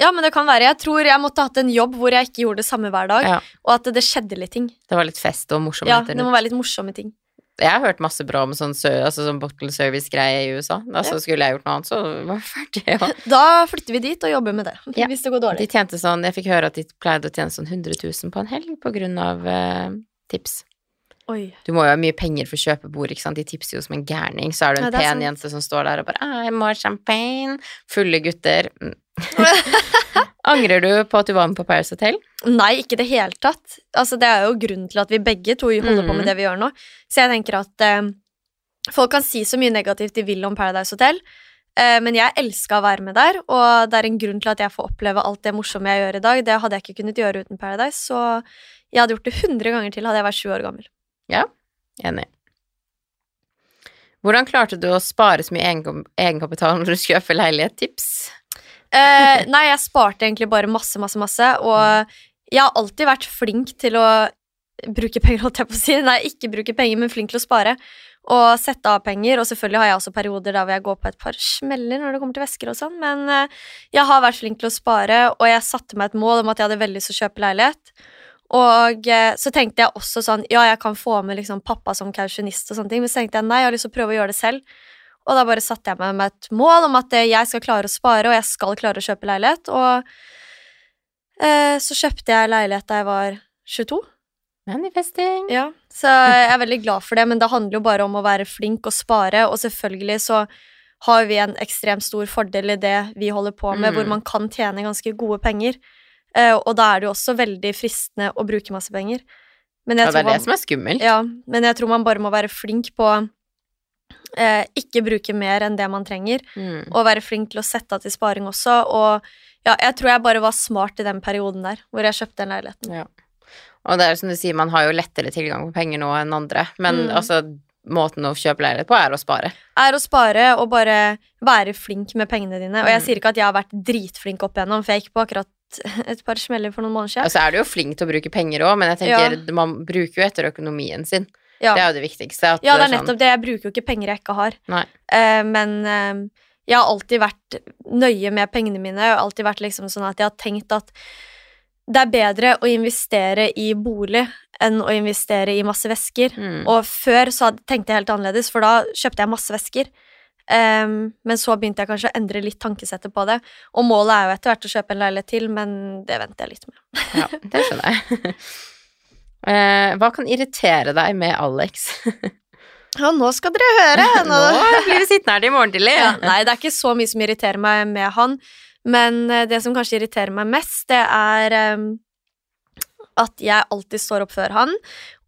Ja, men det kan være. Jeg tror jeg måtte hatt en jobb hvor jeg ikke gjorde det samme hver dag, Ja. og at det, skjedde litt ting. Det var litt fest og Ja, morsomheter. det må være litt morsomme ting. Jeg har hørt masse bra om sånn, altså, sånn bottle service-greie i USA. Altså, Skulle jeg gjort noe annet, så var det ferdig. Ja. Da flytter vi dit og jobber med det, Ja. hvis det går dårlig. De tjente sånn Jeg fikk høre at de pleide å tjene sånn 100 000 på en helg på grunn av eh, tips. Oi. Du må jo ha mye penger for å kjøpe bord, ikke sant. De tipser jo som en gærning. Så er det en ja, pen sant. jente som står der og bare «Ah, må champagne'. Fulle gutter. Mm. Angrer du på at du var med på Paris Hotel? Nei, ikke i det hele tatt. Altså, det er jo grunnen til at vi begge to holder på Mhm. med det vi gjør nå. Så jeg tenker at eh, folk kan si så mye negativt de vil om Paradise Hotel, men jeg elska å være med der, og det er en grunn til at jeg får oppleve alt det morsomme jeg gjør i dag. Det hadde jeg ikke kunnet gjøre uten Paradise, så jeg hadde gjort det 100 ganger til hadde jeg vært sju år gammel. Ja, Enig. Hvordan klarte du å spare så mye egenkap- egenkapital når du kjøper leilighet? Tips? Eh, nei, jeg sparte egentlig bare masse, masse, masse, og jeg har alltid vært flink til å bruke penger, holdt jeg på å si. Nei, ikke bruke penger, men flink til å spare. Og sette av penger, og selvfølgelig har jeg også perioder der hvor jeg går på et par smeller når det kommer til vesker og sånn, men eh, jeg har vært flink til å spare, og jeg satte meg et mål om at jeg hadde veldig lyst til å kjøpe leilighet. Og eh, så tenkte jeg også sånn, ja, jeg kan få med liksom pappa som kausjonist og sånne ting, men så tenkte jeg nei, jeg har lyst til å prøve å gjøre det selv. Og da bare satte jeg meg med et mål om at eh, jeg skal klare å spare, og jeg skal klare å kjøpe leilighet. Og eh, så kjøpte jeg leilighet da jeg var 22. Manifesting. Ja, så jeg er veldig glad for det, men det handler jo bare om å være flink og spare, og selvfølgelig så har vi en ekstremt stor fordel i det vi holder på med, Mm. hvor man kan tjene ganske gode penger. Eh, og da er det jo også veldig fristende å bruke masse penger. Men jeg Ja, det er tror man- det som er skummelt. ja, men jeg tror man bare må være flink på eh, ikke bruke mer enn det man trenger, Mm. og være flink til å sette av til sparing også. Og ja, jeg tror jeg bare var smart i den perioden der, hvor jeg kjøpte den leiligheten. Ja. Og det er som du sier, man har jo lettere tilgang på penger nå enn andre, men Mm. altså måten å kjøpe leilighet på er å spare. Er å spare og bare være flink med pengene dine. Og jeg Mm. sier ikke at jeg har vært dritflink opp igjennom, for jeg gikk på akkurat et par smeller for noen måneder siden. Og så er du jo flink til å bruke penger òg, men jeg tenker man bruker jo etter økonomien sin. Ja. Det er jo det viktigste. At Ja, det er sånn- nettopp det. Jeg bruker jo ikke penger jeg ikke har. Eh, men eh, jeg har alltid vært nøye med pengene mine. Har alltid vært liksom sånn at jeg har tenkt at det er bedre å investere i bolig enn å investere i masse vesker. Mm. Og før så tenkte jeg helt annerledes, for da kjøpte jeg masse vesker. Um, men så begynte jeg kanskje å endre litt tankesettet på det. Og målet er jo etter hvert å kjøpe en leilighet til, men det venter jeg litt med. Ja, det skjønner jeg. Eh, hva kan irritere deg med Alex? Ja, nå skal dere høre! Nå blir vi sittende her til i morgen tidlig. Ja, nei, det er ikke så mye som irriterer meg med han, men eh, det som kanskje irriterer meg mest, det er em, at jeg alltid står opp før han.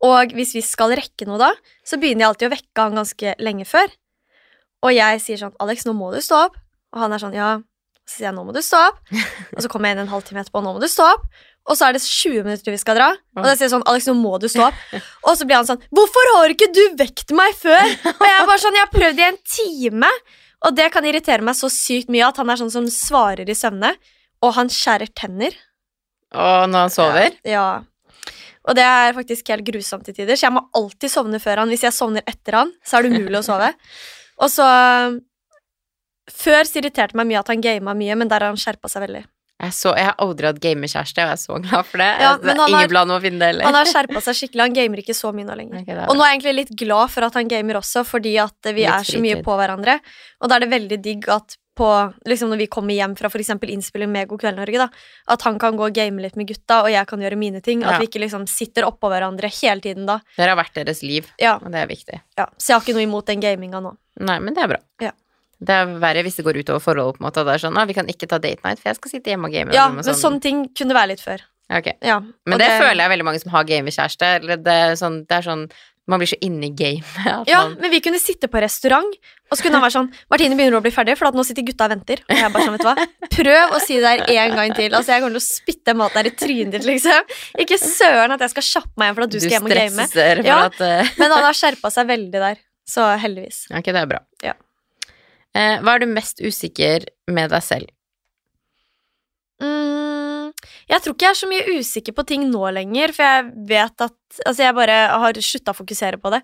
Og hvis vi skal rekke noe da, så begynner jeg alltid å vekke han ganske lenge før. Og jeg sier sånn 'Alex, nå må du stå opp.' Og han er sånn 'Ja.' Så sier jeg 'Nå må du stå opp'. Og så kommer jeg inn en halvtime etterpå 'Nå må du stå opp'. Og så er det 20 minutter vi skal dra. Og da sier jeg sånn 'Alex, nå må du stå opp'. Og så blir han sånn 'Hvorfor har ikke du vekt meg før?' Og jeg er bare sånn 'Jeg har prøvd i en time'. Og det kan irritere meg så sykt mye at han er sånn som svarer i søvne. Og han skjærer tenner. Og når han sover? Ja. Og det er faktisk helt grusomt til tider, så jeg må alltid sovne før han. Hvis jeg sovner etter han, så er det umulig å sove. Og så Før så irriterte meg mye at han gama mye, men der har han skjerpa seg veldig. Jeg, så, jeg har aldri hatt gamerkjæreste, og jeg er så glad for det. Ja, Altså, det er han ingen har- plan om å finne det heller. Han har skjerpa seg skikkelig. Han gamer ikke så mye nå lenger. Okay, er Og nå er jeg egentlig litt glad for at han gamer også, fordi at vi Litt er så mye fritid. på hverandre. Og da er det veldig digg at på, liksom når vi kommer hjem fra f.eks. innspilling med God kveld Norge, da, at han kan gå og game litt med gutta, og jeg kan gjøre mine ting. Ja. At vi ikke liksom sitter oppå hverandre hele tiden da. Dere har vært deres liv, Ja, og det er viktig. ja. Så jeg har ikke noe imot den gaminga nå. Nei, men det er bra. Ja. Det er verre hvis det går utover forholdet, på en måte. Det er sånn, ah, vi kan ikke ta date night, for jeg skal sitte hjemme og game. Ja, men sånne ting kunne være litt før. Ok. Ja, Men det, det, føler jeg veldig mange som har gamerkjæreste. Eller det er sånn, det er sånn Man blir så inne i gamet. Ja, man- men vi kunne sitte på restaurant, og så kunne han være sånn Martine begynner å bli ferdig, for at nå sitter gutta og venter. Og jeg bare sånn, vet du hva Prøv å si det der en gang til. Altså, jeg kommer til å spytte maten her i trynet ditt, liksom. Ikke søren at jeg skal kjappe meg hjem for at du, skal hjem og game. Ja. at uh... Men han har skjerpa seg veldig der. Så heldigvis. Ok, det er bra. Ja. Eh, hva er du mest usikker med deg selv? Mm, jeg tror ikke jeg er så mye usikker på ting nå lenger, for jeg vet at Altså, jeg bare har slutta å fokusere på det.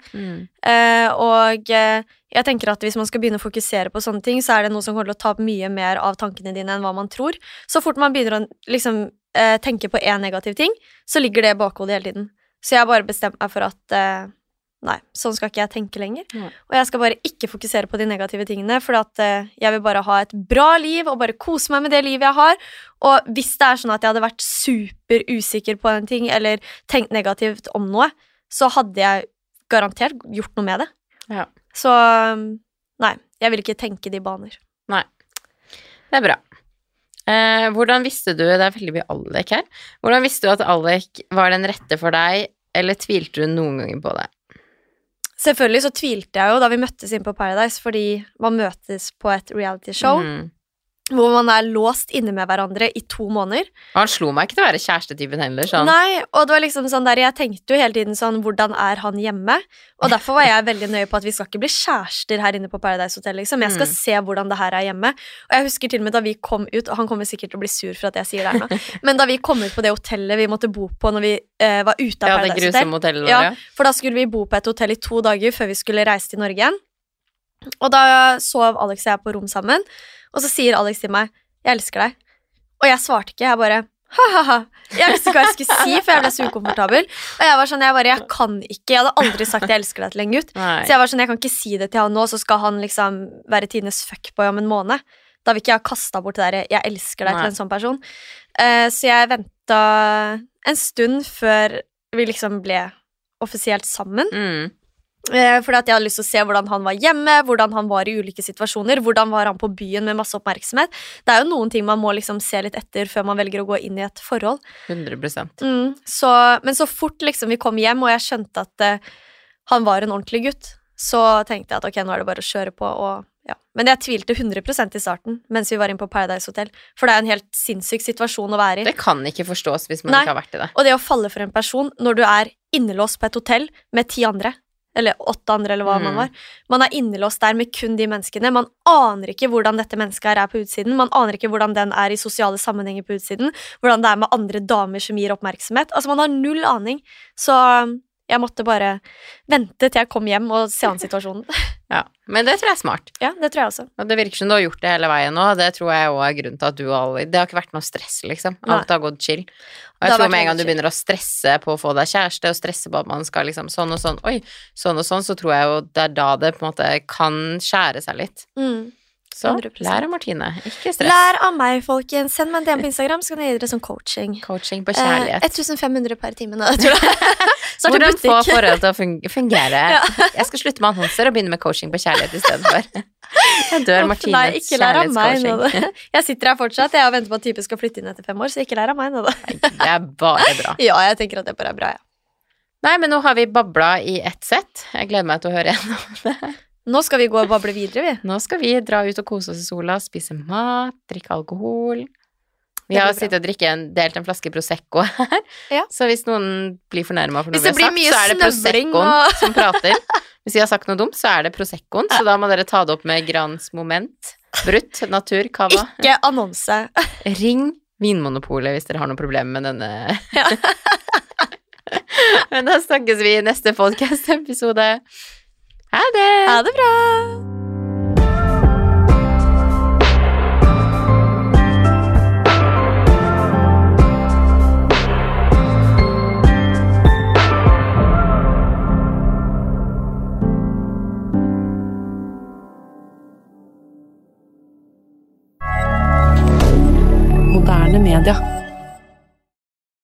Eh, og eh, jeg tenker at hvis man skal begynne å fokusere på sånne ting, så er det noe som kommer til å ta opp mye mer av tankene dine enn hva man tror. Så fort man begynner å liksom eh, tenke på én negativ ting, så ligger det i bakhodet hele tiden. Så jeg har bare bestemt meg for at eh, nei, sånn skal ikke jeg tenke lenger. Nei. Og jeg skal bare ikke fokusere på de negative tingene, for at uh, jeg vil bare ha et bra liv og bare kose meg med det livet jeg har. Og hvis det er sånn at jeg hadde vært super usikker på en ting, eller tenkt negativt om noe, så hadde jeg garantert gjort noe med det. Ja. Så nei, jeg vil ikke tenke de baner. Nei. Det er bra. Eh, hvordan visste du Det er veldig mye Alek her. Hvordan visste du at Alek var den rette for deg, eller tvilte du noen ganger på det? Selvfølgelig så tvilte jeg jo da vi møttes inn på Paradise, fordi man møtes på et realityshow Mm. Hvor man er låst inne med hverandre i to måneder. Han slo meg ikke til å være kjærestetypen heller. Sånn. Nei, og det var liksom sånn der, jeg tenkte jo hele tiden sånn, hvordan er han hjemme? Og derfor var jeg veldig nøye på at vi skal ikke bli kjærester her inne på Paradise Hotel, liksom. Jeg skal Mm. se hvordan det her er hjemme. Og jeg husker til og med da vi kom ut, og han kommer sikkert til å bli sur for at jeg sier det her nå, men da vi kom ut på det hotellet vi måtte bo på når vi eh, var ute av Ja, Paradise Hotel, Ja, hotellet Ja. vårt. for da skulle vi bo på et hotell i to dager før vi skulle reise til Norge igjen. Og da sov Alex og jeg på rom sammen, og så sier Alex til meg 'Jeg elsker deg'. Og jeg svarte ikke, jeg bare ha-ha-ha. Jeg visste ikke hva jeg skulle si, for jeg ble så ukomfortabel. Og jeg var sånn, jeg bare, jeg kan ikke, jeg hadde aldri sagt 'jeg elsker deg' til en gutt. Nei. Så jeg var sånn, jeg kan ikke si det til han nå, så skal han liksom være tidenes fuckboy om en måned. Da vil ikke jeg ha kasta bort det derre 'jeg elsker deg' Nei. til en sånn person. Uh, så jeg venta en stund før vi liksom ble offisielt sammen. Mm. Eh, fordi at jeg hadde lyst til å se hvordan han var hjemme, hvordan han var i ulike situasjoner, hvordan var han på byen med masse oppmerksomhet. Det er jo noen ting man må liksom se litt etter før man velger å gå inn i et forhold. 100 Mm, så, men så fort liksom vi kom hjem, og jeg skjønte at uh, han var en ordentlig gutt, så tenkte jeg at ok, nå er det bare å kjøre på. Og, ja. Men jeg tvilte 100% i starten mens vi var inne på Paradise Hotel. For det er en helt sinnssyk situasjon å være i. Det kan ikke forstås hvis man Nei. ikke har vært i det. Og det å falle for en person når du er innelåst på et hotell med ti andre, eller åtte andre, eller hva Mm. man var Man er innelåst der med kun de menneskene. Man aner ikke hvordan dette mennesket her er på utsiden. Man aner ikke hvordan den er i sosiale sammenhenger på utsiden. Hvordan det er med andre damer som gir oppmerksomhet. Altså, man har null aning. Så um, jeg måtte bare vente til jeg kom hjem og se an situasjonen. Ja. Men det tror jeg er smart. ja, det tror jeg også. Og det virker som du har gjort det hele veien nå. Det tror jeg òg er grunnen til at du aldri Det har ikke vært noe stress, liksom. Alt har gått chill. Og jeg tror med en gang du begynner å stresse på å få deg kjæreste, og stresse på at man skal liksom sånn og sånn, oi, sånn og sånn, så tror jeg jo det er da det på en måte kan skjære seg litt. Mm. Så 100%. lær av Martine. Ikke stress. Lær av meg, folkens. Send meg en DM på Instagram, så kan jeg gi dere sånn coaching. Coaching på Eh, kjærlighet. 1500 per time. Nå, tror jeg. Hvordan få forholdet forhold til å fungere. fungere. Jeg skal slutte med annonser og begynne med coaching på kjærlighet istedenfor. Jeg dør Uff, Nei, ikke lær av meg nå, da. Jeg sitter her fortsatt jeg har venter på at typen skal flytte inn etter fem år, så ikke lær av meg nå, da. Det er bare bra. Ja, jeg tenker at det bare er bra, ja. Nei, men nå har vi babla i ett sett. Jeg gleder meg til å høre gjennom det. Nå skal vi gå og bable videre, vi. Nå skal vi dra ut og kose oss i sola, spise mat, drikke alkohol. Vi har sittet og drikke en, delt en flaske Prosecco her, Ja. så hvis noen blir fornærma for noe vi har sagt, så er det Proseccoen og- som prater. Hvis vi har sagt noe dumt, så er det Proseccoen, så da må dere ta det opp med Grans Moment. Brutt, Natur, Cava. Ikke annonse. Ring Vinmonopolet hvis dere har noe problem med denne. Men da snakkes vi i neste podcast-episode. Ha det! Ha det bra! moderne media.